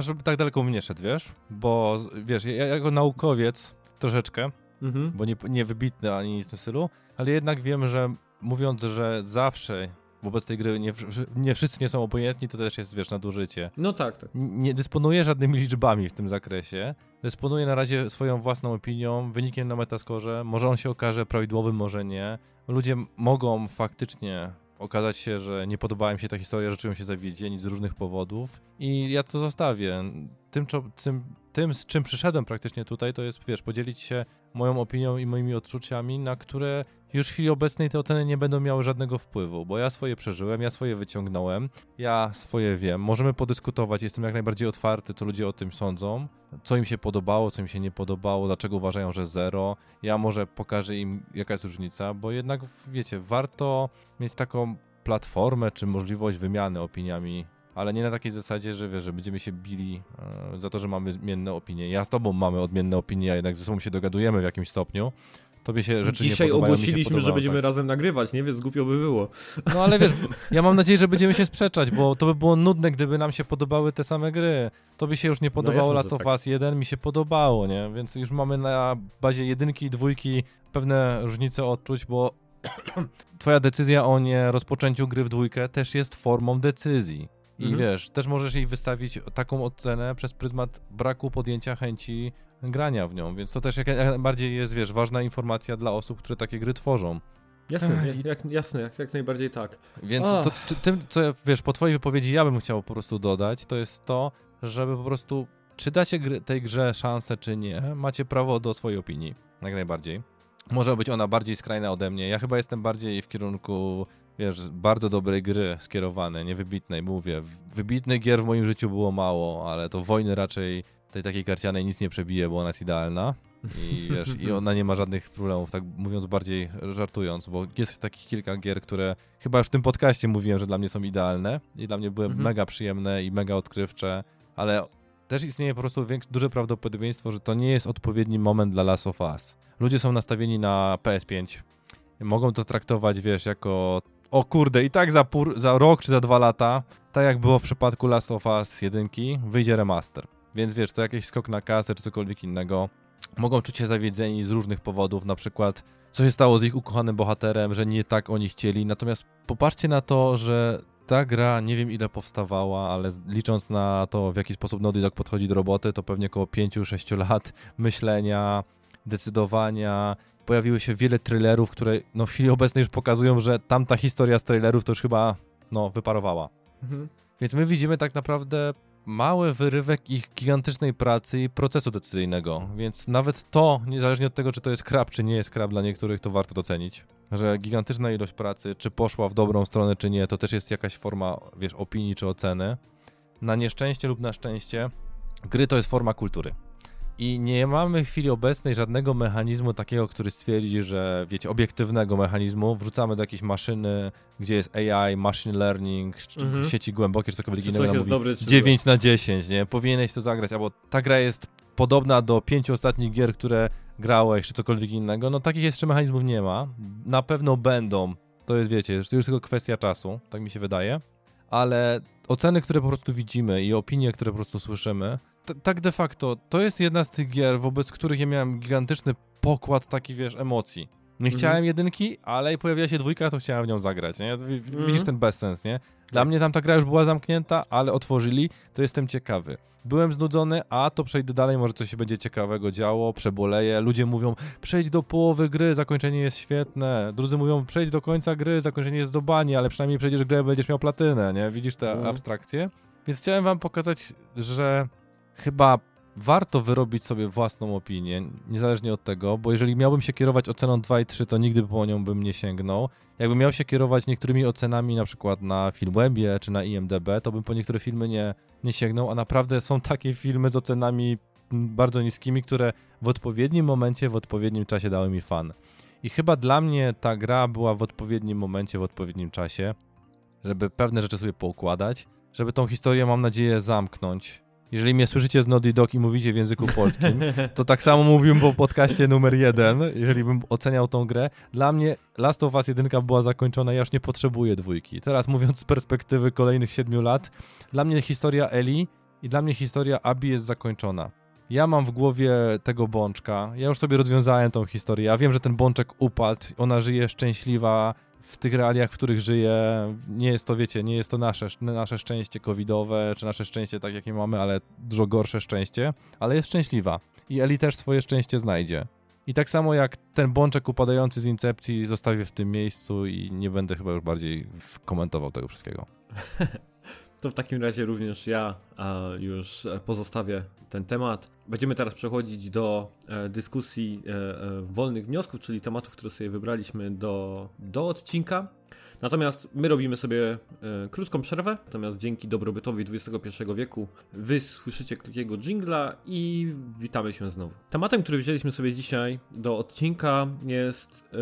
żeby tak daleko mnie szedł, wiesz? Bo, wiesz, ja jako naukowiec troszeczkę, mhm. bo nie, nie wybitny ani nic w tym stylu, ale jednak wiem, że mówiąc, że zawsze wobec tej gry nie, nie wszyscy nie są obojętni, to też jest, wiesz, nadużycie. No tak, tak. Nie dysponuję żadnymi liczbami w tym zakresie. Dysponuję na razie swoją własną opinią, wynikiem na metaskorze. Może on się okaże prawidłowym, może nie. Ludzie mogą faktycznie okazać się, że nie podobała im się ta historia, że czują się zawiedzieni z różnych powodów i ja to zostawię. Tym, tym, tym, z czym przyszedłem praktycznie tutaj, to jest, wiesz, podzielić się moją opinią i moimi odczuciami, na które już w chwili obecnej te oceny nie będą miały żadnego wpływu, bo ja swoje przeżyłem, ja swoje wyciągnąłem, ja swoje wiem. Możemy podyskutować, jestem jak najbardziej otwarty, co ludzie o tym sądzą, co im się podobało, co im się nie podobało, dlaczego uważają, że zero. Ja może pokażę im, jaka jest różnica, bo jednak, wiecie, warto mieć taką platformę czy możliwość wymiany opiniami ale nie na takiej zasadzie, że wiesz, że będziemy się bili e, za to, że mamy zmienne opinie. Ja z tobą mamy odmienne opinie, a jednak ze sobą się dogadujemy w jakimś stopniu. Tobie się rzeczy Dzisiaj nie podobają, ogłosiliśmy, że będziemy tak. razem nagrywać, nie? Więc głupio by było. No ale wiesz, ja mam nadzieję, że będziemy się sprzeczać, bo to by było nudne, gdyby nam się podobały te same gry. Tobie się już nie podobało no Last of tak. Us 1, mi się podobało, nie? Więc już mamy na bazie jedynki i dwójki pewne różnice odczuć, bo twoja decyzja o nie rozpoczęciu gry w dwójkę też jest formą decyzji. I mhm. wiesz, też możesz jej wystawić taką ocenę przez pryzmat braku podjęcia chęci grania w nią, więc to też jak najbardziej jest, wiesz, ważna informacja dla osób, które takie gry tworzą. Jasne, jak, jak, jasne, jak, jak najbardziej tak. Więc to, tym, co wiesz, po twojej wypowiedzi ja bym chciał po prostu dodać, to jest to, żeby po prostu, czy dacie gry, tej grze szansę, czy nie, macie prawo do swojej opinii, jak najbardziej. Może być ona bardziej skrajna ode mnie. Ja chyba jestem bardziej w kierunku wiesz, bardzo dobrej gry skierowane, niewybitnej, mówię. Wybitnych gier w moim życiu było mało, ale to wojny raczej tej takiej karcianej nic nie przebije, bo ona jest idealna. I wiesz, i ona nie ma żadnych problemów, tak mówiąc bardziej żartując, bo jest takich kilka gier, które chyba już w tym podcaście mówiłem, że dla mnie są idealne i dla mnie były mhm. mega przyjemne i mega odkrywcze, ale też istnieje po prostu większe, duże prawdopodobieństwo, że to nie jest odpowiedni moment dla Last of Us. Ludzie są nastawieni na PS5. Mogą to traktować, wiesz, jako o kurde, i tak za, pór, za rok czy za dwa lata, tak jak było w przypadku Last of Us 1, wyjdzie remaster. Więc wiesz, to jakiś skok na kasę czy cokolwiek innego. Mogą czuć się zawiedzeni z różnych powodów, na przykład co się stało z ich ukochanym bohaterem, że nie tak oni chcieli. Natomiast popatrzcie na to, że ta gra nie wiem ile powstawała, ale licząc na to, w jaki sposób Naughty Dog podchodzi do roboty, to pewnie około 5-6 lat myślenia, decydowania, pojawiło się wiele trailerów, które no, w chwili obecnej już pokazują, że tamta historia z trailerów to już chyba no, wyparowała. Mhm. Więc my widzimy tak naprawdę mały wyrywek ich gigantycznej pracy i procesu decyzyjnego, więc nawet to, niezależnie od tego, czy to jest krab, czy nie jest krab dla niektórych, to warto docenić. Że gigantyczna ilość pracy, czy poszła w dobrą stronę, czy nie, to też jest jakaś forma, wiesz, opinii czy oceny. Na nieszczęście lub na szczęście, gry to jest forma kultury. I nie mamy w chwili obecnej żadnego mechanizmu takiego, który stwierdzi, że wiecie, obiektywnego mechanizmu, wrzucamy do jakiejś maszyny, gdzie jest AI, machine learning, mhm. sieci głębokie, czy cokolwiek innego. Jest dobry, 9 na 10, nie? Powinieneś to zagrać, albo ta gra jest podobna do pięciu ostatnich gier, które grałeś, czy cokolwiek innego. No takich jeszcze mechanizmów nie ma. Na pewno będą. To jest, wiecie, to już tylko kwestia czasu, tak mi się wydaje. Ale oceny, które po prostu widzimy i opinie, które po prostu słyszymy, tak de facto, to jest jedna z tych gier, wobec których ja miałem gigantyczny pokład taki, wiesz, emocji. Nie mhm. chciałem jedynki, ale pojawiła się dwójka, to chciałem w nią zagrać, nie? Widzisz mhm. ten bezsens, nie? Dla tak. mnie tam ta gra już była zamknięta, ale otworzyli, to jestem ciekawy. Byłem znudzony, a to przejdę dalej, może coś się będzie ciekawego działo, przeboleję. Ludzie mówią, przejdź do połowy gry, zakończenie jest świetne. Drudzy mówią, przejdź do końca gry, zakończenie jest do bani, ale przynajmniej przejdziesz grę, będziesz miał platynę, nie? Widzisz te mhm. abstrakcje? Więc chciałem wam pokazać, że chyba warto wyrobić sobie własną opinię, niezależnie od tego, bo jeżeli miałbym się kierować oceną 2 i 3, to nigdy po nią bym nie sięgnął. Jakbym miał się kierować niektórymi ocenami, na przykład na Filmwebie czy na IMDb, to bym po niektóre filmy nie, nie sięgnął, a naprawdę są takie filmy z ocenami bardzo niskimi, które w odpowiednim momencie, w odpowiednim czasie dały mi fan. I chyba dla mnie ta gra była w odpowiednim momencie, w odpowiednim czasie, żeby pewne rzeczy sobie poukładać, żeby tą historię, mam nadzieję, zamknąć jeżeli mnie słyszycie z Naughty Dog i mówicie w języku polskim, to tak samo mówiłem po podcaście numer jeden, jeżeli bym oceniał tą grę. Dla mnie Last of Us 1 była zakończona, ja już nie potrzebuję dwójki. Teraz mówiąc z perspektywy kolejnych siedmiu lat, dla mnie historia Eli i dla mnie historia Abi jest zakończona. Ja mam w głowie tego bączka, ja już sobie rozwiązałem tą historię, ja wiem, że ten bączek upadł, ona żyje szczęśliwa, w tych realiach, w których żyję, nie jest to, wiecie, nie jest to nasze, nasze szczęście covidowe, czy nasze szczęście tak, jakie mamy, ale dużo gorsze szczęście, ale jest szczęśliwa. I Eli też swoje szczęście znajdzie. I tak samo jak ten bączek upadający z Incepcji zostawię w tym miejscu i nie będę chyba już bardziej komentował tego wszystkiego. To w takim razie również ja już pozostawię ten temat. Będziemy teraz przechodzić do e, dyskusji e, e, wolnych wniosków, czyli tematów, które sobie wybraliśmy do, do odcinka. Natomiast my robimy sobie krótką przerwę, natomiast dzięki dobrobytowi XXI wieku wy słyszycie krótkiego jingla i witamy się znowu. Tematem, który wzięliśmy sobie dzisiaj do odcinka jest e,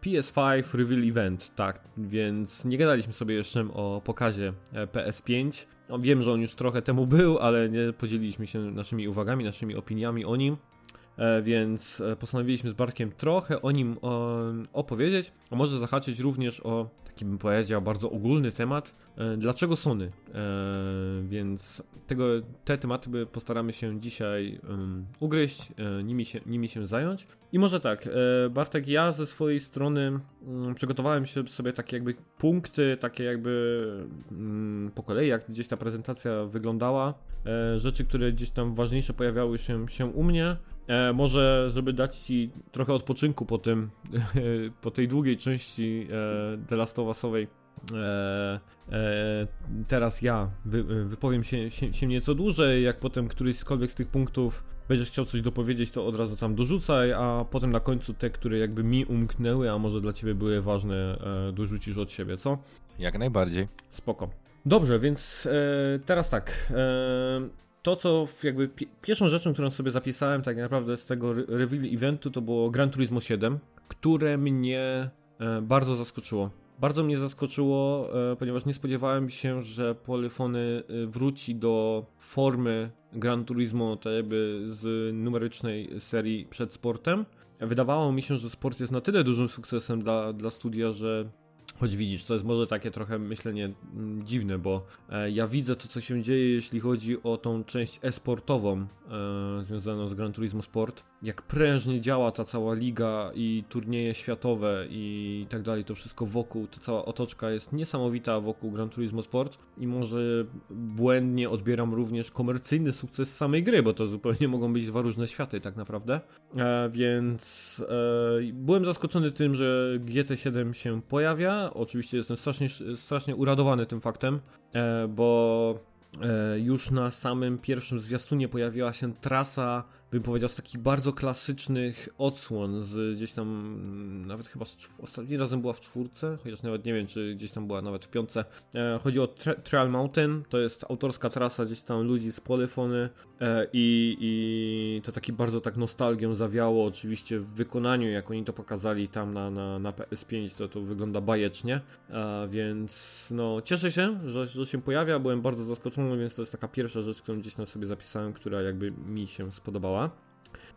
PS5 Reveal Event, tak, więc nie gadaliśmy sobie jeszcze o pokazie e, PS5. No, wiem, że on już trochę temu był, ale nie podzieliliśmy się naszymi uwagami, naszymi opiniami o nim. E, więc e, postanowiliśmy z Bartkiem trochę o nim opowiedzieć, a może zahaczyć również o taki bym powiedział bardzo ogólny temat, e, dlaczego Sony. Więc tego, te tematy postaramy się dzisiaj ugryźć, nimi się, nimi się zająć. I może tak, Bartek, ja ze swojej strony przygotowałem się sobie takie jakby punkty, takie jakby mm, po kolei, jak gdzieś ta prezentacja wyglądała, rzeczy, które gdzieś tam ważniejsze pojawiały się, się u mnie. E, może, żeby dać ci trochę odpoczynku po tym, po tej długiej części e, The Last of Usowej, e, e, teraz ja wy, wypowiem się, się, się, nieco dłużej, jak potem któryś z tych punktów będziesz chciał coś dopowiedzieć, to od razu tam dorzucaj, a potem na końcu te, które jakby mi umknęły, a może dla ciebie były ważne, e, dorzucisz od siebie, co? Jak najbardziej. Spoko. Dobrze, więc e, teraz tak to, co jakby pierwszą rzeczą, którą sobie zapisałem tak naprawdę z tego reveal eventu, to było Gran Turismo 7, które mnie e, bardzo zaskoczyło. Bardzo mnie zaskoczyło, e, ponieważ nie spodziewałem się, że Polyfony e, wróci do formy Gran Turismo, tak jakby z numerycznej serii przed sportem. Wydawało mi się, że sport jest na tyle dużym sukcesem dla, dla studia, że Choć widzisz, to jest może takie trochę myślenie mm, dziwne, bo e, ja widzę to, co się dzieje, jeśli chodzi o tą część e-sportową e, związaną z Gran Turismo Sport. Jak prężnie działa ta cała liga i turnieje światowe i tak dalej, to wszystko wokół, ta cała otoczka jest niesamowita wokół Gran Turismo Sport i może błędnie odbieram również komercyjny sukces samej gry, bo to zupełnie mogą być dwa różne światy tak naprawdę. E, więc e, byłem zaskoczony tym, że GT7 się pojawia oczywiście jestem strasznie, strasznie uradowany tym faktem, e, bo e, już na samym pierwszym zwiastunie pojawiła się trasa, bym powiedział, z takich bardzo klasycznych odsłon, z gdzieś tam, mm, nawet chyba z, ostatni razem była w czwórce, chociaż nawet nie wiem, czy gdzieś tam była nawet w piątce. E, chodzi o Trial Mountain, to jest autorska trasa gdzieś tam ludzi z Polyfony e, i, i to taki bardzo tak nostalgią zawiało, oczywiście w wykonaniu, jak oni to pokazali tam na, na, na PS5, to to wygląda bajecznie, e, więc no cieszę się, że, że się pojawia, byłem bardzo zaskoczony, więc to jest taka pierwsza rzecz, którą gdzieś tam sobie zapisałem, która jakby mi się spodobała.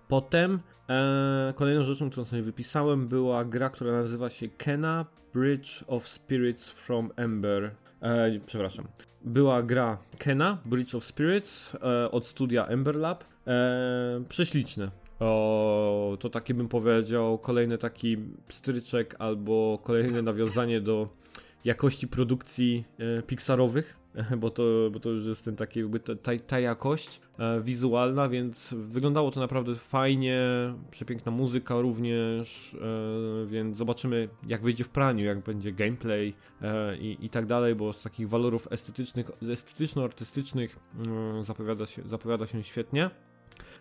Potem e, kolejną rzeczą, którą sobie wypisałem, była gra, która nazywa się Kena Bridge of Spirits from Ember. E, przepraszam. Była gra Kena Bridge of Spirits e, od studia Ember Lab. E, prześliczne. O, to taki bym powiedział kolejny taki pstryczek albo kolejne nawiązanie do jakości produkcji e, Pixarowych, bo to, bo to już jest ten taki jakby ta, ta jakość e, wizualna, więc wyglądało to naprawdę fajnie, przepiękna muzyka również, e, więc zobaczymy jak wyjdzie w praniu, jak będzie gameplay i, i tak dalej, bo z takich walorów estetycznych, estetyczno-artystycznych mm, zapowiada się, zapowiada się świetnie.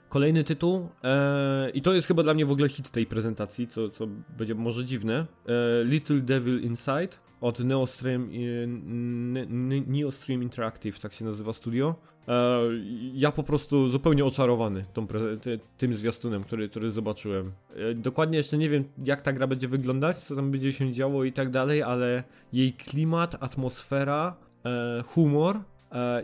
Kolejny tytuł, e, i to jest chyba dla mnie w ogóle hit tej prezentacji, co, co będzie może dziwne. E, Little Devil Inside od Neostream, Neostream Interactive, tak się nazywa studio. E, ja po prostu zupełnie oczarowany tą, tym zwiastunem, który, który zobaczyłem. E, dokładnie jeszcze nie wiem, jak ta gra będzie wyglądać, co tam będzie się działo i tak dalej, ale jej klimat, atmosfera, e, humor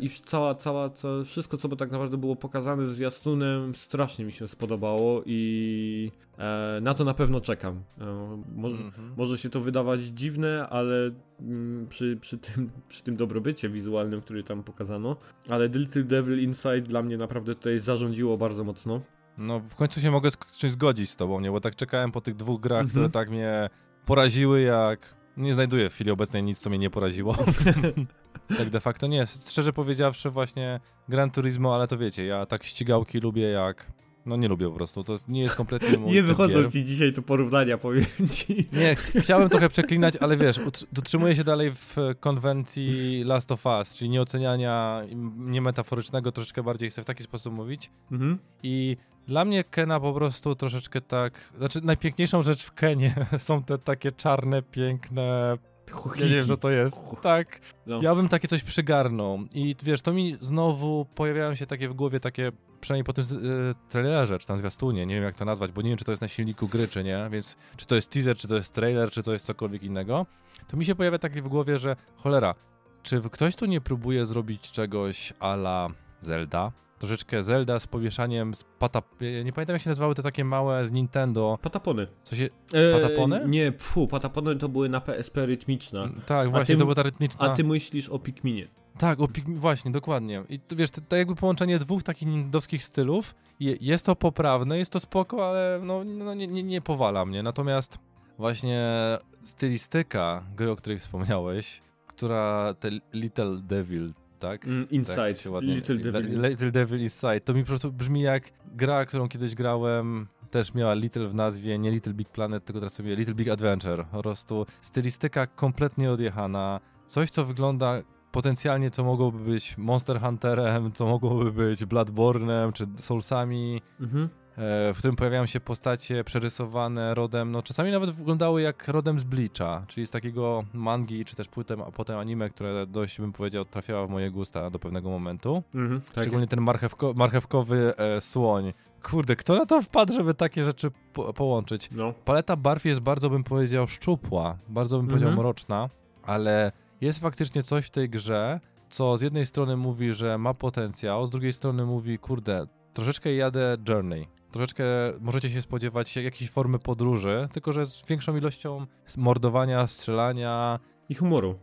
i cała, cała, cała, wszystko, co by tak naprawdę było pokazane zwiastunem, strasznie mi się spodobało i e, na to na pewno czekam. E, może, mm -hmm. może się to wydawać dziwne, ale mm, przy, przy, tym, przy tym dobrobycie wizualnym, który tam pokazano, ale Little Devil Inside dla mnie naprawdę tutaj zarządziło bardzo mocno. No, w końcu się mogę z czymś zgodzić z tobą, nie? Bo tak czekałem po tych dwóch grach, mm -hmm. które tak mnie poraziły, jak nie znajduję w chwili obecnej nic, co mnie nie poraziło. tak de facto nie. Szczerze powiedziawszy, właśnie Gran Turismo, ale to wiecie, ja tak ścigałki lubię jak. No nie lubię po prostu, to nie jest kompletnie mój Nie wychodzą ci dzisiaj tu porównania, powiem ci. Nie, chciałem trochę przeklinać, ale wiesz, utrzymuję się dalej w konwencji Last of Us, czyli nieoceniania niemetaforycznego, troszeczkę bardziej chcę w taki sposób mówić. Mhm. I dla mnie Kena po prostu troszeczkę tak. Znaczy, najpiękniejszą rzecz w Kenie są te takie czarne, piękne. Ja nie wiem, co to jest. Tak. No. Ja bym takie coś przygarnął. I wiesz, to mi znowu pojawiają się takie w głowie, takie, przynajmniej po tym y, trailerze, czy tam zwiastunie, nie wiem jak to nazwać, bo nie wiem, czy to jest na silniku gry, czy nie, więc czy to jest teaser, czy to jest trailer, czy to jest cokolwiek innego. To mi się pojawia takie w głowie, że cholera, czy ktoś tu nie próbuje zrobić czegoś ala Zelda? Troszeczkę Zelda z pomieszaniem z patap... Nie pamiętam jak się nazywały te takie małe z Nintendo. Patapony. Co się... E, patapony? nie, pfu, patapony to były na PSP rytmiczna. Mm, tak, właśnie, ty, to była ta rytmiczna. A ty myślisz o Pikminie. Tak, o Pikmin, właśnie, dokładnie. I to, wiesz, to, to jakby połączenie dwóch takich nintendowskich stylów, je, jest to poprawne, jest to spoko, ale no, no nie, nie, nie powala mnie. Natomiast właśnie stylistyka gry, o której wspomniałeś, która te Little Devil tak? Mm, inside, tak ładnie, Little Devil. Little Devil Inside. To mi po prostu brzmi jak gra, którą kiedyś grałem, też miała Little w nazwie, nie Little Big Planet, tylko teraz sobie Little Big Adventure. Po prostu stylistyka kompletnie odjechana. Coś, co wygląda potencjalnie, co mogłoby być Monster Hunterem, co mogłoby być Bloodborne'em, czy Soulsami. Mhm. E, w którym pojawiają się postacie przerysowane rodem, no czasami nawet wyglądały jak rodem z Bleacha, czyli z takiego mangi, czy też płytem, a potem anime, które dość, bym powiedział, trafiała w moje gusta do pewnego momentu. Mhm, tak. Szczególnie ten marchewko, marchewkowy e, słoń. Kurde, kto na to wpadł, żeby takie rzeczy po połączyć? No. Paleta barw jest bardzo, bym powiedział, szczupła, bardzo bym powiedział mhm. mroczna, ale jest faktycznie coś w tej grze, co z jednej strony mówi, że ma potencjał, z drugiej strony mówi, kurde, troszeczkę jadę Journey troszeczkę możecie się spodziewać jakiejś formy podróży, tylko że z większą ilością mordowania, strzelania. I humoru.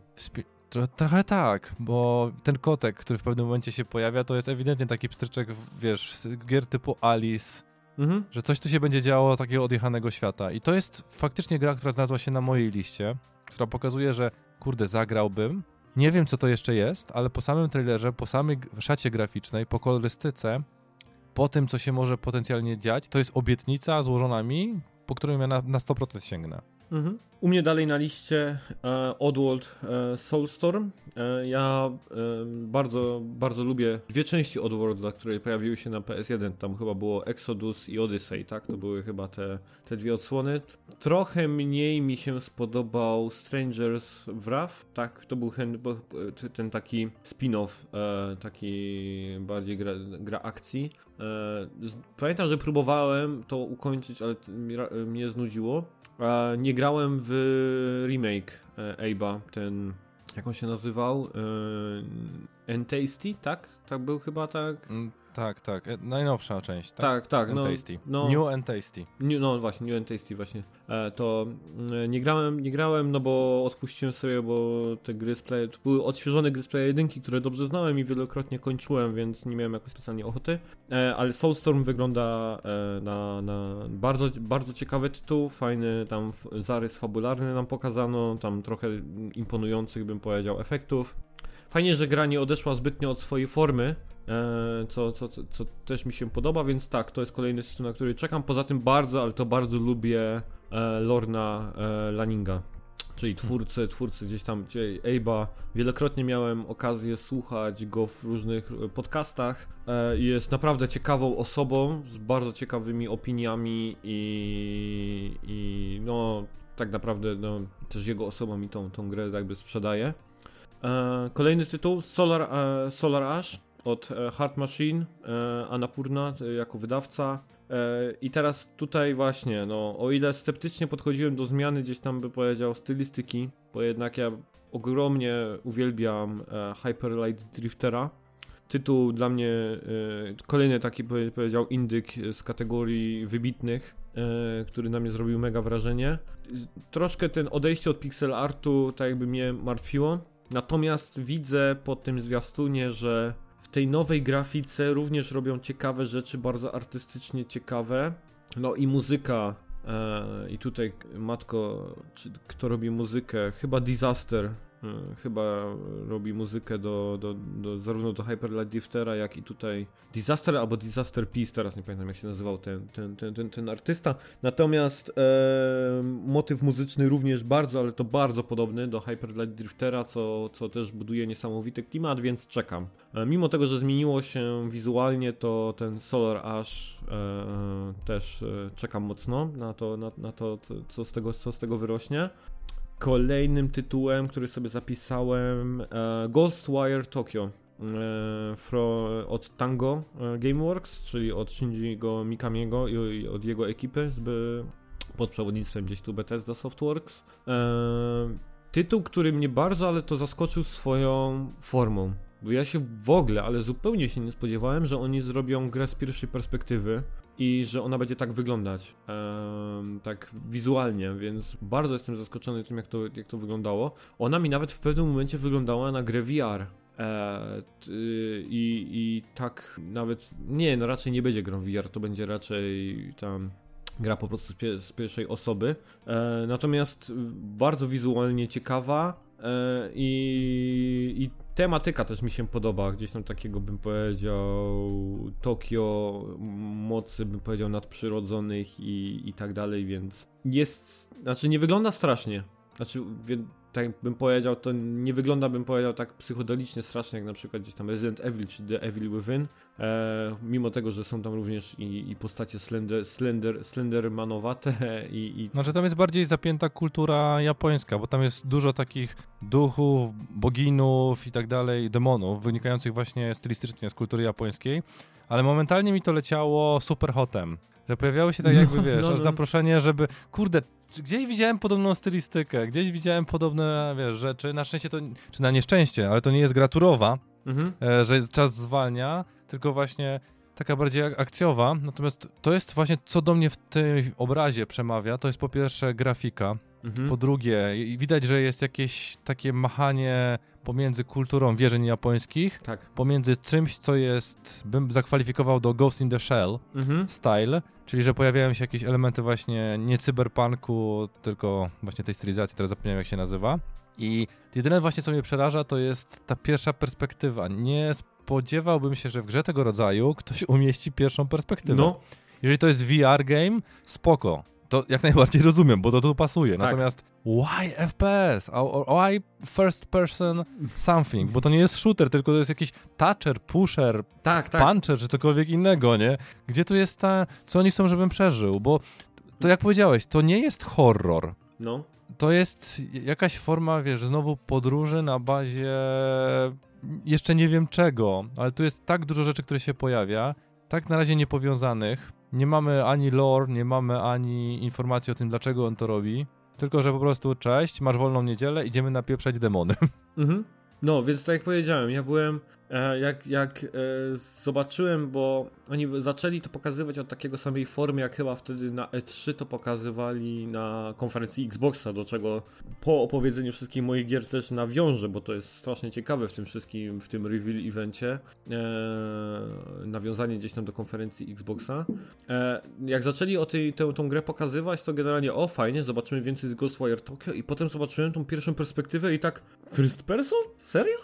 Trochę tak, bo ten kotek, który w pewnym momencie się pojawia, to jest ewidentnie taki pstryczek, wiesz, gier typu Alice, mhm. że coś tu się będzie działo takiego odjechanego świata. I to jest faktycznie gra, która znalazła się na mojej liście, która pokazuje, że kurde, zagrałbym. Nie wiem, co to jeszcze jest, ale po samym trailerze, po samej szacie graficznej, po kolorystyce, po tym, co się może potencjalnie dziać, to jest obietnica złożona mi, po którą ja na, na 100% sięgnę. Mhm. U mnie dalej na liście e, Oddworld e, Soulstorm. E, ja e, bardzo, bardzo lubię dwie części Oddworlda, które pojawiły się na PS1. Tam chyba było Exodus i Odyssey, tak? To były chyba te, te dwie odsłony. Trochę mniej mi się spodobał Strangers Wrath, tak? To był ten, ten taki spin-off, e, taki bardziej gra, gra akcji. E, pamiętam, że próbowałem to ukończyć, ale mnie znudziło. Nie grałem w remake e, Abe'a, ten jak on się nazywał? Entasty, tak? Tak był chyba tak? Tak, tak. E, najnowsza część, tak? Tak, tak. No, no, New and Tasty. New, no właśnie, New and Tasty właśnie. E, to e, nie grałem, nie grałem, no bo odpuściłem sobie, bo te gry z Play, to były odświeżone gry z Play 1, które dobrze znałem i wielokrotnie kończyłem, więc nie miałem jakoś specjalnie ochoty. E, ale Soulstorm wygląda e, na, na bardzo, bardzo ciekawy tytuł, fajny tam zarys fabularny nam pokazano, tam trochę imponujących bym powiedział efektów. Fajnie, że gra nie odeszła zbytnio od swojej formy, e, co, co, co, co, też mi się podoba, więc tak, to jest kolejny tytuł, na który czekam. Poza tym bardzo, ale to bardzo lubię e, Lorna e, Laninga, czyli twórcy, twórcy gdzieś tam, gdzie Abe'a. Wielokrotnie miałem okazję słuchać go w różnych podcastach. Jest naprawdę ciekawą osobą, z bardzo ciekawymi opiniami i, i no tak naprawdę no, też jego osoba mi tą, tą grę jakby sprzedaje. E, kolejny tytuł Solar, e, Solar Ash od e, Heart Machine, Anapurna jako wydawca. I teraz tutaj właśnie, no, o ile sceptycznie podchodziłem do zmiany gdzieś tam by powiedział stylistyki, bo jednak ja ogromnie uwielbiam Hyper Light Driftera. Tytuł dla mnie kolejny taki powiedział indyk z kategorii wybitnych, który na mnie zrobił mega wrażenie. Troszkę ten odejście od pixel artu tak jakby mnie martwiło, Natomiast widzę po tym zwiastunie, że w tej nowej grafice również robią ciekawe rzeczy, bardzo artystycznie ciekawe. No i muzyka. E, I tutaj matko, czy, kto robi muzykę? Chyba Disaster chyba robi muzykę do, do, do, zarówno do Hyper Light Driftera, jak i tutaj Disaster albo Disaster Peace, teraz nie pamiętam jak się nazywał ten, ten, ten, ten, ten artysta. Natomiast e, motyw muzyczny również bardzo, ale to bardzo podobny do Hyper Light Driftera, co, co też buduje niesamowity klimat, więc czekam. E, mimo tego, że zmieniło się wizualnie, to ten Solar Ash e, też e, czekam mocno na to, na, na to co, z tego, co z tego wyrośnie. Kolejnym tytułem, który sobie zapisałem, e, Ghostwire Tokyo e, od Tango e, Gameworks, czyli od Shinjigo Mikamiego i, od jego ekipy z, pod przewodnictwem gdzieś tu Bethesda Softworks. Tytuł, który mnie bardzo, ale to zaskoczył swoją formą. Bo ja się w ogóle, ale zupełnie się nie spodziewałem, że oni zrobią grę z pierwszej perspektywy i że ona będzie tak wyglądać, um, tak wizualnie, więc bardzo jestem zaskoczony tym, jak to, jak to wyglądało. Ona mi nawet w pewnym momencie wyglądała na grę VR. E, i, I tak nawet, nie, no raczej nie będzie grą VR, to będzie raczej tam gra po prostu z, pie z pierwszej osoby. E, natomiast bardzo wizualnie ciekawa, I, I tematyka też mi się podoba, gdzieś tam takiego bym powiedział Tokio, mocy bym powiedział nadprzyrodzonych i, i tak dalej, więc jest, znaczy nie wygląda strasznie. Znaczy, tak bym powiedział, to nie wygląda, bym powiedział, tak psychodelicznie strasznie, jak na przykład gdzieś tam Resident Evil czy The Evil Within, e, mimo tego, że są tam również i, i postacie slender, slender, slendermanowate i, i... Znaczy tam jest bardziej zapięta kultura japońska, bo tam jest dużo takich duchów, boginów i tak dalej, demonów, wynikających właśnie stylistycznie z kultury japońskiej, ale momentalnie mi to leciało super hotem że pojawiały się tak jakby, wiesz, no, no. zaproszenie, żeby, kurde, gdzieś widziałem podobną stylistykę, gdzieś widziałem podobne, wiesz, rzeczy. Na szczęście to, czy na nieszczęście, ale to nie jest graturowa, mhm. e, że czas zwalnia, tylko właśnie taka bardziej akcjowa. Natomiast to jest właśnie, co do mnie w tym obrazie przemawia, to jest po pierwsze grafika, mhm. po drugie widać, że jest jakieś takie machanie pomiędzy kulturą wierzeń japońskich, tak. pomiędzy czymś, co jest, bym zakwalifikował do Ghost in the Shell mhm. style, czyli że pojawiają się jakieś elementy właśnie nie cyberpunku, tylko właśnie tej stylizacji, teraz zapomniałem jak się nazywa. I jedyne właśnie, co mnie przeraża, to jest ta pierwsza perspektywa. Nie spodziewałbym się, że w grze tego rodzaju ktoś umieści pierwszą perspektywę. No. Jeżeli to jest VR game, spoko to jak najbardziej rozumiem, bo to tu pasuje. Tak. Natomiast why FPS? Why first person something? Bo to nie jest shooter, tylko to jest jakiś toucher, pusher, Tak, tak. puncher czy cokolwiek innego, nie? Gdzie tu jest ta, co oni chcą, żebym przeżył? Bo to jak powiedziałeś, to nie jest horror. No. To jest jakaś forma, wiesz, znowu podróży na bazie jeszcze nie wiem czego, ale tu jest tak dużo rzeczy, które się pojawia, tak na razie niepowiązanych. Nie mamy ani lore, nie mamy ani informacji o tym, dlaczego on to robi. Tylko, że po prostu cześć, masz wolną niedzielę, idziemy napieprzać demony. Mhm. No, więc tak jak powiedziałem, ja byłem, jak, jak e, zobaczyłem, bo oni zaczęli to pokazywać od takiego samej formy, jak chyba wtedy na E3 to pokazywali na konferencji Xboxa, do czego po opowiedzeniu wszystkich moich gier też nawiążę, bo to jest strasznie ciekawe w tym wszystkim, w tym reveal evencie, e, nawiązanie gdzieś tam do konferencji Xboxa. E, jak zaczęli o tej, tę, tą grę pokazywać, to generalnie o fajnie, zobaczymy więcej z Ghostwire Tokyo i potem zobaczyłem tą pierwszą perspektywę i tak first person? Serio?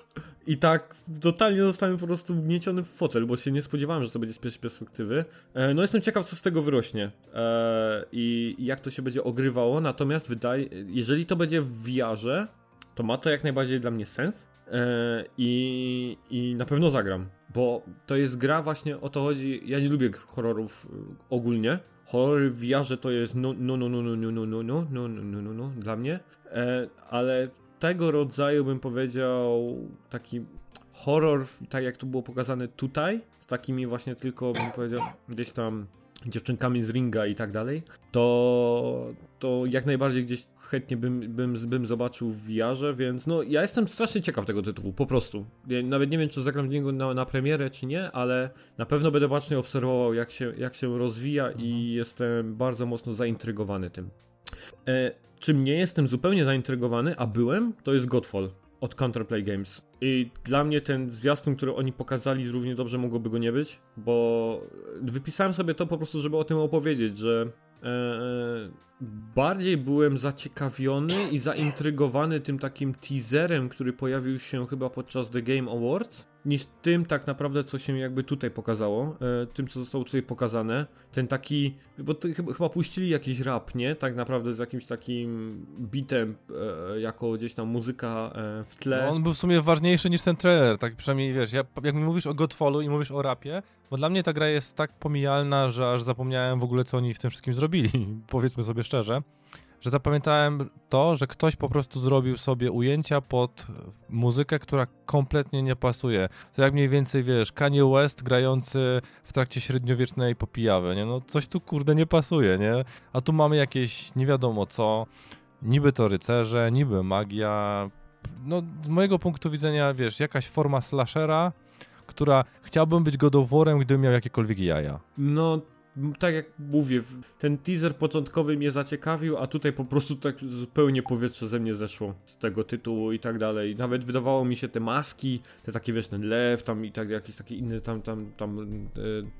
I tak totalnie zostałem po prostu wgnieciony w fotel, bo się nie spodziewałem, że to będzie z pierwszej perspektywy. E, no jestem ciekaw, co z tego wyrośnie e, i jak to się będzie ogrywało, natomiast wydaje, jeżeli to będzie w VR-ze, to ma to jak najbardziej dla mnie sens e, i, i na pewno zagram, bo to jest gra właśnie, o to chodzi, ja nie lubię horrorów y, ogólnie, horrory w VR-ze to jest no, no, no, no, no, no, no, no, no, no, no, no, no, no, dla mnie, e, ale tego rodzaju bym powiedział taki horror, tak jak to było pokazane tutaj, z takimi właśnie tylko bym powiedział gdzieś tam dziewczynkami z ringa i tak dalej, to, to jak najbardziej gdzieś chętnie bym, bym, bym zobaczył w VR-ze, więc no ja jestem strasznie ciekaw tego tytułu, po prostu. Ja nawet nie wiem, czy zagram w niego na, na premierę, czy nie, ale na pewno będę bacznie obserwował, jak się, jak się rozwija i jestem bardzo mocno zaintrygowany tym. E, czym nie jestem zupełnie zaintrygowany, a byłem, to jest Godfall od Counterplay Games. I dla mnie ten zwiastun, który oni pokazali, równie dobrze mogłoby go nie być, bo wypisałem sobie to po prostu, żeby o tym opowiedzieć, że e, bardziej byłem zaciekawiony i zaintrygowany tym takim teaserem, który pojawił się chyba podczas The Game Awards, niż tym tak naprawdę, co się jakby tutaj pokazało, e, tym, co zostało tutaj pokazane. Ten taki, bo chyba puścili jakiś rap, nie? Tak naprawdę z jakimś takim bitem, e, jako gdzieś tam muzyka e, w tle. No, on był w sumie ważniejszy niż ten trailer, tak przynajmniej wiesz, ja, jak mi mówisz o Godfallu i mówisz o rapie, bo dla mnie ta gra jest tak pomijalna, że aż zapomniałem w ogóle co oni w tym wszystkim zrobili, powiedzmy sobie szczerze, że zapamiętałem to, że ktoś po prostu zrobił sobie ujęcia pod muzykę, która kompletnie nie pasuje. To jak mniej więcej, wiesz, Kanye West grający w trakcie średniowiecznej popijawy, nie? No coś tu kurde nie pasuje, nie? A tu mamy jakieś nie wiadomo co, niby to rycerze, niby magia, no z mojego punktu widzenia, wiesz, jakaś forma slashera, która chciałbym być God of War'em, gdybym miał jakiekolwiek jaja. No, tak jak mówię, ten teaser początkowy mnie zaciekawił, a tutaj po prostu tak zupełnie powietrze ze mnie zeszło z tego tytułu i tak dalej. Nawet wydawało mi się te maski, te takie wiesz, ten lew tam i tak jakieś takie inne tam, tam, tam, e,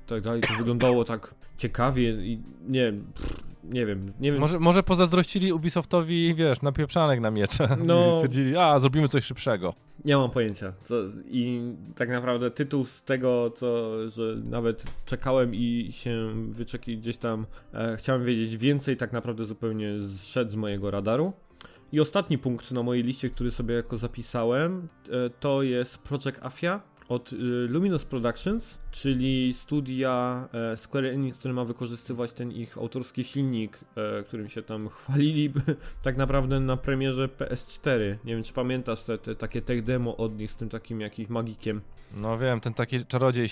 tak dalej, to wyglądało tak ciekawie i nie wiem, pff, nie wiem, nie wiem. Może, może pozazdrościli Ubisoftowi, wiesz, napieprzanek na miecze No. i stwierdzili, a, zrobimy coś szybszego. Nie mam pojęcia. Co, I tak naprawdę tytuł z tego, co, że nawet czekałem i się wyczeki gdzieś tam e, chciałem wiedzieć więcej, tak naprawdę zupełnie zszedł z mojego radaru. I ostatni punkt na mojej liście, który sobie jako zapisałem, e, to jest Project Afia od e, Luminous Productions, czyli studia e, Square Enix, który ma wykorzystywać ten ich autorski silnik, e, którym się tam chwalili tak naprawdę na premierze PS4. Nie wiem, czy pamiętasz te, te takie tech demo od nich z tym takim jakimś magikiem. No wiem, ten taki czarodziej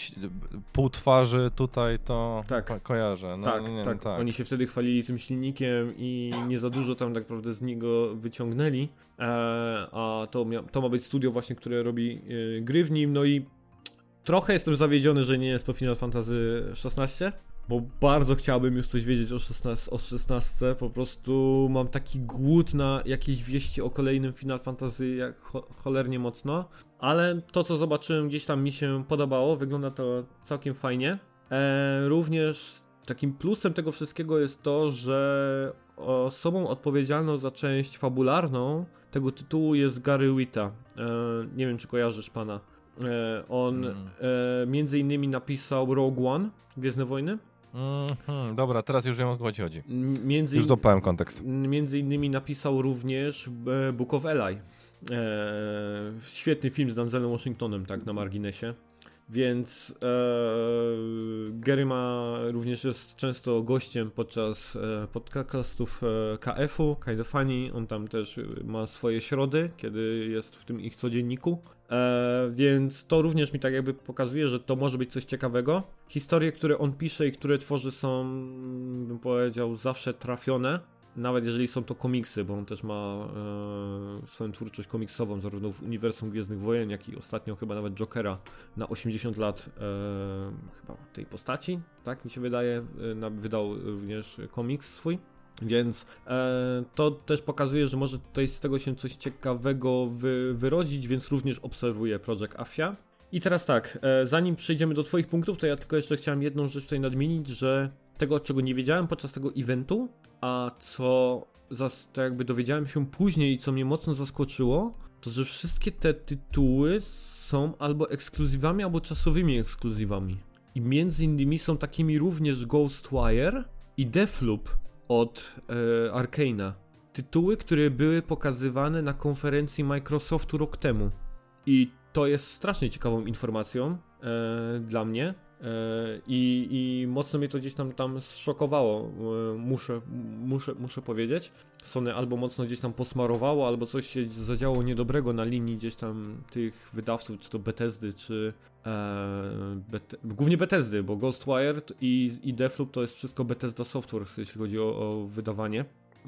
pół twarzy tutaj to Tak. ko- kojarzę. No, tak, nie, nie, tak, tak. Oni się wtedy chwalili tym silnikiem i nie za dużo tam tak naprawdę z niego wyciągnęli. E, a to, to ma być studio właśnie, które robi e, gry w nim. No i trochę jestem zawiedziony, że nie jest to Final Fantasy XVI. Bo bardzo chciałbym już coś wiedzieć o 16, o 16. Po prostu mam taki głód na jakieś wieści o kolejnym Final Fantasy jak cho cholernie mocno. Ale to, co zobaczyłem gdzieś tam mi się podobało. Wygląda to całkiem fajnie. E, również takim plusem tego wszystkiego jest to, że osobą odpowiedzialną za część fabularną tego tytułu jest Gary Wita. E, nie wiem, czy kojarzysz pana. E, on Mm. e, między innymi napisał Rogue One, Gwiezdne Wojny. Mhm, dobra, teraz już wiem o co chodzi. Między, Już złapałem kontekst. między innymi napisał również e, Book of Eli. E, świetny film z Denzelem Washingtonem, tak na marginesie. Więc e, Gary ma również jest często gościem podczas e, podcastów e, KF-u, Kind of Funny. On tam też ma swoje środy, kiedy jest w tym ich codzienniku. E, więc to również mi tak jakby pokazuje, że to może być coś ciekawego. Historie, które on pisze i które tworzy są, bym powiedział, zawsze trafione. Nawet jeżeli są to komiksy, bo on też ma e, swoją twórczość komiksową, zarówno w uniwersum Gwiezdnych Wojen, jak i ostatnio chyba nawet Jokera na 80 lat e, chyba tej postaci, tak mi się wydaje, e, wydał również komiks swój. Więc e, to też pokazuje, że może tutaj z tego się coś ciekawego wy, wyrodzić, więc również obserwuję Project Afia. I teraz tak, e, zanim przejdziemy do Twoich punktów, to ja tylko jeszcze chciałem jedną rzecz tutaj nadmienić, że tego, czego nie wiedziałem podczas tego eventu, a co zas, to jakby dowiedziałem się później i co mnie mocno zaskoczyło, to że wszystkie te tytuły są albo ekskluzywami, albo czasowymi ekskluzywami. I między innymi są takimi również Ghostwire i Deathloop od e, Arcana. Tytuły, które były pokazywane na konferencji Microsoftu rok temu. I to jest strasznie ciekawą informacją e, dla mnie. E, I, I mocno mnie to gdzieś tam, tam zszokowało, e, muszę, muszę, muszę powiedzieć. Sony albo mocno gdzieś tam posmarowało, albo coś się zadziało niedobrego na linii gdzieś tam tych wydawców, czy to Bethesdy, czy e, Bet głównie Bethesdy, bo Ghostwire i, i Deathloop to jest wszystko Bethesda Software, jeśli chodzi o, o wydawanie,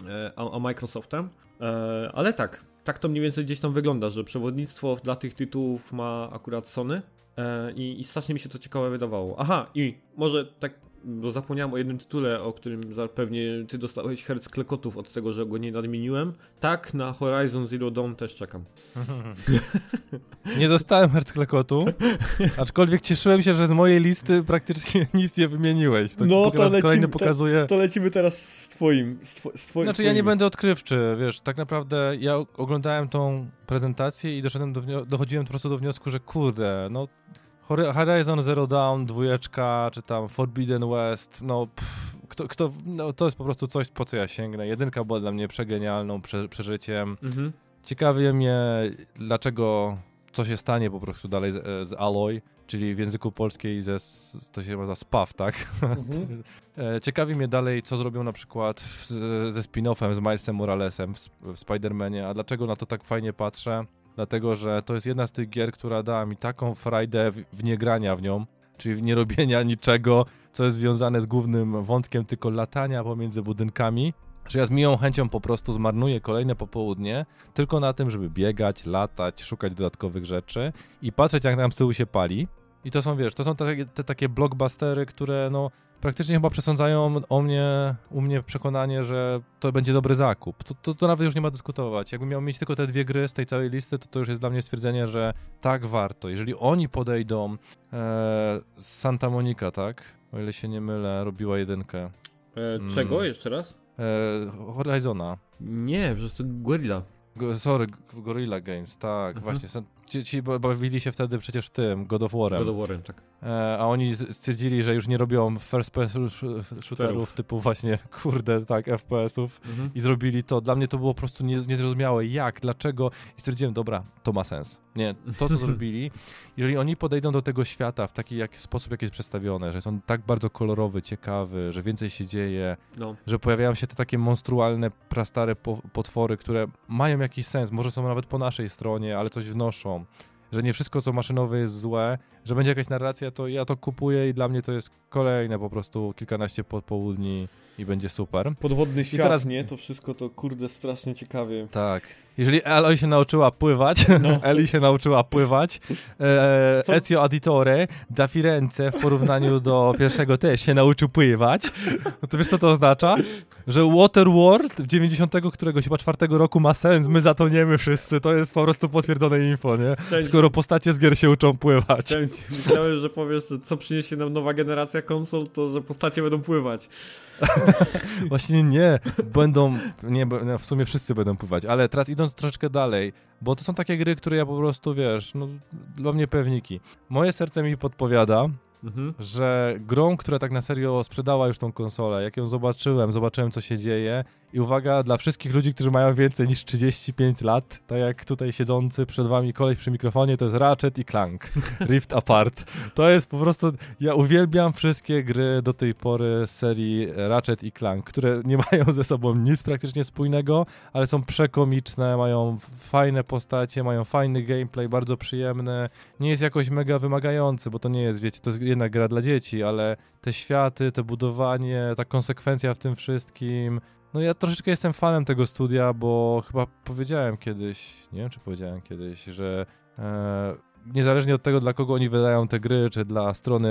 e, a, a Microsoftem. E, ale tak, tak to mniej więcej gdzieś tam wygląda, że przewodnictwo dla tych tytułów ma akurat Sony i, i strasznie mi się to ciekawe wydawało. Aha, i może tak, bo zapomniałem o jednym tytule, o którym pewnie ty dostałeś herc klekotów od tego, że go nie nadmieniłem. Tak, na Horizon Zero Dawn też czekam. Nie dostałem hercklekotu, aczkolwiek cieszyłem się, że z mojej listy praktycznie nic nie wymieniłeś. To No, to lecimy- kolejny to- pokazuje... To lecimy teraz z twoim, z, two, z twoim. Znaczy ja nie będę odkrywczy, wiesz, tak naprawdę ja oglądałem tą prezentację i doszedłem do dochodziłem po prostu do wniosku, że kurde, no Horizon Zero Dawn, dwójeczka, czy tam Forbidden West, no pff, kto, kto, no to jest po prostu coś, po co ja sięgnę. Jedynka była dla mnie przegenialną prze, przeżyciem. Mhm. Ciekawi mnie, dlaczego, co się stanie po prostu dalej z, z Alloy, czyli w języku polskiej ze, to się nazywa SPAW, tak? Mhm. E, Ciekawi mnie dalej, co zrobią na przykład w, ze Spin-offem, z Milesem Moralesem w, w Spider-Manie, a dlaczego na to tak fajnie patrzę? Dlatego, że to jest jedna z tych gier, która dała mi taką frajdę w, w niegrania w nią, czyli w nierobienia niczego, co jest związane z głównym wątkiem, tylko latania pomiędzy budynkami, że ja z miłą chęcią po prostu zmarnuję kolejne popołudnie tylko na tym, żeby biegać, latać, szukać dodatkowych rzeczy i patrzeć, jak nam z tyłu się pali. I to są, wiesz, to są te, te takie blockbustery, które no praktycznie chyba przesądzają o mnie, u mnie przekonanie, że to będzie dobry zakup. To, to, to nawet już nie ma dyskutować. Jakbym miał mieć tylko te dwie gry z tej całej listy, to to już jest dla mnie stwierdzenie, że tak warto. Jeżeli oni podejdą, e, Santa Monica, tak? O ile się nie mylę, robiła jedynkę. E, Mm. czego jeszcze raz? E, Horizona. Nie, przecież to Guerrilla. Go, sorry, Gorilla Games, tak, Mhm. właśnie. Ci, ci ba- bawili się wtedy przecież tym, God of War'em. God of War'em, tak. E, a oni stwierdzili, że już nie robią first person sh- shooterów Shooterów. typu właśnie, kurde, tak, FPS-ów Mhm. i zrobili to. Dla mnie to było po prostu nie, niezrozumiałe. Jak, dlaczego? I stwierdziłem, dobra, to ma sens. Nie, to co zrobili, jeżeli oni podejdą do tego świata w taki jak, sposób, jaki jest przedstawione, że jest on tak bardzo kolorowy, ciekawy, że więcej się dzieje, No. że pojawiają się te takie monstrualne, prastare po, potwory, które mają jakiś sens, może są nawet po naszej stronie, ale coś wnoszą. Że nie wszystko, co maszynowe jest złe, że będzie jakaś narracja, to ja to kupuję i dla mnie to jest kolejne po prostu kilkanaście popołudni i będzie super. Podwodny świat, teraz- nie? To wszystko to kurde strasznie ciekawie. Tak. Jeżeli Eloi się nauczyła pływać, No. Eli się nauczyła pływać, e, Co? Ezio Auditore da Firenze w porównaniu do pierwszego też się nauczył pływać, no to wiesz co to oznacza? Że Waterworld w 90 któregoś chyba czwartego roku ma sens, my zatoniemy wszyscy, to jest po prostu potwierdzone info, nie? Skoro postacie z gier się uczą pływać. chciałem, myślałem, że powiesz, że co przyniesie nam nowa generacja konsol, to że postacie będą pływać. Właśnie nie, będą, nie, no, w sumie wszyscy będą pływać, ale teraz idąc troszeczkę dalej, bo to są takie gry, które ja po prostu, wiesz, no dla mnie pewniki. Moje serce mi podpowiada, mhm. że grą, która tak na serio sprzedała już tą konsolę, jak ją zobaczyłem, zobaczyłem co się dzieje i uwaga, dla wszystkich ludzi, którzy mają więcej niż 35 lat, tak jak tutaj siedzący przed wami koleś przy mikrofonie, to jest Ratchet i Clank, Rift Apart. To jest po prostu, ja uwielbiam wszystkie gry do tej pory z serii Ratchet i Clank, które nie mają ze sobą nic praktycznie spójnego, ale są przekomiczne, mają fajne postacie, mają fajny gameplay, bardzo przyjemny, nie jest jakoś mega wymagający, bo to nie jest, wiecie, to jest jednak gra dla dzieci, ale te światy, te budowanie, ta konsekwencja w tym wszystkim, no ja troszeczkę jestem fanem tego studia, bo chyba powiedziałem kiedyś, nie wiem czy powiedziałem kiedyś, że e, niezależnie od tego, dla kogo oni wydają te gry, czy dla strony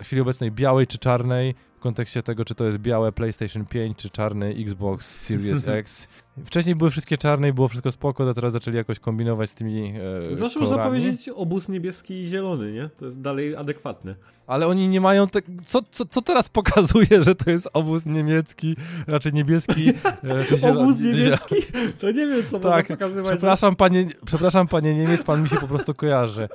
w chwili obecnej białej czy czarnej, w kontekście tego, czy to jest białe PlayStation 5, czy czarny Xbox Series X. Wcześniej były wszystkie czarne i było wszystko spoko, a teraz zaczęli jakoś kombinować z tymi e, Zawsze można powiedzieć obóz niebieski i zielony, nie? To jest dalej adekwatne. Ale oni nie mają... Te... Co, co, co teraz pokazuje, że to jest obóz niemiecki, raczej niebieski? E, czy zielony, obóz niemiecki? To nie wiem, co tak, można pokazywać. Przepraszam panie, przepraszam panie Niemiec, pan mi się po prostu kojarzy.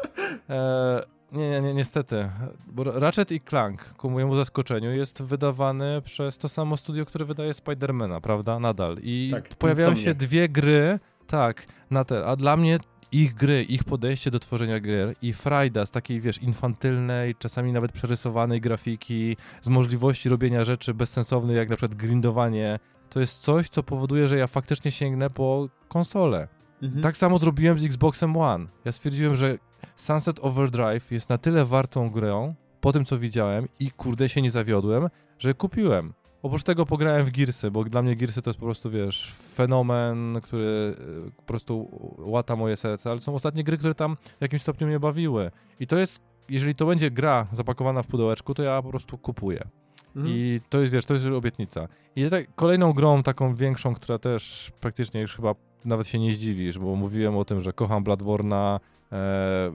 E, nie, nie, nie, niestety. Bo Ratchet i Clank, ku mojemu zaskoczeniu, jest wydawany przez to samo studio, które wydaje Spidermana, prawda? Nadal. I tak, pojawiają się dwie gry, tak, na te, a dla mnie ich gry, ich podejście do tworzenia gier i frajda z takiej, wiesz, infantylnej, czasami nawet przerysowanej grafiki, z możliwości robienia rzeczy bezsensownych, jak na przykład grindowanie, to jest coś, co powoduje, że ja faktycznie sięgnę po konsolę. Mhm. Tak samo zrobiłem z Xboxem One. Ja stwierdziłem, że Sunset Overdrive jest na tyle wartą grą, po tym co widziałem i kurde się nie zawiodłem, że kupiłem. Oprócz tego pograłem w Gearsy, bo dla mnie Gearsy to jest po prostu, wiesz, fenomen, który e, po prostu łata moje serce, ale są ostatnie gry, które tam w jakimś stopniu mnie bawiły. I to jest, jeżeli to będzie gra zapakowana w pudełeczku, to ja po prostu kupuję. Mhm. I to jest, wiesz, to jest obietnica. I tak, kolejną grą taką większą, która też praktycznie już chyba nawet się nie zdziwisz, bo mówiłem o tym, że kocham Bloodborne'a, E,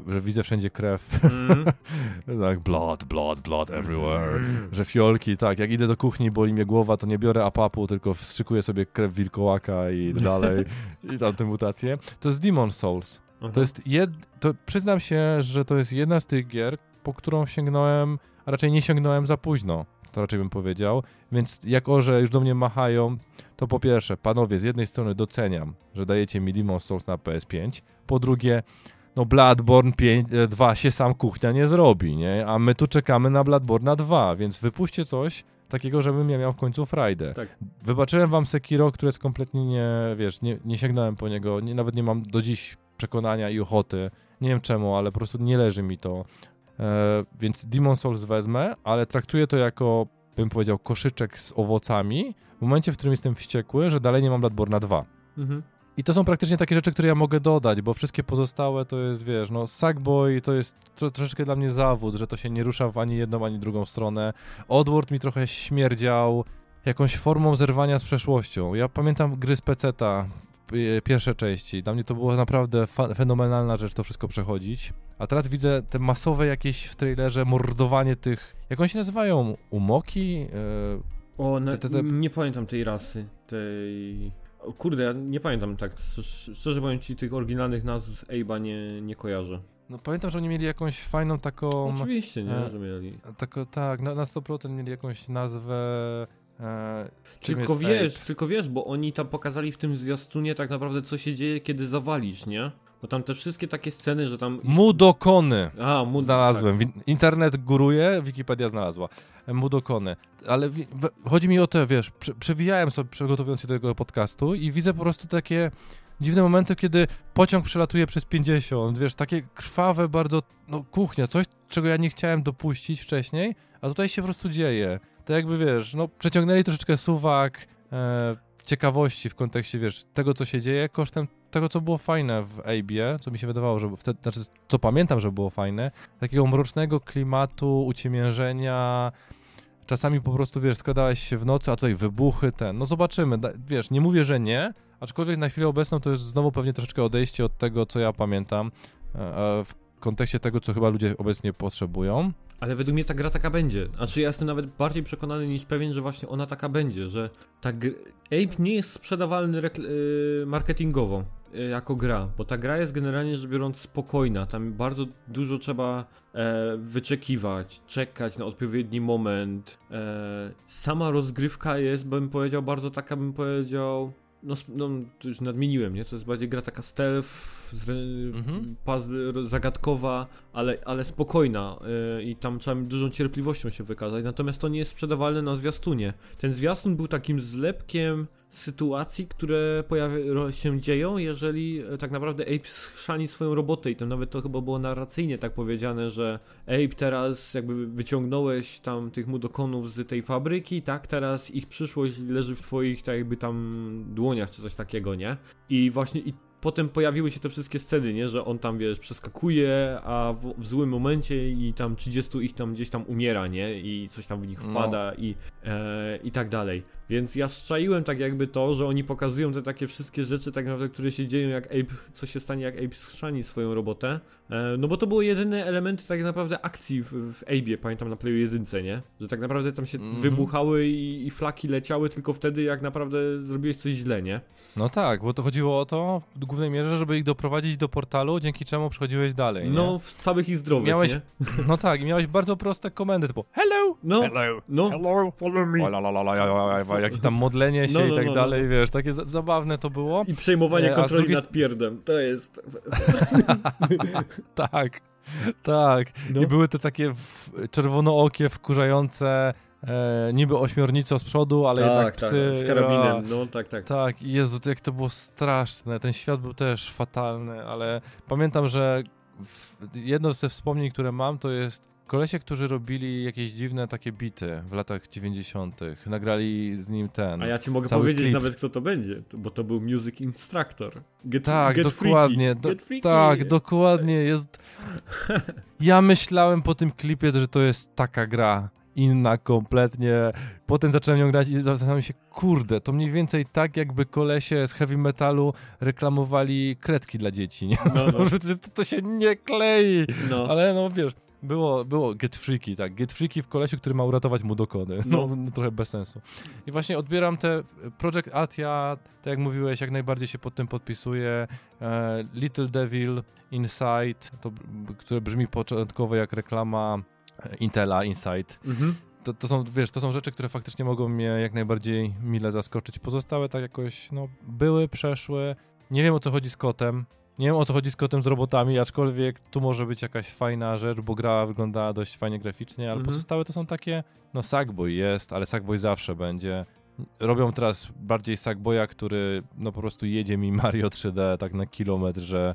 że widzę wszędzie krew. Mm. tak, blood, blood, blood everywhere. Mm. Że fiolki, tak, jak idę do kuchni, boli mnie głowa, to nie biorę apapu, tylko wstrzykuję sobie krew wilkołaka i dalej, i tamte mutacje. To jest Demon Souls. Aha. To jest jed... To przyznam się, że to jest jedna z tych gier, po którą sięgnąłem, a raczej nie sięgnąłem za późno to raczej bym powiedział. Więc jako, że już do mnie machają, to po pierwsze, panowie, z jednej strony doceniam, że dajecie mi Demon Souls na PS5. Po drugie, no Bloodborne 5, 2 e, się sam kuchnia nie zrobi, nie? A my tu czekamy na Bloodborne 2, więc wypuśćcie coś takiego, żebym ja miał w końcu frajdę. Tak. Wybaczyłem wam Sekiro, które jest kompletnie nie, wiesz, nie, nie sięgnąłem po niego, nie, nawet nie mam do dziś przekonania i ochoty. Nie wiem czemu, ale po prostu nie leży mi to. E, więc Demon Souls wezmę, ale traktuję to jako, bym powiedział, koszyczek z owocami w momencie, w którym jestem wściekły, że dalej nie mam Bloodborne 2. Mhm. I to są praktycznie takie rzeczy, które ja mogę dodać, bo wszystkie pozostałe to jest, wiesz, no Sackboy to jest tro, troszeczkę dla mnie zawód, że to się nie rusza w ani jedną, ani drugą stronę. Odward mi trochę śmierdział jakąś formą zerwania z przeszłością. Ja pamiętam gry z peceta, pierwsze części. Dla mnie to była naprawdę fenomenalna rzecz to wszystko przechodzić. A teraz widzę te masowe jakieś w trailerze mordowanie tych, jak oni się nazywają? Umoki? Yy, o, te, te, te... nie pamiętam tej rasy, tej... O, kurde, ja nie pamiętam tak, szczerze powiem ci tych oryginalnych nazw Abe'a nie, nie kojarzę. No pamiętam, że oni mieli jakąś fajną taką... Oczywiście, nie, e, że mieli. Tako, tak, na, na 100% mieli jakąś nazwę... E, tylko wiesz, Ape? tylko wiesz, bo oni tam pokazali w tym zwiastunie tak naprawdę co się dzieje, kiedy zawalisz, nie? Bo tam te wszystkie takie sceny, że tam... Mudokony! A, mud... Znalazłem. Tak. Internet góruje, Wikipedia znalazła. Mudokony. Ale chodzi mi o to, wiesz, przewijałem sobie, przygotowując się do tego podcastu i widzę po prostu takie dziwne momenty, kiedy pociąg przelatuje przez 50, wiesz, takie krwawe bardzo, no kuchnia, coś, czego ja nie chciałem dopuścić wcześniej, a tutaj się po prostu dzieje. To jakby, wiesz, no przeciągnęli troszeczkę suwak, e, ciekawości w kontekście, wiesz, tego, co się dzieje, kosztem tego, co było fajne w Abe'ie, co mi się wydawało, że wtedy, znaczy, co pamiętam, że było fajne, takiego mrocznego klimatu, uciemiężenia, czasami po prostu, wiesz, składałeś się w nocy, a tutaj wybuchy, ten, no zobaczymy, wiesz, nie mówię, że nie, aczkolwiek na chwilę obecną to jest znowu pewnie troszeczkę odejście od tego, co ja pamiętam, e, w kontekście tego, co chyba ludzie obecnie potrzebują. Ale według mnie ta gra taka będzie. Znaczy ja jestem nawet bardziej przekonany niż pewien, że właśnie ona taka będzie, że ta Ape nie jest sprzedawalny yy, marketingowo. E, jako gra, bo ta gra jest generalnie rzecz biorąc spokojna, tam bardzo dużo trzeba e, wyczekiwać, czekać na odpowiedni moment. E, sama rozgrywka jest, bym powiedział, bardzo taka, bym powiedział, no, no to już nadmieniłem, nie? To jest bardziej gra taka stealth, mhm. puzzle, zagadkowa, ale, ale spokojna yy, i tam trzeba dużą cierpliwością się wykazać, natomiast to nie jest sprzedawalne na zwiastunie. Ten zwiastun był takim zlepkiem sytuacji, które pojawia się dzieją, jeżeli e, tak naprawdę Ape schrzani swoją robotę i tam nawet to chyba było narracyjnie tak powiedziane, że Ape teraz jakby wyciągnąłeś tam tych mudokonów z tej fabryki, tak, teraz ich przyszłość leży w twoich tak jakby tam dłoniach czy coś takiego, nie? I właśnie i potem pojawiły się te wszystkie sceny, nie, że on tam, wiesz, przeskakuje, a w, w złym momencie i tam 30 ich tam gdzieś tam umiera, nie, i coś tam w nich no. wpada no. i, e, i tak dalej. Więc ja szczaiłem tak jakby to, że oni pokazują te takie wszystkie rzeczy tak naprawdę, które się dzieją jak Ape, co się stanie jak Ape schrzani swoją robotę. E, no bo to były jedyne elementy tak naprawdę akcji w, w Abe'ie, pamiętam na Playu 1, nie? Że tak naprawdę tam się mm -hmm. wybuchały i, i, flaki leciały tylko wtedy, jak naprawdę zrobiłeś coś źle, nie? No tak, bo to chodziło o to w głównej mierze, żeby ich doprowadzić do portalu, dzięki czemu przechodziłeś dalej, nie? No, w całych ich zdrowych, miałeś, nie? No tak, i miałeś bardzo proste komendy, typu hello, no, hello, no, hello, follow me jakieś tam modlenie się no, no, i tak no, no, dalej, wiesz, takie zabawne to było. I przejmowanie e, kontroli drugi... nad pierdem, to jest... tak, tak. No. I były te takie czerwonookie, wkurzające e, niby ośmiornico z przodu, ale tak, jednak tak, psy... z karabinem, no tak, tak. Tak, Jezu, jak to było straszne, ten świat był też fatalny, ale pamiętam, że jedno ze wspomnień, które mam, to jest kolesie, którzy robili jakieś dziwne takie bity w latach 90. Nagrali z nim ten. A ja ci mogę powiedzieć klip. nawet, kto to będzie, bo to był Music Instructor. Get, tak, get dokładnie. Do, tak, dokładnie. Jest... Ja myślałem po tym klipie, że to jest taka gra inna kompletnie. Potem zacząłem ją grać i zastanawiam się, kurde, to mniej więcej tak jakby kolesie z heavy metalu reklamowali kredki dla dzieci, nie? No, no. to, to się nie klei, no. ale no wiesz, było, było Get Freaky, tak. Get Freaky w kolesiu, który ma uratować mu dokony. No, no. no trochę bez sensu. I właśnie odbieram te Project Atia, tak jak mówiłeś, jak najbardziej się pod tym podpisuję. E, Little Devil, Inside, to, które brzmi początkowo jak reklama e, Intela, Inside. Mhm. To, to, są, wiesz, to są rzeczy, które faktycznie mogą mnie jak najbardziej mile zaskoczyć. Pozostałe tak jakoś, no, były, przeszły. Nie wiem o co chodzi z kotem. Nie wiem o co chodzi z kotem z robotami, aczkolwiek tu może być jakaś fajna rzecz, bo gra wygląda dość fajnie graficznie, ale mhm. pozostałe to są takie, no Sackboy jest, ale Sackboy zawsze będzie. Robią teraz bardziej Sackboya, który no po prostu jedzie mi Mario 3D tak na kilometr, że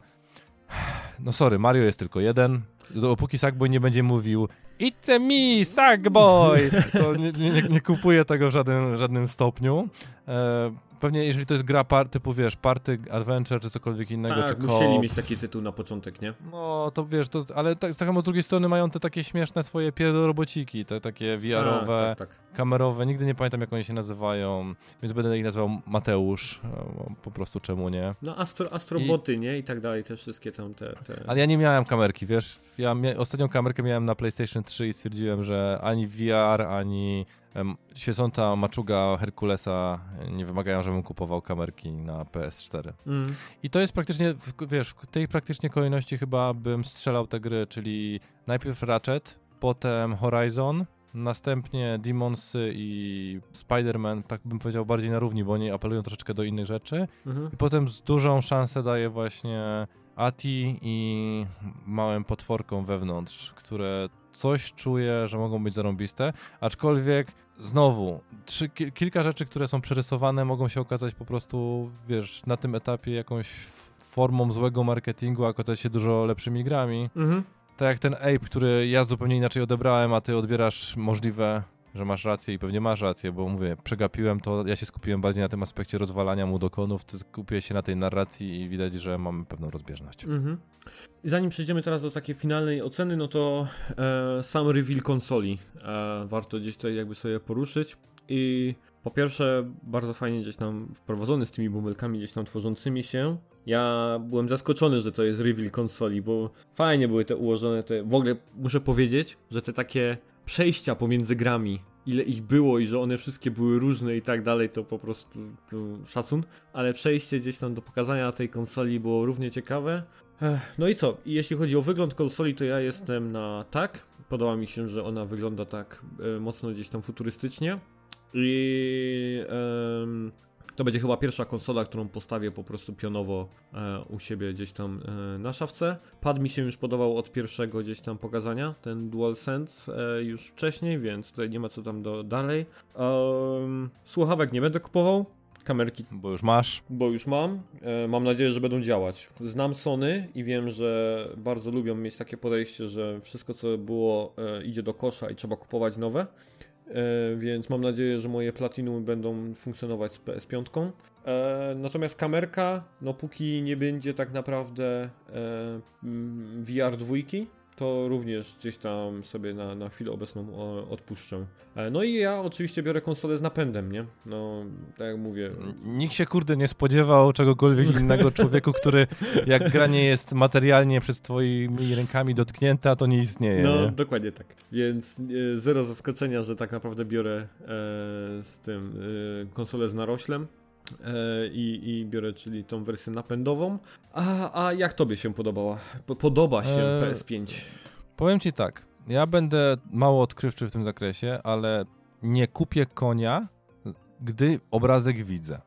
no sorry, Mario jest tylko jeden. Dopóki Sackboy nie będzie mówił It's me, Sackboy! To nie, nie, nie kupuję tego w żadnym, żadnym stopniu. E, pewnie jeżeli to jest gra par, typu, wiesz, party, adventure czy cokolwiek innego, tak, czy musieli mieć taki tytuł na początek, nie? No, to wiesz, to, ale tak, tak samo z drugiej strony mają te takie śmieszne swoje pierdorobociki, te takie VR-owe, tak, tak, tak. kamerowe, nigdy nie pamiętam jak oni się nazywają, więc będę ich nazywał Mateusz, po prostu czemu nie. No, astro, astroboty, I... nie? I tak dalej, te wszystkie tam te, te... Ale ja nie miałem kamerki, wiesz, ja mia ostatnią kamerkę miałem na PlayStation 3 i stwierdziłem, że ani VR, ani świecąca maczuga Herkulesa nie wymagają, żebym kupował kamerki na PS4. Mm. I to jest praktycznie, wiesz, w tej praktycznie kolejności chyba bym strzelał te gry, czyli najpierw Ratchet, potem Horizon, następnie Demons i Spider-Man, tak bym powiedział, bardziej na równi, bo oni apelują troszeczkę do innych rzeczy. -hmm. I potem z dużą szansę daje właśnie Ati i małym potworkom wewnątrz, które coś czuję, że mogą być zarąbiste, aczkolwiek znowu, trzy, kilka rzeczy, które są przerysowane mogą się okazać po prostu, wiesz, na tym etapie jakąś formą złego marketingu, a okazać się dużo lepszymi grami. Mhm. Tak jak ten Ape, który ja zupełnie inaczej odebrałem, a ty odbierasz możliwe że masz rację i pewnie masz rację, bo mówię, przegapiłem to, ja się skupiłem bardziej na tym aspekcie rozwalania mu dokonów, ty skupiłeś się na tej narracji i widać, że mamy pewną rozbieżność. Mhm. Zanim przejdziemy teraz do takiej finalnej oceny, no to e, sam reveal konsoli e, warto gdzieś tutaj jakby sobie poruszyć i po pierwsze bardzo fajnie gdzieś tam wprowadzony z tymi bumelkami gdzieś tam tworzącymi się. Ja byłem zaskoczony, że to jest reveal konsoli, bo fajnie były te ułożone, te w ogóle muszę powiedzieć, że te takie przejścia pomiędzy grami ile ich było i że one wszystkie były różne i tak dalej, to po prostu to szacun. Ale przejście gdzieś tam do pokazania tej konsoli było równie ciekawe. No i co? jeśli chodzi o wygląd konsoli, to ja jestem na tak. Podoba mi się, że ona wygląda tak e, mocno gdzieś tam futurystycznie. I to będzie chyba pierwsza konsola, którą postawię po prostu pionowo e, u siebie gdzieś tam e, na szafce. Pad mi się już podobał od pierwszego gdzieś tam pokazania, ten DualSense e, już wcześniej, więc tutaj nie ma co tam do dalej. słuchawek nie będę kupował, kamerki. Bo już masz. Bo już mam. E, mam nadzieję, że będą działać. Znam Sony i wiem, że bardzo lubią mieć takie podejście, że wszystko co było e, idzie do kosza i trzeba kupować nowe. E, więc mam nadzieję, że moje Platinum będą funkcjonować z PS5. E, natomiast kamerka, no póki nie będzie tak naprawdę e, VR dwójki, to również gdzieś tam sobie na, na chwilę obecną odpuszczę. E, no i ja oczywiście biorę konsolę z napędem, nie? No, tak jak mówię. Nikt się kurde nie spodziewał czegokolwiek innego człowieku, który jak gra nie jest materialnie przez twoimi rękami dotknięta, to nie istnieje. No, nie? dokładnie tak. Więc e, zero zaskoczenia, że tak naprawdę biorę e, z tym e, konsolę z naroślem. E, i, i biorę, czyli tą wersję napędową. A, a jak tobie się podobała? Podoba się e, PS5? Powiem ci tak, ja będę mało odkrywczy w tym zakresie, ale nie kupię konia, gdy obrazek widzę.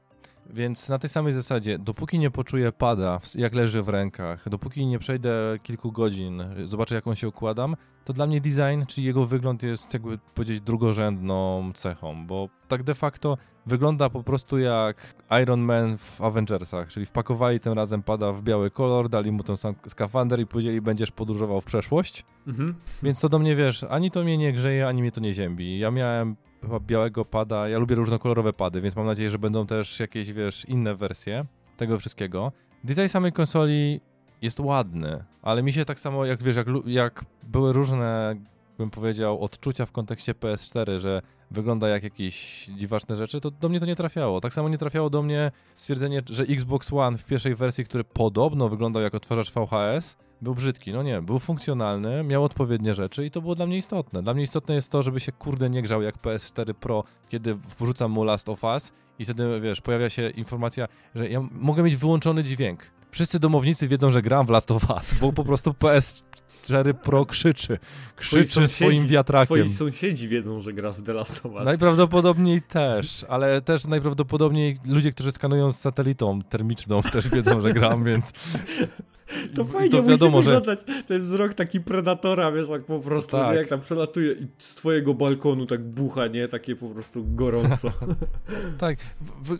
Więc na tej samej zasadzie, dopóki nie poczuję pada, jak leży w rękach, dopóki nie przejdę kilku godzin, zobaczę jak on się układam, to dla mnie design, czyli jego wygląd jest jakby powiedzieć drugorzędną cechą, bo tak de facto wygląda po prostu jak Iron Man w Avengersach, czyli wpakowali tym razem pada w biały kolor, dali mu ten sam skafander i powiedzieli będziesz podróżował w przeszłość. Mhm. Więc to do mnie wiesz, ani to mnie nie grzeje, ani mnie to nie ziębi. Ja miałem chyba białego pada. Ja lubię różnokolorowe pady, więc mam nadzieję, że będą też jakieś, wiesz, inne wersje tego wszystkiego. Design samej konsoli jest ładny, ale mi się tak samo, jak wiesz, jak, jak były różne, bym powiedział, odczucia w kontekście PS4, że wygląda jak jakieś dziwaczne rzeczy, to do mnie to nie trafiało. Tak samo nie trafiało do mnie stwierdzenie, że Xbox One w pierwszej wersji, który podobno wyglądał jak odtwarzacz VHS, był brzydki. No nie, był funkcjonalny, miał odpowiednie rzeczy i to było dla mnie istotne. Dla mnie istotne jest to, żeby się kurde nie grzał jak PS4 Pro, kiedy wrzucam mu Last of Us i wtedy, wiesz, pojawia się informacja, że ja mogę mieć wyłączony dźwięk. Wszyscy domownicy wiedzą, że gram w Last of Us, bo po prostu PS4 Pro krzyczy. Krzyczy swoim wiatrakiem. Twoi sąsiedzi wiedzą, że grasz w The Last of Us. Najprawdopodobniej też, ale też najprawdopodobniej ludzie, którzy skanują z satelitą termiczną też wiedzą, że gram, więc to fajnie to wiadomo, musi wyglądać że... ten wzrok taki predatora, wiesz, tak po prostu, tak. jak tam przelatuje i z twojego balkonu tak bucha, nie? Takie po prostu gorąco. tak,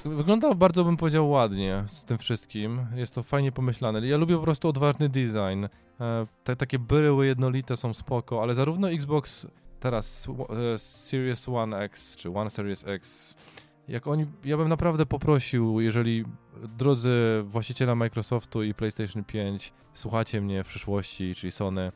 wygląda bardzo, bym powiedział, ładnie z tym wszystkim. Jest to fajnie pomyślane. Ja lubię po prostu odważny design. E, te, takie były jednolite są spoko, ale zarówno Xbox teraz e, Series One X, czy One Series X jak oni, ja bym naprawdę poprosił, jeżeli drodzy właściciele Microsoftu i PlayStation 5 słuchacie mnie w przyszłości, czyli Sony,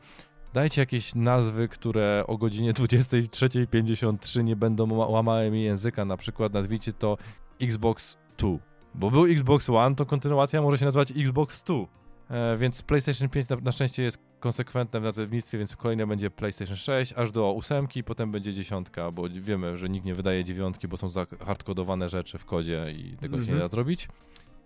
dajcie jakieś nazwy, które o godzinie 23.53 nie będą łamały mi języka, na przykład nazwijcie to Xbox 2. Bo był Xbox One, to kontynuacja może się nazywać Xbox 2. E, więc PlayStation 5 na, na, szczęście jest konsekwentne w nazewnictwie, więc kolejne będzie PlayStation 6, aż do 8, potem będzie dziesiątka, bo wiemy, że nikt nie wydaje dziewiątki, bo są hardkodowane rzeczy w kodzie i tego się nie da mhm. zrobić.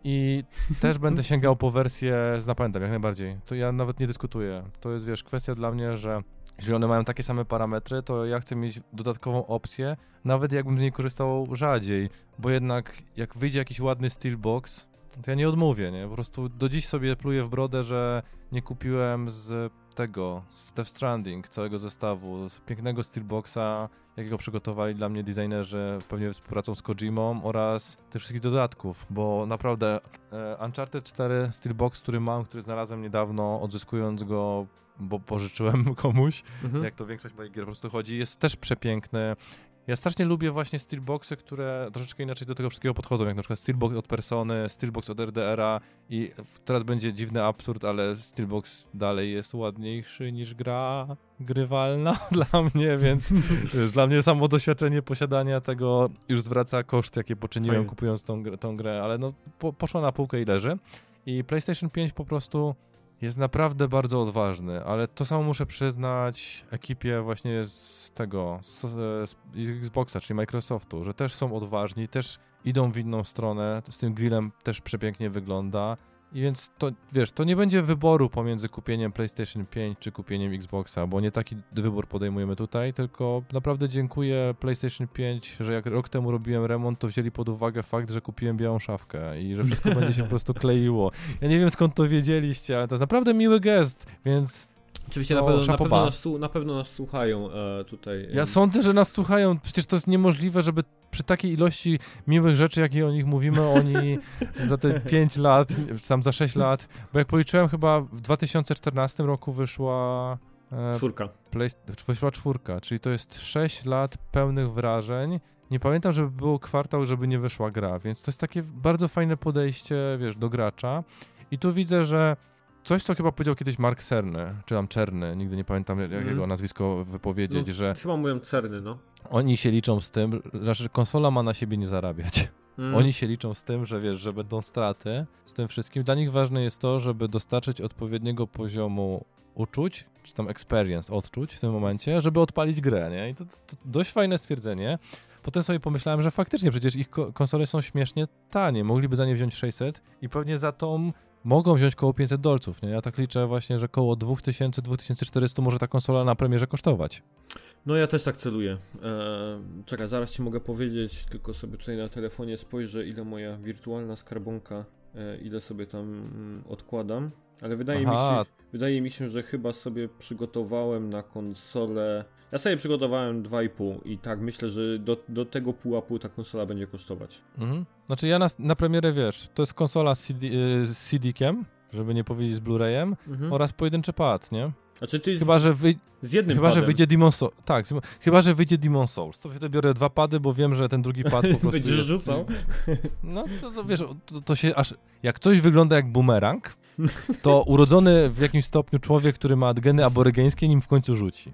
I też będę sięgał po wersję z napędem, jak najbardziej. To ja nawet nie dyskutuję. To jest, wiesz, kwestia dla mnie, że jeżeli one mają takie same parametry, to ja chcę mieć dodatkową opcję, nawet jakbym z niej korzystał rzadziej, bo jednak jak wyjdzie jakiś ładny Steelbox, to ja nie odmówię, nie? Po prostu do dziś sobie pluję w brodę, że nie kupiłem z tego, z Death Stranding, całego zestawu, z pięknego Steelboxa, jakiego przygotowali dla mnie designerzy pewnie współpracą z Kojimą oraz tych wszystkich dodatków, bo naprawdę e, Uncharted 4 Steelbox, który mam, który znalazłem niedawno, odzyskując go bo pożyczyłem komuś, mhm. jak to większość moich gier po prostu chodzi, jest też przepiękny. Ja strasznie lubię właśnie steelboxy, które troszeczkę inaczej do tego wszystkiego podchodzą, jak na przykład steelbox od Persony, steelbox od RDR-a i teraz będzie dziwny absurd, ale steelbox dalej jest ładniejszy niż gra grywalna dla mnie, więc dla mnie samo doświadczenie posiadania tego już zwraca koszt, jakie poczyniłem Fajne. kupując tą, tą grę, ale no po, poszła na półkę i leży. I PlayStation 5 po prostu jest naprawdę bardzo odważny, ale to samo muszę przyznać ekipie właśnie z tego, z, z Xboxa, czyli Microsoftu, że też są odważni, też idą w inną stronę, z tym grillem też przepięknie wygląda. I więc to, wiesz, to nie będzie wyboru pomiędzy kupieniem PlayStation 5 czy kupieniem Xboxa, bo nie taki wybór podejmujemy tutaj, tylko naprawdę dziękuję PlayStation 5, że jak rok temu robiłem remont, to wzięli pod uwagę fakt, że kupiłem białą szafkę i że wszystko będzie się po prostu kleiło. Ja nie wiem skąd to wiedzieliście, ale to jest naprawdę miły gest, więc Oczywiście No, na, pewno, na, pewno nas, na pewno nas słuchają e, tutaj. Ja sądzę, że nas słuchają. Przecież to jest niemożliwe, żeby przy takiej ilości miłych rzeczy, jakie o nich mówimy, oni za te 5 lat, czy tam za 6 lat, bo jak policzyłem, chyba w 2014 roku wyszła. E, Czwórka. Play, wyszła czwórka, czyli to jest 6 lat pełnych wrażeń. Nie pamiętam, żeby był kwartał, żeby nie wyszła gra, więc to jest takie bardzo fajne podejście, wiesz, do gracza. I tu widzę, że coś, co chyba powiedział kiedyś Mark Cerny, czy tam Czerny, nigdy nie pamiętam jak Mhm. jego nazwisko wypowiedzieć, No, że Chyba mówią cerny, no. Oni się liczą z tym, że konsola ma na siebie nie zarabiać. Mm. Oni się liczą z tym, że wiesz, że będą straty z tym wszystkim. Dla nich ważne jest to, żeby dostarczyć odpowiedniego poziomu uczuć, czy tam experience, odczuć w tym momencie, żeby odpalić grę, nie? I to, to, dość fajne stwierdzenie. Potem sobie pomyślałem, że faktycznie przecież ich ko- konsole są śmiesznie tanie. Mogliby za nie wziąć 600 i pewnie za tą mogą wziąć koło 500 dolców, nie? Ja tak liczę właśnie, że koło 2000-2400 może ta konsola na premierze kosztować. No ja też tak celuję. E, czekaj, zaraz ci mogę powiedzieć, tylko sobie tutaj na telefonie spojrzę, ile moja wirtualna skarbonka, e, ile sobie tam mm, odkładam. Ale wydaje mi, się, wydaje mi się, że chyba sobie przygotowałem na konsolę. Ja sobie przygotowałem 2,5 i tak myślę, że do, do tego pułapu ta konsola będzie kosztować. Mhm. Znaczy ja na, na premierę, wiesz, to jest konsola z, CD, y, z CD-kiem, żeby nie powiedzieć z Blu-rayem, Mhm. oraz pojedynczy pad, nie? Znaczy ty Chyba, z, że, wy, z jednym chyba, że padem wyjdzie Demon Souls. Tak, chyba, że wyjdzie Demon Souls. To wtedy biorę dwa pady, bo wiem, że ten drugi pad po prostu będziesz jest... rzucał. No to, to wiesz, to, to się aż... Jak coś wygląda jak bumerang, to urodzony w jakimś stopniu człowiek, który ma geny aborygeńskie, nim w końcu rzuci.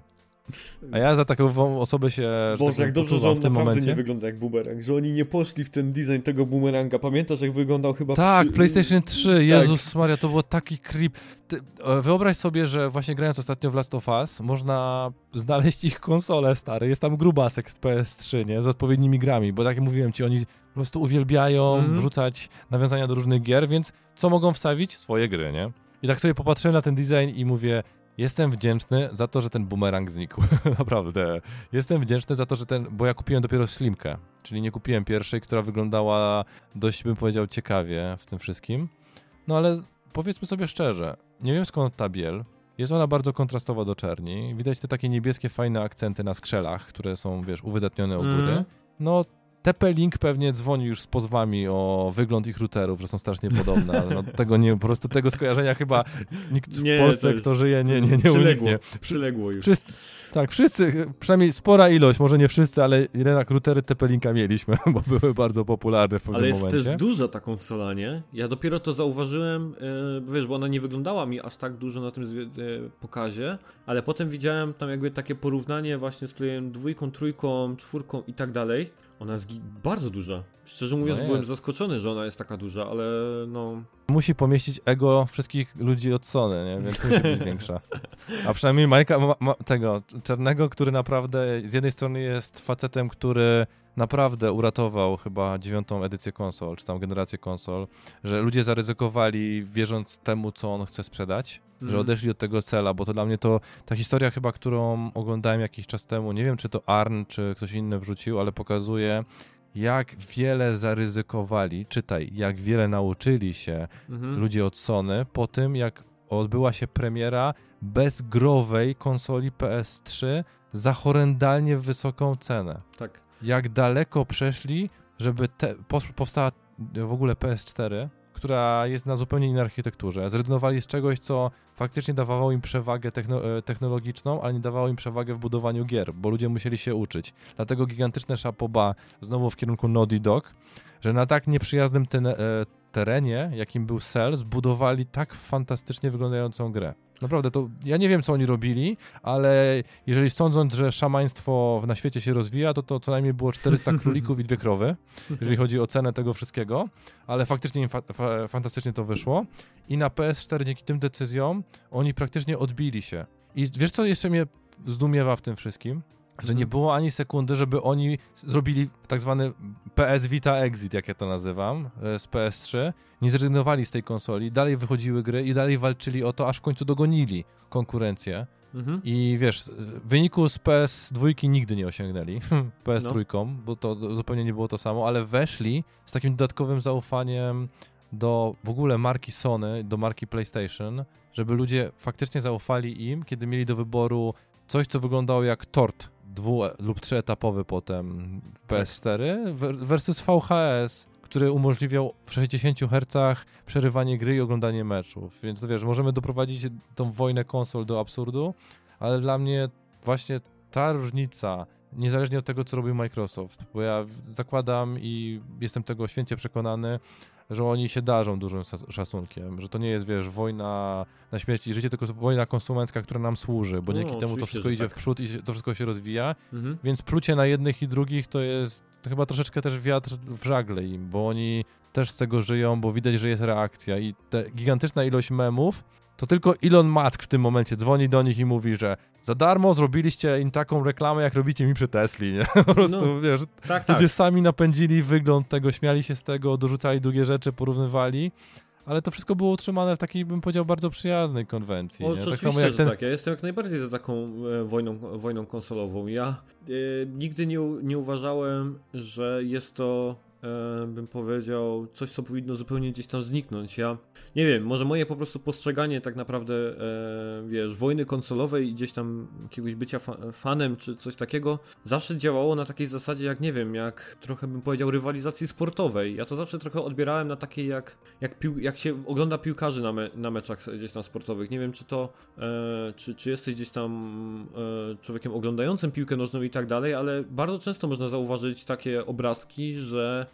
A ja za taką osobę się że Boże, tak jak dobrze, że on naprawdę momencie. nie wygląda jak bumerang, że oni nie poszli w ten design tego bumeranga. Pamiętasz, jak wyglądał chyba Tak, przy... PlayStation 3, Jezus Maria, to było taki creep. Ty, e, wyobraź sobie, że właśnie grając ostatnio w Last of Us, można znaleźć ich konsolę stare, jest tam grubasek z PS3, nie, z odpowiednimi grami, bo tak jak mówiłem ci, oni po prostu uwielbiają Mhm. wrzucać nawiązania do różnych gier, więc co mogą wstawić? Swoje gry, nie? I tak sobie popatrzyłem na ten design i mówię, jestem wdzięczny za to, że ten bumerang znikł. Naprawdę. Jestem wdzięczny za to, że ten, bo ja kupiłem dopiero Slimkę, czyli nie kupiłem pierwszej, która wyglądała dość, bym powiedział, ciekawie w tym wszystkim. No ale powiedzmy sobie szczerze, nie wiem skąd ta biel. Jest ona bardzo kontrastowa do czerni. Widać te takie niebieskie, fajne akcenty na skrzelach, które są, wiesz, uwydatnione u góry. Mhm. No, TP-Link pewnie dzwoni już z pozwami o wygląd ich routerów, że są strasznie podobne, ale no, tego nie, po prostu tego skojarzenia chyba nikt w Nie, to Polsce, kto żyje, nie, nie, nie Przyległo, uniknie. przyległo już. Wszyscy, tak, wszyscy, przynajmniej spora ilość, może nie wszyscy, ale jednak routery TP-Linka mieliśmy, bo były bardzo popularne w pewnym Ale jest momencie. też duża ta konsola, nie? Ja dopiero to zauważyłem, e, wiesz, bo ona nie wyglądała mi aż tak dużo na tym e, pokazie, ale potem widziałem tam jakby takie porównanie właśnie z playem dwójką, trójką, czwórką i tak dalej. Ona jest bardzo duża. Szczerze mówiąc, No byłem zaskoczony, że ona jest taka duża, ale no... Musi pomieścić ego wszystkich ludzi od Sony, nie? więc musi być większa. A przynajmniej Majka, ma, ma, tego Czarnego, który naprawdę z jednej strony jest facetem, który naprawdę uratował chyba dziewiątą edycję konsol, czy tam generację konsol, że ludzie zaryzykowali wierząc temu, co on chce sprzedać, że Mhm. odeszli od tego cela, bo to dla mnie to ta historia chyba, którą oglądałem jakiś czas temu, nie wiem czy to Arn, czy ktoś inny wrzucił, ale pokazuje jak wiele zaryzykowali, czytaj, jak wiele nauczyli się Mhm. ludzie od Sony po tym, jak odbyła się premiera bezgrowej konsoli PS3 za horrendalnie wysoką cenę. Tak. Jak daleko przeszli, żeby te, powstała w ogóle PS4, która jest na zupełnie innej architekturze. Zrezygnowali z czegoś, co faktycznie dawało im przewagę techno- e, technologiczną, ale nie dawało im przewagę w budowaniu gier, bo ludzie musieli się uczyć. Dlatego gigantyczne szapoba znowu w kierunku Naughty Dog, że na tak nieprzyjaznym ten, e, terenie, jakim był Cell, zbudowali tak fantastycznie wyglądającą grę. Naprawdę, to ja nie wiem, co oni robili, ale jeżeli sądząc, że szamaństwo na świecie się rozwija, to to co najmniej było 400 królików i dwie krowy, jeżeli chodzi o cenę tego wszystkiego, ale faktycznie im fa fa fantastycznie to wyszło i na PS4 dzięki tym decyzjom oni praktycznie odbili się. I wiesz, co jeszcze mnie zdumiewa w tym wszystkim? Że nie Mhm. było ani sekundy, żeby oni zrobili tak zwany PS Vita Exit, jak ja to nazywam, e, z PS3. Nie zrezygnowali z tej konsoli, dalej wychodziły gry i dalej walczyli o to, aż w końcu dogonili konkurencję. Mhm. I wiesz, wyniku z PS2 nigdy nie osiągnęli, PS3, bo to zupełnie nie było to samo, ale weszli z takim dodatkowym zaufaniem do w ogóle marki Sony, do marki PlayStation, żeby ludzie faktycznie zaufali im, kiedy mieli do wyboru coś, co wyglądało jak tort dwu lub trzyetapowy potem w PS4 ver- versus VHS, który umożliwiał w 60 Hz przerywanie gry i oglądanie meczów. Więc no wiesz, możemy doprowadzić tą wojnę konsol do absurdu, ale dla mnie właśnie ta różnica, niezależnie od tego, co robił Microsoft, bo ja zakładam i jestem tego święcie przekonany, że oni się darzą dużym szac- szacunkiem, że to nie jest, wiesz, wojna na śmierć i życie, tylko wojna konsumencka, która nam służy, bo No, dzięki temu to wszystko idzie tak. w przód i to wszystko się rozwija, Mhm. więc plucie na jednych i drugich to jest chyba troszeczkę też wiatr w żagle im, bo oni też z tego żyją, bo widać, że jest reakcja i ta gigantyczna ilość memów, to tylko Elon Musk w tym momencie dzwoni do nich i mówi, że za darmo zrobiliście im taką reklamę, jak robicie mi przy Tesli, nie? Po prostu, No, wiesz, Tak, tak. ludzie sami napędzili wygląd tego, śmiali się z tego, dorzucali drugie rzeczy, porównywali, ale to wszystko było utrzymane w takiej, bym powiedział, bardzo przyjaznej konwencji. O, nie? oczywiście, samo jak ten tak. Ja jestem jak najbardziej za taką e, wojną, wojną konsolową. Ja e, nigdy nie, nie uważałem, że jest to, bym powiedział, coś, co powinno zupełnie gdzieś tam zniknąć. Ja nie wiem, może moje po prostu postrzeganie tak naprawdę, e, wiesz, wojny konsolowej i gdzieś tam jakiegoś bycia fa fanem czy coś takiego, zawsze działało na takiej zasadzie, jak nie wiem, jak trochę bym powiedział, rywalizacji sportowej. Ja to zawsze trochę odbierałem na takiej, jak, jak, jak się ogląda piłkarzy na, me na meczach gdzieś tam sportowych. Nie wiem, czy to, e, czy, czy jesteś gdzieś tam e, człowiekiem oglądającym piłkę nożną i tak dalej, ale bardzo często można zauważyć takie obrazki, że e, e,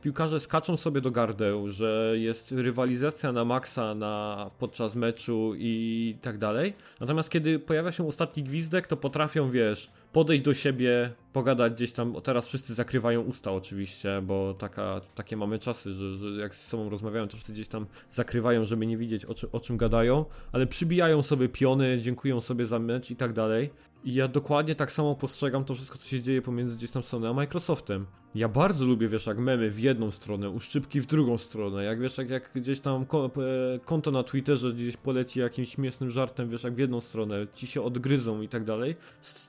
piłkarze skaczą sobie do gardeł, że jest rywalizacja na maksa na, podczas meczu i tak dalej. Natomiast kiedy pojawia się ostatni gwizdek, to potrafią, wiesz, podejść do siebie, pogadać gdzieś tam. Teraz wszyscy zakrywają usta oczywiście, bo taka, takie mamy czasy, że, że jak z sobą rozmawiają, to wszyscy gdzieś tam zakrywają, żeby nie widzieć o, czy, o czym gadają, ale przybijają sobie piony, dziękują sobie za mecz i tak dalej. I ja dokładnie tak samo postrzegam to wszystko, co się dzieje pomiędzy gdzieś tam Sony a Microsoftem. Ja bardzo lubię, wiesz, jak memy w jedną stronę, uszczypki w drugą stronę, jak wiesz, jak, jak gdzieś tam e, konto na Twitterze gdzieś poleci jakimś śmiesznym żartem, wiesz, jak w jedną stronę, ci się odgryzą i tak dalej.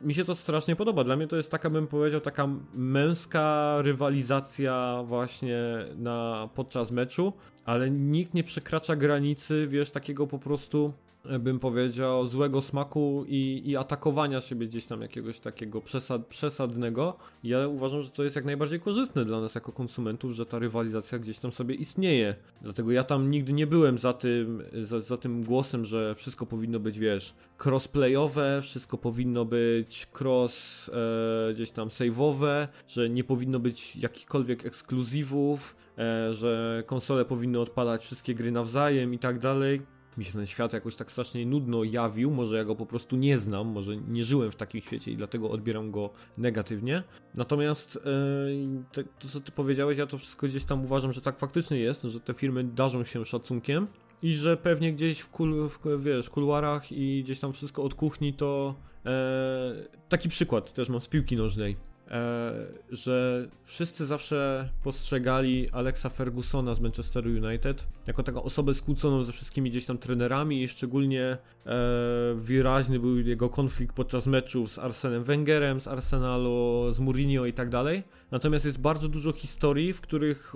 Mi się to strasznie podoba. Dla mnie to jest taka, bym powiedział, taka męska rywalizacja właśnie na, podczas meczu, ale nikt nie przekracza granicy, wiesz, takiego po prostu bym powiedział, złego smaku i, i atakowania siebie gdzieś tam jakiegoś takiego przesad, przesadnego. Ja uważam, że to jest jak najbardziej korzystne dla nas jako konsumentów, że ta rywalizacja gdzieś tam sobie istnieje. Dlatego ja tam nigdy nie byłem za tym, za, za tym głosem, że wszystko powinno być, wiesz, crossplayowe, wszystko powinno być cross e, gdzieś tam save'owe, że nie powinno być jakichkolwiek ekskluzywów, e, że konsole powinny odpalać wszystkie gry nawzajem i tak dalej mi się ten świat jakoś tak strasznie nudno jawił, może ja go po prostu nie znam, może nie żyłem w takim świecie i dlatego odbieram go negatywnie. Natomiast te, to, co ty powiedziałeś, ja to wszystko gdzieś tam uważam, że tak faktycznie jest, że te firmy darzą się szacunkiem i że pewnie gdzieś w, kul, w wiesz, kuluarach i gdzieś tam wszystko od kuchni to e, taki przykład też mam z piłki nożnej. E, że wszyscy zawsze postrzegali Alexa Fergusona z Manchesteru United jako taką osobę skłóconą ze wszystkimi gdzieś tam trenerami i szczególnie e, wyraźny był jego konflikt podczas meczów z Arsenem Wengerem, z Arsenalu, z Mourinho i tak dalej. Natomiast jest bardzo dużo historii, w których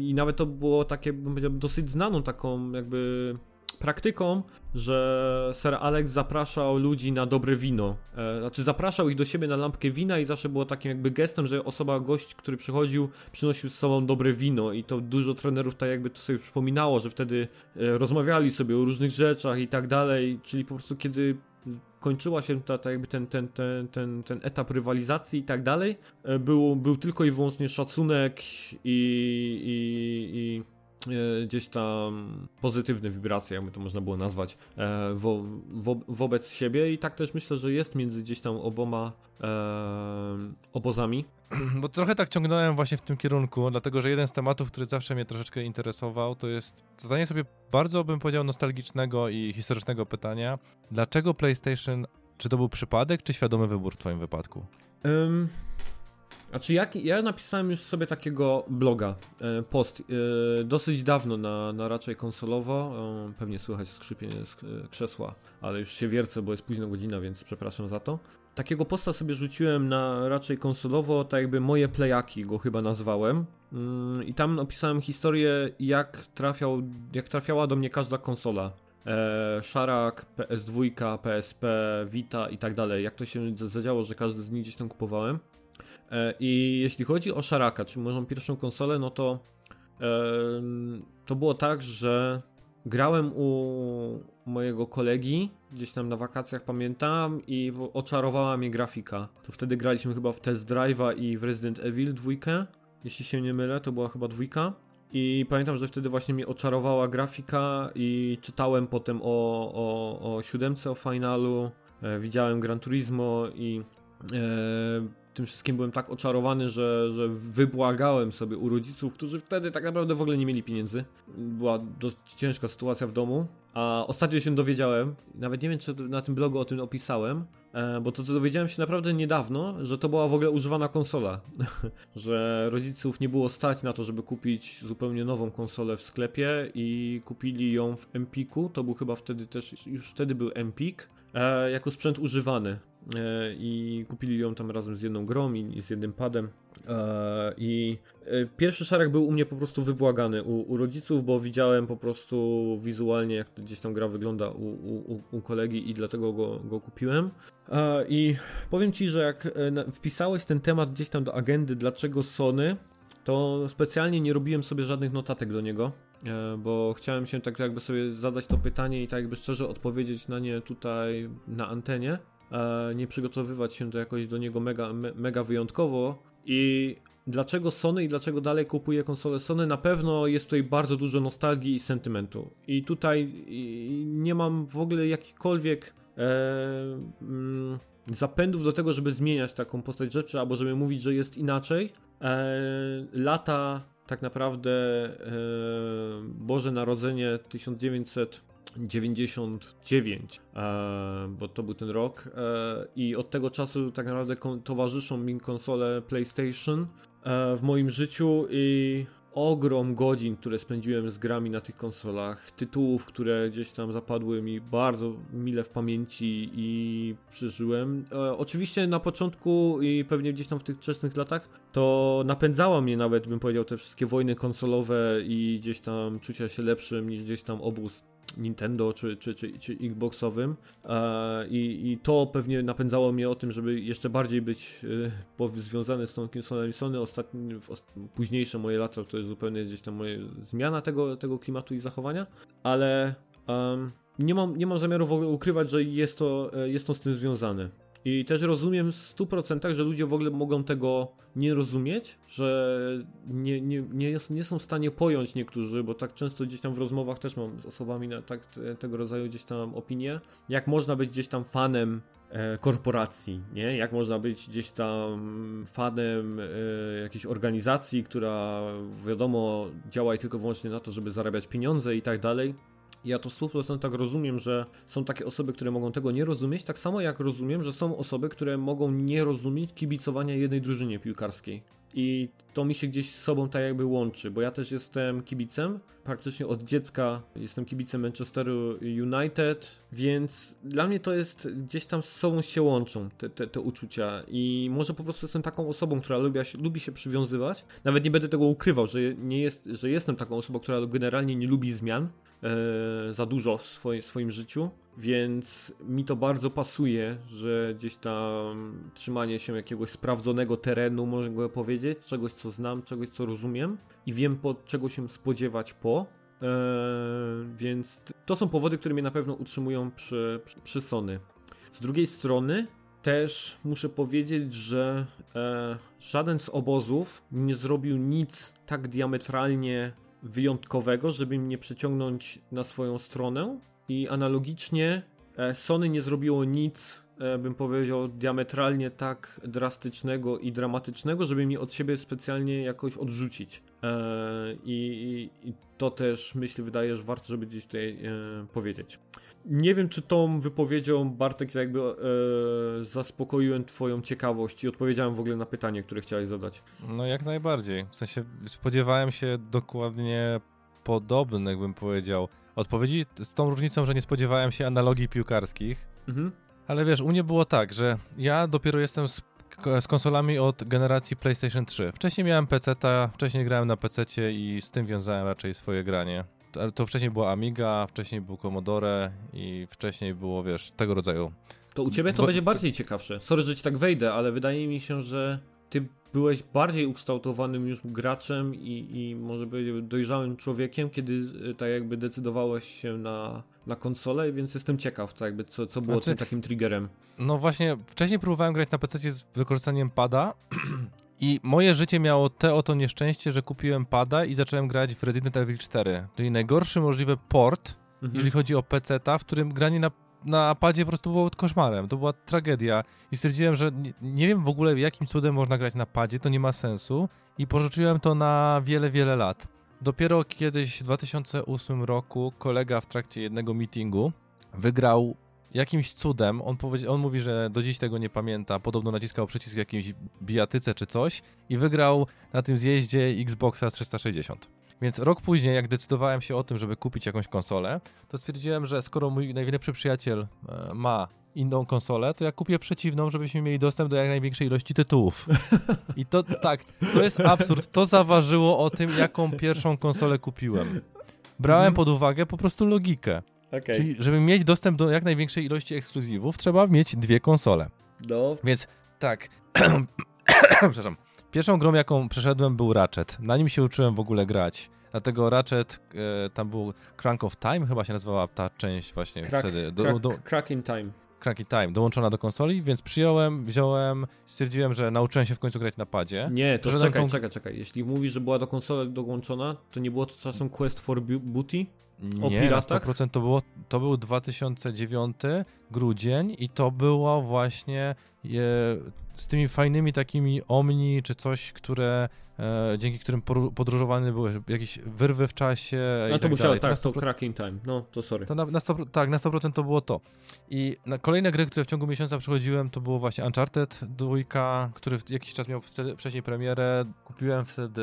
i nawet to było takie, bym powiedział, dosyć znaną taką jakby praktyką, że Sir Alex zapraszał ludzi na dobre wino. E, znaczy zapraszał ich do siebie na lampkę wina i zawsze było takim jakby gestem, że osoba, gość, który przychodził, przynosił z sobą dobre wino i to dużo trenerów tak jakby to sobie przypominało, że wtedy e, rozmawiali sobie o różnych rzeczach i tak dalej, czyli po prostu kiedy kończyła się ta, ta jakby ten, ten, ten, ten, ten etap rywalizacji i tak dalej, e, był, był tylko i wyłącznie szacunek i, i, i gdzieś tam pozytywne wibracje, jakby to można było nazwać, e, wo, wo, wobec siebie i tak też myślę, że jest między gdzieś tam oboma e, obozami. Bo trochę tak ciągnąłem właśnie w tym kierunku, dlatego że jeden z tematów, który zawsze mnie troszeczkę interesował, to jest zadanie sobie bardzo, bym powiedział, nostalgicznego i historycznego pytania. Dlaczego PlayStation, czy to był przypadek, czy świadomy wybór w twoim wypadku? Um, znaczy, jak, ja napisałem już sobie takiego bloga, e, post, e, dosyć dawno na, na raczej konsolowo. E, pewnie słychać skrzypienie krzesła, ale już się wiercę, bo jest późna godzina, więc przepraszam za to. Takiego posta sobie rzuciłem na raczej konsolowo, tak jakby moje playaki go chyba nazwałem. Mm, I tam opisałem historię, jak, trafiał, jak trafiała do mnie każda konsola. E, Szarak, PS2, PSP, Vita i tak dalej. Jak to się zadziało, że każdy z nich gdzieś tam kupowałem. E, I jeśli chodzi o Szaraka, czyli moją pierwszą konsolę, no to to było tak, że grałem u mojego kolegi gdzieś tam na wakacjach, pamiętam, i oczarowała mnie grafika. To wtedy graliśmy chyba w Test Drive'a i w Resident Evil dwójkę, jeśli się nie mylę, to była chyba dwójka. I pamiętam, że wtedy właśnie mnie oczarowała grafika i czytałem potem o, o, o siódemce, o finalu, e, widziałem Gran Turismo i e, tym wszystkim byłem tak oczarowany, że, że wybłagałem sobie u rodziców, którzy wtedy tak naprawdę w ogóle nie mieli pieniędzy. Była dość ciężka sytuacja w domu. A ostatnio się dowiedziałem, nawet nie wiem, czy na tym blogu o tym opisałem, e, bo to, to dowiedziałem się naprawdę niedawno, że to była w ogóle używana konsola. że rodziców nie było stać na to, żeby kupić zupełnie nową konsolę w sklepie i kupili ją w Empiku. To był chyba wtedy też, już wtedy był Empik, e, jako sprzęt używany. E, i kupili ją tam razem z jedną grą i, z jednym padem. E, I e, pierwszy szereg był u mnie po prostu wybłagany u, u, rodziców, bo widziałem po prostu wizualnie, jak gdzieś tam gra wygląda u, u, u kolegi i dlatego go, go kupiłem. I powiem ci, że jak wpisałeś ten temat gdzieś tam do agendy, dlaczego Sony, to specjalnie nie robiłem sobie żadnych notatek do niego, bo chciałem się tak jakby sobie zadać to pytanie i tak jakby szczerze odpowiedzieć na nie tutaj na antenie nie przygotowywać się do jakoś do niego mega, me, mega wyjątkowo i dlaczego Sony i dlaczego dalej kupuję konsolę Sony, na pewno jest tutaj bardzo dużo nostalgii i sentymentu. I tutaj nie mam w ogóle jakichkolwiek e, mm, zapędów do tego, żeby zmieniać taką postać rzeczy, albo żeby mówić, że jest inaczej. E, lata tak naprawdę e, Boże Narodzenie 1900 99, e, bo to był ten rok e, i od tego czasu tak naprawdę towarzyszą mi konsole PlayStation e, w moim życiu i ogrom godzin, które spędziłem z grami na tych konsolach, tytułów, które gdzieś tam zapadły mi bardzo mile w pamięci i przeżyłem. E, oczywiście na początku i pewnie gdzieś tam w tych wczesnych latach to napędzała mnie nawet, bym powiedział, te wszystkie wojny konsolowe i gdzieś tam czucia się lepszym niż gdzieś tam obóz Nintendo czy, czy, czy, czy Xboxowym e, i, i to pewnie napędzało mnie o tym, żeby jeszcze bardziej być e, związany z tą konsolą Sony. Ostatnie, późniejsze moje lata to jest zupełnie gdzieś tam moja zmiana tego, tego klimatu i zachowania, ale um, nie, mam, nie mam zamiaru w ogóle ukrywać, że jest to, e, jest to z tym związane. I też rozumiem w 100%, że ludzie w ogóle mogą tego nie rozumieć, że nie, nie, nie, jest, nie są w stanie pojąć niektórzy, bo tak często gdzieś tam w rozmowach też mam z osobami na tak, tego rodzaju gdzieś tam opinie, jak można być gdzieś tam fanem e, korporacji, nie? Jak można być gdzieś tam fanem e, jakiejś organizacji, która wiadomo działa tylko wyłącznie na to, żeby zarabiać pieniądze i tak dalej. Ja to w 100% tak rozumiem, że są takie osoby, które mogą tego nie rozumieć, tak samo jak rozumiem, że są osoby, które mogą nie rozumieć kibicowania jednej drużynie piłkarskiej. I to mi się gdzieś z sobą tak jakby łączy, bo ja też jestem kibicem. Praktycznie od dziecka jestem kibicem Manchesteru United, więc dla mnie to jest gdzieś tam z sobą się łączą te, te, te uczucia. I może po prostu jestem taką osobą, która lubi, lubi się przywiązywać. Nawet nie będę tego ukrywał, że, nie jest, że jestem taką osobą, która generalnie nie lubi zmian e, za dużo w swoim, swoim życiu. Więc mi to bardzo pasuje, że gdzieś tam trzymanie się jakiegoś sprawdzonego terenu, mogę powiedzieć, czegoś co znam, czegoś co rozumiem i wiem po czego się spodziewać po. Eee, więc to są powody, które mnie na pewno utrzymują przy, przy, przy Sony. Z drugiej strony też muszę powiedzieć, że e, żaden z obozów nie zrobił nic tak diametralnie wyjątkowego, żeby mnie przeciągnąć na swoją stronę i analogicznie e, Sony nie zrobiło nic, e, bym powiedział, diametralnie tak drastycznego i dramatycznego, żeby mnie od siebie specjalnie jakoś odrzucić. E, I, to też myślę, wydaje, że warto, żeby gdzieś tutaj powiedzieć. Nie wiem, czy tą wypowiedzią Bartek jakby zaspokoiłem twoją ciekawość i odpowiedziałem w ogóle na pytanie, które chciałeś zadać. No jak najbardziej. W sensie spodziewałem się dokładnie podobnych, bym powiedział, odpowiedzi z tą różnicą, że nie spodziewałem się analogii piłkarskich. Mhm. Ale wiesz, u mnie było tak, że ja dopiero jestem z, z konsolami od generacji PlayStation 3. Wcześniej miałem PC, wcześniej grałem na PC i z tym wiązałem raczej swoje granie ale to wcześniej była Amiga, wcześniej był Commodore i wcześniej było, wiesz, tego rodzaju. To u ciebie to Bo... będzie bardziej ciekawsze. Sorry, że ci tak wejdę, ale wydaje mi się, że ty byłeś bardziej ukształtowanym już graczem i, i może powiedzieć dojrzałym człowiekiem, kiedy e, tak jakby decydowałeś się na, na konsolę, więc jestem ciekaw, tak jakby co, co było znaczy, tym takim triggerem. No właśnie, wcześniej próbowałem grać na PC z wykorzystaniem pada I moje życie miało te oto nieszczęście, że kupiłem pada i zacząłem grać w Resident Evil 4. Czyli najgorszy możliwy port, mhm. jeżeli chodzi o PC-ta, w którym granie na, na padzie po prostu było koszmarem. To była tragedia. I stwierdziłem, że nie, nie wiem w ogóle jakim cudem można grać na padzie, to nie ma sensu. I porzuciłem to na wiele, wiele lat. Dopiero kiedyś w 2008 roku kolega w trakcie jednego meetingu wygrał jakimś cudem, on, on mówi, że do dziś tego nie pamięta, podobno naciskał przycisk w jakiejś bijatyce czy coś i wygrał na tym zjeździe Xboxa 360. Więc rok później, jak decydowałem się o tym, żeby kupić jakąś konsolę, to stwierdziłem, że skoro mój najlepszy przyjaciel e, ma inną konsolę, to ja kupię przeciwną, żebyśmy mieli dostęp do jak największej ilości tytułów. I to tak, to jest absurd. To zaważyło o tym, jaką pierwszą konsolę kupiłem. Brałem mhm. pod uwagę po prostu logikę. Okay. Czyli, żeby mieć dostęp do jak największej ilości ekskluzywów, trzeba mieć dwie konsole. No. Więc tak. Przepraszam. Pierwszą grą, jaką przeszedłem, był Ratchet. Na nim się uczyłem w ogóle grać. Dlatego Ratchet, e, tam był Crank of Time, chyba się nazywała ta część właśnie crack, wtedy. Do, crack, do, crack in Time. Crack in Time, dołączona do konsoli, więc przyjąłem, wziąłem, stwierdziłem, że nauczyłem się w końcu grać na padzie. Nie, to czekaj, tą... czekaj, czekaj. Jeśli mówisz, że była do konsoli dołączona, to nie było to czasem Quest for O nie, piratach? na 100% to, było, to był 2009 grudzień i to było właśnie je, z tymi fajnymi takimi omni czy coś, które e, dzięki którym podróżowany były jakieś wyrwy w czasie No to tak musiało, tak, to, to cracking time, no to sorry. To na, na 100, tak, na 100% to było to. I na kolejne gry, które w ciągu miesiąca przechodziłem, to było właśnie Uncharted 2, który jakiś czas miał wcześniej premierę. Kupiłem wtedy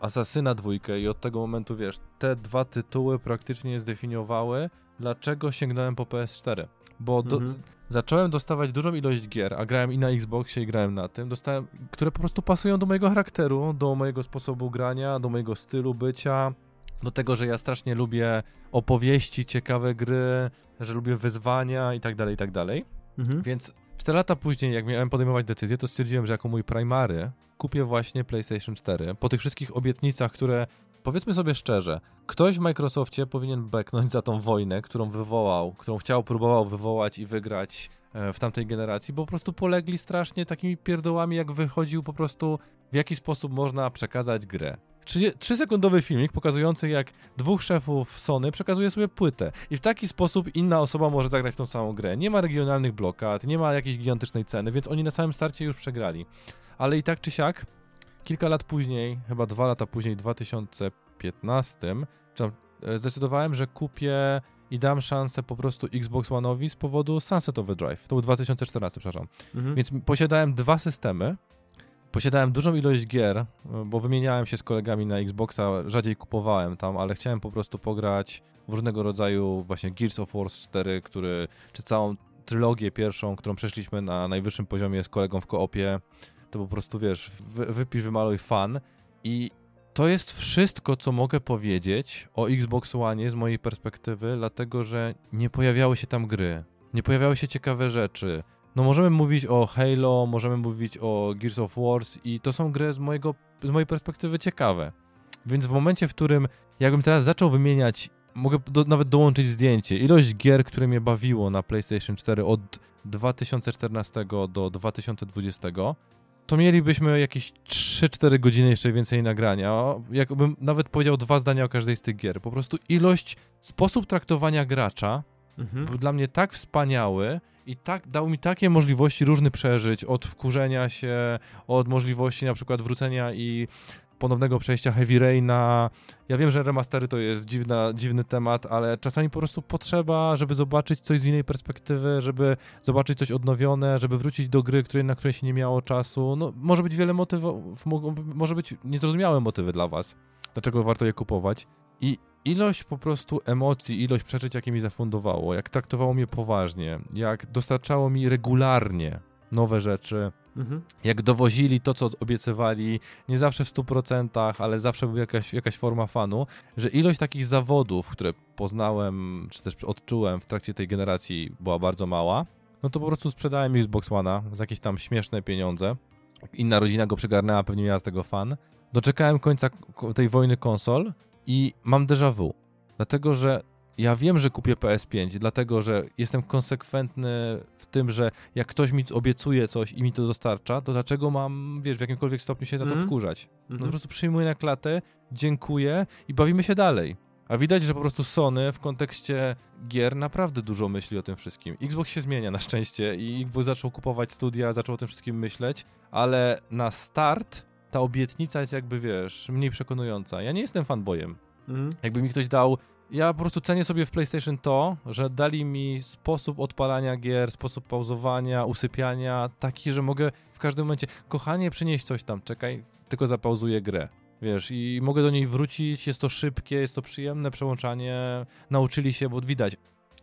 Asasyna dwójkę i od tego momentu, wiesz, te dwa tytuły praktycznie zdefiniowały, dlaczego sięgnąłem po PS4. Bo do, mhm. zacząłem dostawać dużą ilość gier, a grałem i na Xboxie i grałem na tym, dostałem, które po prostu pasują do mojego charakteru, do mojego sposobu grania, do mojego stylu bycia, do tego, że ja strasznie lubię opowieści, ciekawe gry, że lubię wyzwania i tak dalej, i tak dalej. Mhm. Więc 4 lata później, jak miałem podejmować decyzję, to stwierdziłem, że jako mój primary kupię właśnie PlayStation 4. Po tych wszystkich obietnicach, które powiedzmy sobie szczerze, ktoś w Microsoftie powinien beknąć za tą wojnę, którą wywołał, którą chciał, próbował wywołać i wygrać e, w tamtej generacji, bo po prostu polegli strasznie takimi pierdołami, jak wychodził po prostu, w jaki sposób można przekazać grę. Trzysekundowy filmik pokazujący, jak dwóch szefów Sony przekazuje sobie płytę. I w taki sposób inna osoba może zagrać tą samą grę. Nie ma regionalnych blokad, nie ma jakiejś gigantycznej ceny, więc oni na samym starcie już przegrali. Ale i tak czy siak, kilka lat później, chyba dwa lata później, w 2015, e, zdecydowałem, że kupię i dam szansę po prostu Xbox One'owi z powodu Sunset Overdrive. To był 2014, przepraszam. Mhm. Więc posiadałem dwa systemy, Posiadałem dużą ilość gier, bo wymieniałem się z kolegami na Xboxa, rzadziej kupowałem tam, ale chciałem po prostu pograć w różnego rodzaju właśnie Gears of War 4, który, czy całą trylogię pierwszą, którą przeszliśmy na najwyższym poziomie z kolegą w koopie, to po prostu wiesz, wy, wypisz, wymaluj fan. I to jest wszystko, co mogę powiedzieć o Xbox One z mojej perspektywy, dlatego że nie pojawiały się tam gry, nie pojawiały się ciekawe rzeczy, no możemy mówić o Halo, możemy mówić o Gears of Wars i to są gry z, mojego, z mojej perspektywy ciekawe. Więc w momencie, w którym jakbym teraz zaczął wymieniać, mogę do, nawet dołączyć zdjęcie, ilość gier, które mnie bawiło na PlayStation 4 od 2014 do 2020, to mielibyśmy jakieś 3-4 godziny jeszcze więcej nagrania. Jakbym nawet powiedział dwa zdania o każdej z tych gier. Po prostu ilość, sposób traktowania gracza mhm. był dla mnie tak wspaniały i tak dał mi takie możliwości różnych przeżyć, od wkurzenia się, od możliwości na przykład wrócenia i ponownego przejścia Heavy Raina. Ja wiem, że remastery to jest dziwna, dziwny temat, ale czasami po prostu potrzeba, żeby zobaczyć coś z innej perspektywy, żeby zobaczyć coś odnowione, żeby wrócić do gry, której, na której się nie miało czasu. No, może być wiele motywów, może być niezrozumiałe motywy dla was, dlaczego warto je kupować. I ilość po prostu emocji, ilość przeżyć, jakie mi zafundowało, jak traktowało mnie poważnie, jak dostarczało mi regularnie nowe rzeczy, mhm. jak dowozili to, co obiecywali, nie zawsze w 100%, ale zawsze była jakaś, jakaś forma fanu, że ilość takich zawodów, które poznałem, czy też odczułem w trakcie tej generacji była bardzo mała, no to po prostu sprzedałem Xbox One'a za jakieś tam śmieszne pieniądze. Inna rodzina go przygarnęła, pewnie miała z tego fan. Doczekałem końca tej wojny konsol i mam déjà vu. Dlatego, że ja wiem, że kupię PS5, dlatego że jestem konsekwentny w tym, że jak ktoś mi obiecuje coś i mi to dostarcza, to dlaczego mam, wiesz, w jakimkolwiek stopniu się na to mm. wkurzać? No po prostu przyjmuję na klatę, dziękuję i bawimy się dalej. A widać, że po prostu Sony w kontekście gier naprawdę dużo myśli o tym wszystkim. Xbox się zmienia na szczęście i Xbox zaczął kupować studia, zaczął o tym wszystkim myśleć, ale na start ta obietnica jest jakby, wiesz, mniej przekonująca. Ja nie jestem fanboyem. Mhm. Jakby mi ktoś dał ja po prostu cenię sobie w PlayStation to, że dali mi sposób odpalania gier, sposób pauzowania, usypiania, taki, że mogę w każdym momencie, kochanie, przynieść coś tam, czekaj, tylko zapauzuję grę. Wiesz, i mogę do niej wrócić, jest to szybkie, jest to przyjemne przełączanie, nauczyli się, bo widać,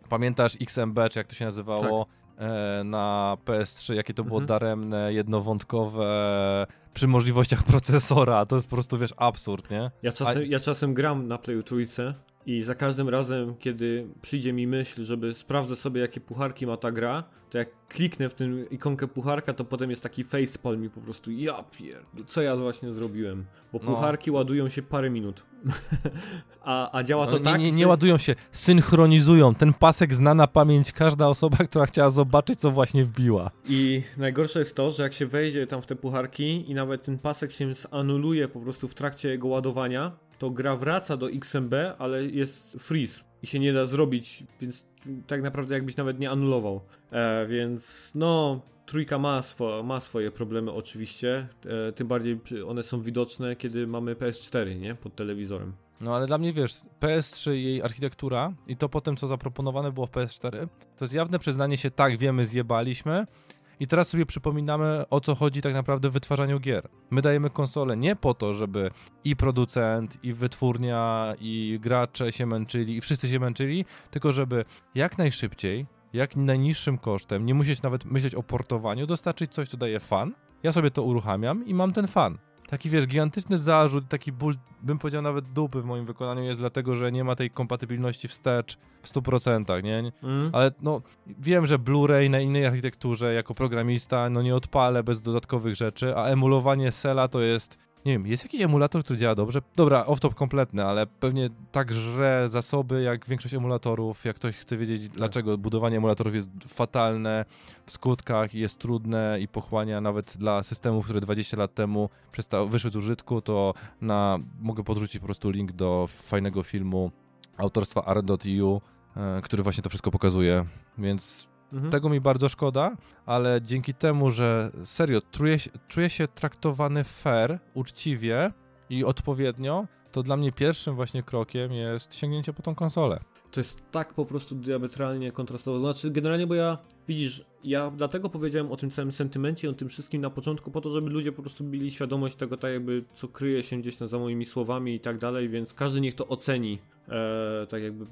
pamiętasz XMB, czy jak to się nazywało, tak. E, na PS3, jakie to było mhm. daremne, jednowątkowe, przy możliwościach procesora, to jest po prostu, wiesz, absurd, nie? Ja czasem, A... ja czasem gram na Playu Trójce i za każdym razem, kiedy przyjdzie mi myśl, żeby sprawdzę sobie, jakie pucharki ma ta gra, to jak kliknę w tę ikonkę pucharka, to potem jest taki facepalm mi po prostu, ja pier... co ja właśnie zrobiłem? Bo no. pucharki no. ładują się parę minut. a, a działa to no, tak... Nie, nie, nie ładują się, synchronizują. Ten pasek zna na pamięć każda osoba, która chciała zobaczyć, co właśnie wbiła. I najgorsze jest to, że jak się wejdzie tam w te pucharki i nawet ten pasek się zanuluje po prostu w trakcie jego ładowania, to gra wraca do XMB, ale jest freeze i się nie da zrobić, więc tak naprawdę jakbyś nawet nie anulował. E, więc no, trójka ma, swo, ma swoje problemy oczywiście, e, tym bardziej one są widoczne, kiedy mamy PS4, nie? Pod telewizorem. No ale dla mnie wiesz, PS3 i jej architektura i to potem co zaproponowane było w PS4, to jest jawne przyznanie się, tak wiemy, zjebaliśmy, i teraz sobie przypominamy, o co chodzi tak naprawdę w wytwarzaniu gier. My dajemy konsole nie po to, żeby i producent, i wytwórnia, i gracze się męczyli, i wszyscy się męczyli, tylko żeby jak najszybciej, jak najniższym kosztem, nie musieć nawet myśleć o portowaniu, dostarczyć coś, co daje fan. Ja sobie to uruchamiam i mam ten fan taki wiesz, gigantyczny zarzut, taki ból, bym powiedział nawet dupy w moim wykonaniu jest dlatego, że nie ma tej kompatybilności wstecz w 100%, nie? Mm. Ale no, wiem, że Blu-ray na innej architekturze jako programista, no nie odpalę bez dodatkowych rzeczy, a emulowanie Sela to jest nie wiem, jest jakiś emulator, który działa dobrze? Dobra, off-top kompletny, ale pewnie tak żre zasoby jak większość emulatorów. Jak ktoś chce wiedzieć, tak. dlaczego budowanie emulatorów jest fatalne w skutkach i jest trudne i pochłania nawet dla systemów, które 20 lat temu wyszły z użytku, to na, mogę podrzucić po prostu link do fajnego filmu autorstwa art.eu, e, który właśnie to wszystko pokazuje, więc Mhm. Tego mi bardzo szkoda, ale dzięki temu, że serio czuję, czuję się traktowany fair, uczciwie i odpowiednio, to dla mnie pierwszym właśnie krokiem jest sięgnięcie po tą konsolę. To jest tak po prostu diametralnie kontrastowo. Znaczy, generalnie, bo ja, widzisz, ja dlatego powiedziałem o tym całym sentymencie, o tym wszystkim na początku, po to, żeby ludzie po prostu mieli świadomość tego, tak jakby, co kryje się gdzieś za moimi słowami i tak dalej, więc każdy niech to oceni, e, tak jakby, e,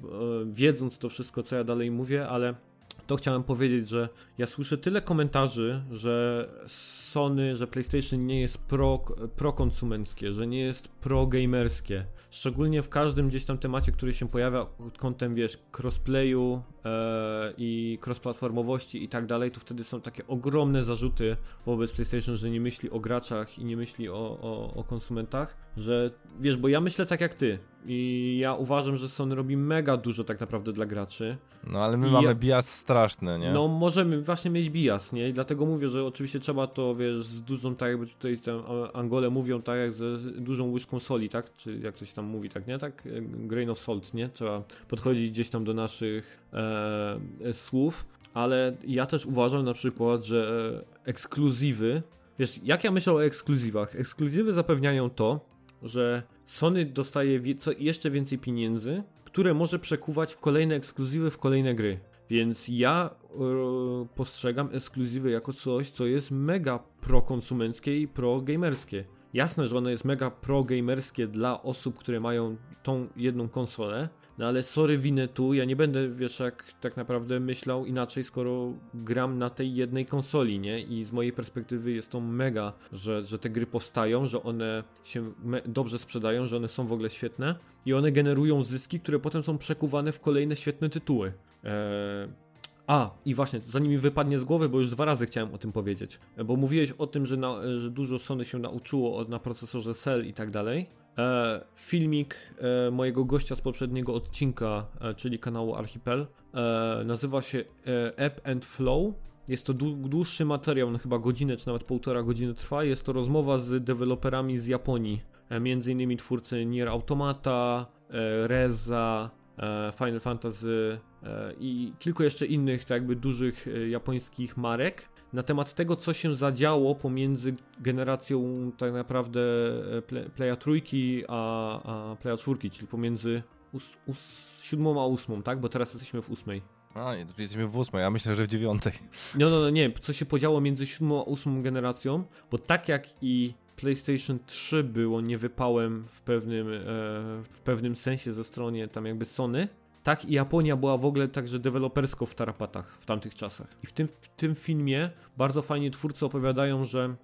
wiedząc to wszystko, co ja dalej mówię, ale to chciałem powiedzieć, że ja słyszę tyle komentarzy, że Sony, że PlayStation nie jest pro, prokonsumenckie, że nie jest pro-gamerskie. Szczególnie w każdym gdzieś tam temacie, który się pojawia pod kątem, wiesz, crossplayu e, i crossplatformowości i tak dalej, to wtedy są takie ogromne zarzuty wobec PlayStation, że nie myśli o graczach i nie myśli o, o, o konsumentach, że wiesz, bo ja myślę tak jak ty. I ja uważam, że Sony robi mega dużo tak naprawdę dla graczy. No ale my I mamy ja- bias straszny, nie? No możemy właśnie mieć bias, nie? I dlatego mówię, że oczywiście trzeba to, wiesz, z dużą, tak jakby tutaj a- Angole mówią, tak jak ze dużą łyżką soli, tak? Czy jak ktoś tam mówi, tak, nie? Tak, e, grain of salt, nie? Trzeba podchodzić gdzieś tam do naszych e, e, słów, ale ja też uważam na przykład, że e, ekskluzywy, wiesz, jak ja myślę o ekskluzywach? Ekskluzywy zapewniają to, że Sony dostaje jeszcze więcej pieniędzy, które może przekuwać w kolejne ekskluzywy, w kolejne gry. Więc ja e, postrzegam ekskluzywy jako coś, co jest mega prokonsumenckie i pro-gamerskie. Jasne, że ono jest mega pro-gamerskie dla osób, które mają tą jedną konsolę, no ale sorry winę tu, ja nie będę, wiesz, jak tak naprawdę myślał inaczej, skoro gram na tej jednej konsoli, nie? I z mojej perspektywy jest to mega, że, że te gry powstają, że one się dobrze sprzedają, że one są w ogóle świetne i one generują zyski, które potem są przekuwane w kolejne świetne tytuły. Eee, a, i właśnie, zanim mi wypadnie z głowy, bo już dwa razy chciałem o tym powiedzieć, bo mówiłeś o tym, że, na, że dużo Sony się nauczyło na procesorze Cell i tak dalej. E, filmik e, mojego gościa z poprzedniego odcinka, e, czyli kanału Archipel, e, nazywa się e, App and Flow. Jest to dłu- dłuższy materiał, no chyba godzinę czy nawet półtora godziny trwa. Jest to rozmowa z deweloperami z Japonii, e, między innymi twórcy Nier Automata, e, Reza, e, Final Fantasy e, i kilku jeszcze innych tak jakby dużych e, japońskich marek na temat tego, co się zadziało pomiędzy generacją tak naprawdę e, Play- Playa trójki a, a Playa czwórki, czyli pomiędzy ós, ós, siódmą a ósmą, tak? Bo teraz jesteśmy w ósmej. A, nie, to jesteśmy w ósmej, ja myślę, że w dziewiątej. No, no, no, nie, co się podziało między siódmą a ósmą generacją, bo tak jak i PlayStation 3 było niewypałem w pewnym, e, w pewnym sensie ze strony tam jakby Sony, tak i Japonia była w ogóle także dewelopersko w tarapatach w tamtych czasach. I w tym, w tym filmie bardzo fajnie twórcy opowiadają, że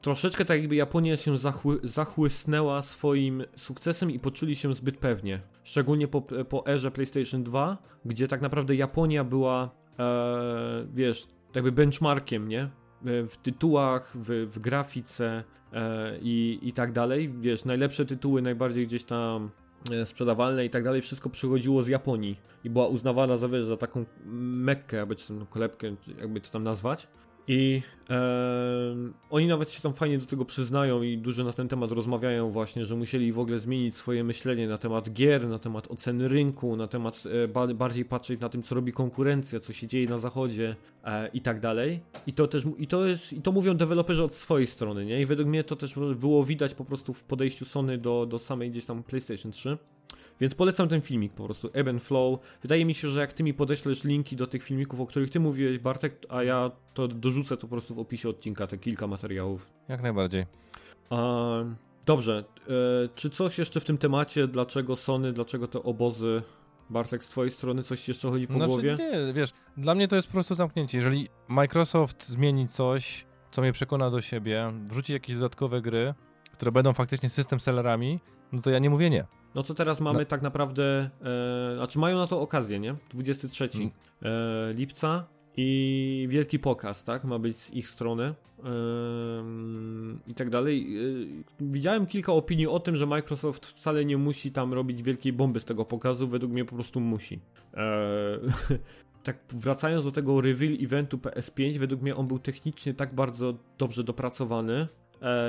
troszeczkę tak jakby Japonia się zachły, zachłysnęła swoim sukcesem i poczuli się zbyt pewnie. Szczególnie po, po erze PlayStation 2, gdzie tak naprawdę Japonia była, e, wiesz, jakby benchmarkiem, nie? E, W tytułach, w, w grafice e, i, i tak dalej. Wiesz, najlepsze tytuły, najbardziej gdzieś tam e, sprzedawalne i tak dalej, wszystko przychodziło z Japonii i była uznawana za, wiesz, za taką mekkę, jakby czy tam kolebkę, jakby to tam nazwać. I e, oni nawet się tam fajnie do tego przyznają i dużo na ten temat rozmawiają właśnie, że musieli w ogóle zmienić swoje myślenie na temat gier, na temat oceny rynku, na temat e, ba bardziej patrzeć na tym, co robi konkurencja, co się dzieje na zachodzie e, i tak dalej. I to też, i to jest, i to mówią deweloperzy od swojej strony, nie? I według mnie to też było widać po prostu w podejściu Sony do, do samej gdzieś tam PlayStation 3. Więc polecam ten filmik po prostu, Ebb and Flow. Wydaje mi się, że jak ty mi podeślesz linki do tych filmików, o których ty mówiłeś, Bartek, a ja to dorzucę to po prostu w opisie odcinka, te kilka materiałów. Jak najbardziej. A, dobrze, e, czy coś jeszcze w tym temacie, dlaczego Sony, dlaczego te obozy, Bartek, z twojej strony coś jeszcze chodzi po głowie? Znaczy, nie, wiesz, dla mnie to jest po prostu zamknięcie. Jeżeli Microsoft zmieni coś, co mnie przekona do siebie, wrzuci jakieś dodatkowe gry, które będą faktycznie system sellerami, no to ja nie mówię nie. No to teraz mamy No. tak naprawdę, e, znaczy mają na to okazję, nie? 23 Mm. e, lipca i wielki pokaz, tak? Ma być z ich strony em, i tak dalej. E, widziałem kilka opinii o tym, że Microsoft wcale nie musi tam robić wielkiej bomby z tego pokazu, według mnie po prostu musi. E, tak wracając do tego reveal eventu PS5, według mnie on był technicznie tak bardzo dobrze dopracowany, E,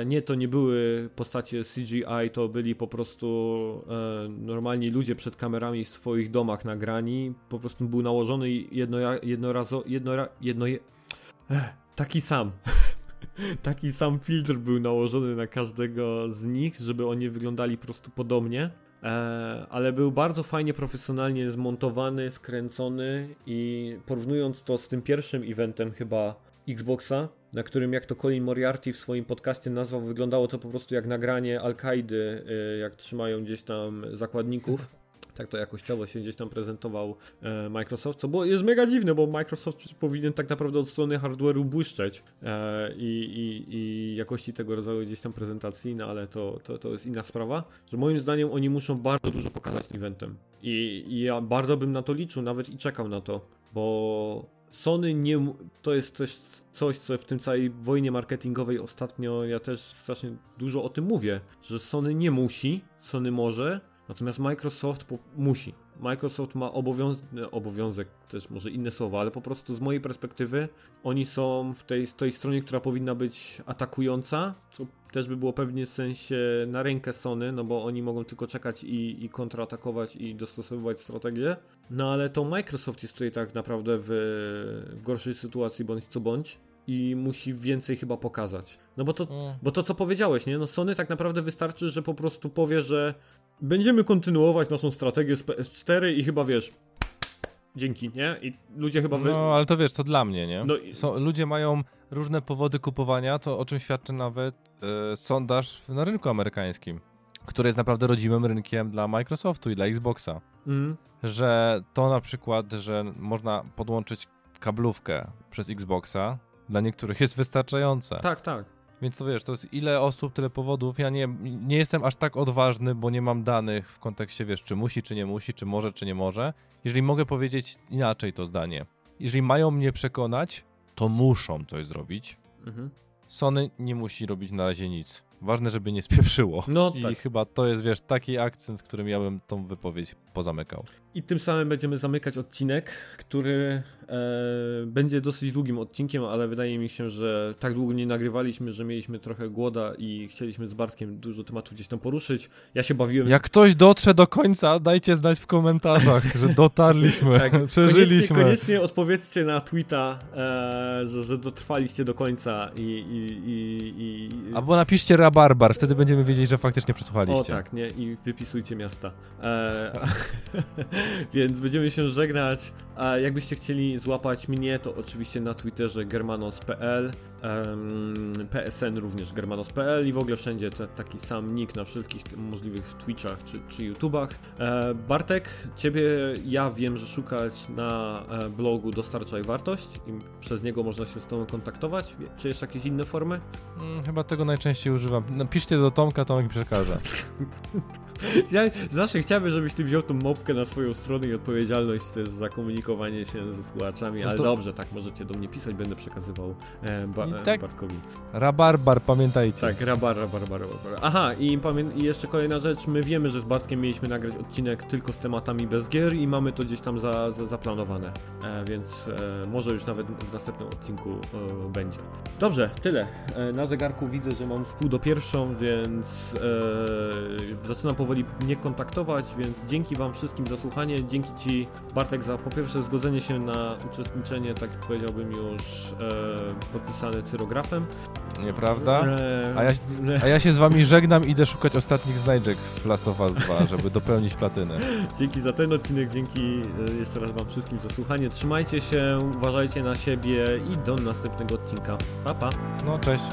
nie, to nie były postacie CGI, to byli po prostu e, normalni ludzie przed kamerami w swoich domach nagrani. Po prostu był nałożony jedno, jednorazo, jednora, jedno, je, Ech, taki sam. taki sam filtr był nałożony na każdego z nich, żeby oni wyglądali po prostu podobnie. E, ale był bardzo fajnie, profesjonalnie zmontowany, skręcony i porównując to z tym pierwszym eventem chyba Xboxa, na którym jak to Colin Moriarty w swoim podcaście nazwał, wyglądało to po prostu jak nagranie Al-Kaidy, y, jak trzymają gdzieś tam zakładników. Tak to jakościowo się gdzieś tam prezentował e, Microsoft, co było, jest mega dziwne, bo Microsoft powinien tak naprawdę od strony hardware'u błyszczeć e, i, i, i jakości tego rodzaju gdzieś tam prezentacji, no ale to, to, to jest inna sprawa, że moim zdaniem oni muszą bardzo dużo pokazać eventem I, i ja bardzo bym na to liczył nawet i czekał na to, bo Sony nie. To jest też coś, co w tym całej wojnie marketingowej ostatnio ja też strasznie dużo o tym mówię, że Sony nie musi, Sony może Natomiast Microsoft musi. Microsoft ma obowiąz obowiązek, też może inne słowa, ale po prostu z mojej perspektywy oni są w tej, tej stronie, która powinna być atakująca, co też by było pewnie w sensie na rękę Sony, no bo oni mogą tylko czekać i, i kontratakować i dostosowywać strategię. No ale to Microsoft jest tutaj tak naprawdę w, w gorszej sytuacji bądź co bądź i musi więcej chyba pokazać. No bo to, Mm. bo to co powiedziałeś, nie? No Sony tak naprawdę wystarczy, że po prostu powie, że będziemy kontynuować naszą strategię z PS4 i chyba wiesz, dzięki, nie? I ludzie chyba wy... No, ale to wiesz, to dla mnie, nie? No i- Są, ludzie mają różne powody kupowania, to o czym świadczy nawet e, sondaż na rynku amerykańskim, który jest naprawdę rodzimym rynkiem dla Microsoftu i dla Xboxa. Mhm. Że to na przykład, że można podłączyć kablówkę przez Xboxa, dla niektórych jest wystarczające. Tak, tak. Więc to wiesz, to jest ile osób, tyle powodów. Ja nie, nie jestem aż tak odważny, bo nie mam danych w kontekście, wiesz, czy musi, czy nie musi, czy może, czy nie może. Jeżeli mogę powiedzieć inaczej to zdanie. Jeżeli mają mnie przekonać, to muszą coś zrobić. Mhm. Sony nie musi robić na razie nic. Ważne, żeby nie spieprzyło. No I tak. chyba to jest, wiesz, taki akcent, którym ja bym tą wypowiedź pozamykał. I tym samym będziemy zamykać odcinek, który e, będzie dosyć długim odcinkiem, ale wydaje mi się, że tak długo nie nagrywaliśmy, że mieliśmy trochę głoda i chcieliśmy z Bartkiem dużo tematów gdzieś tam poruszyć. Ja się bawiłem. Jak ktoś dotrze do końca, dajcie znać w komentarzach, że dotarliśmy, Tak, Koniecznie, przeżyliśmy. koniecznie odpowiedzcie na tweeta, e, że, że dotrwaliście do końca i. i, i, i Albo napiszcie rabarbar, wtedy będziemy wiedzieć, że faktycznie przesłuchaliście. O tak, nie? I wypisujcie miasta. E, więc będziemy się żegnać. A jakbyście chcieli złapać mnie, to oczywiście na Twitterze germanos.pl, PSN również germanos.pl i w ogóle wszędzie te, taki sam nick na wszelkich możliwych Twitchach czy, czy YouTubach. E, Bartek, ciebie ja wiem, że szukać na e, blogu Dostarczaj Wartość i przez niego można się z tobą kontaktować. Czy jeszcze jakieś inne formy? Mm, chyba tego najczęściej używam. Napiszcie do Tomka, Tomek przekaże. Ja zawsze chciałbym, żebyś ty wziął tą mopkę na swoją stronę i odpowiedzialność też za komunikowanie się ze słuchaczami, No ale to- dobrze, tak, możecie do mnie pisać, będę przekazywał e, ba, tak- Bartkowi. Rabarbar, pamiętajcie. Tak, rabar, rabar, rabar, rabar. Aha, i, i jeszcze kolejna rzecz, my wiemy, że z Bartkiem mieliśmy nagrać odcinek tylko z tematami bez gier i mamy to gdzieś tam za, za, zaplanowane, e, więc e, może już nawet w następnym odcinku e, będzie. Dobrze, tyle. E, na zegarku widzę, że mam wpół do pierwszą, więc e, zaczynam powoli mnie kontaktować, więc dzięki wam wszystkim za słuchanie, dzięki ci Bartek za po pierwsze zgodzenie się na uczestniczenie, tak powiedziałbym już e, podpisane cyrografem. Nieprawda? E, A ja- A ja się z wami żegnam, idę szukać ostatnich znajdziek w Last of Us 2, żeby dopełnić platynę. Dzięki za ten odcinek, dzięki e, jeszcze raz Wam wszystkim za słuchanie. Trzymajcie się, uważajcie na siebie i do następnego odcinka. Pa, pa! No, cześć.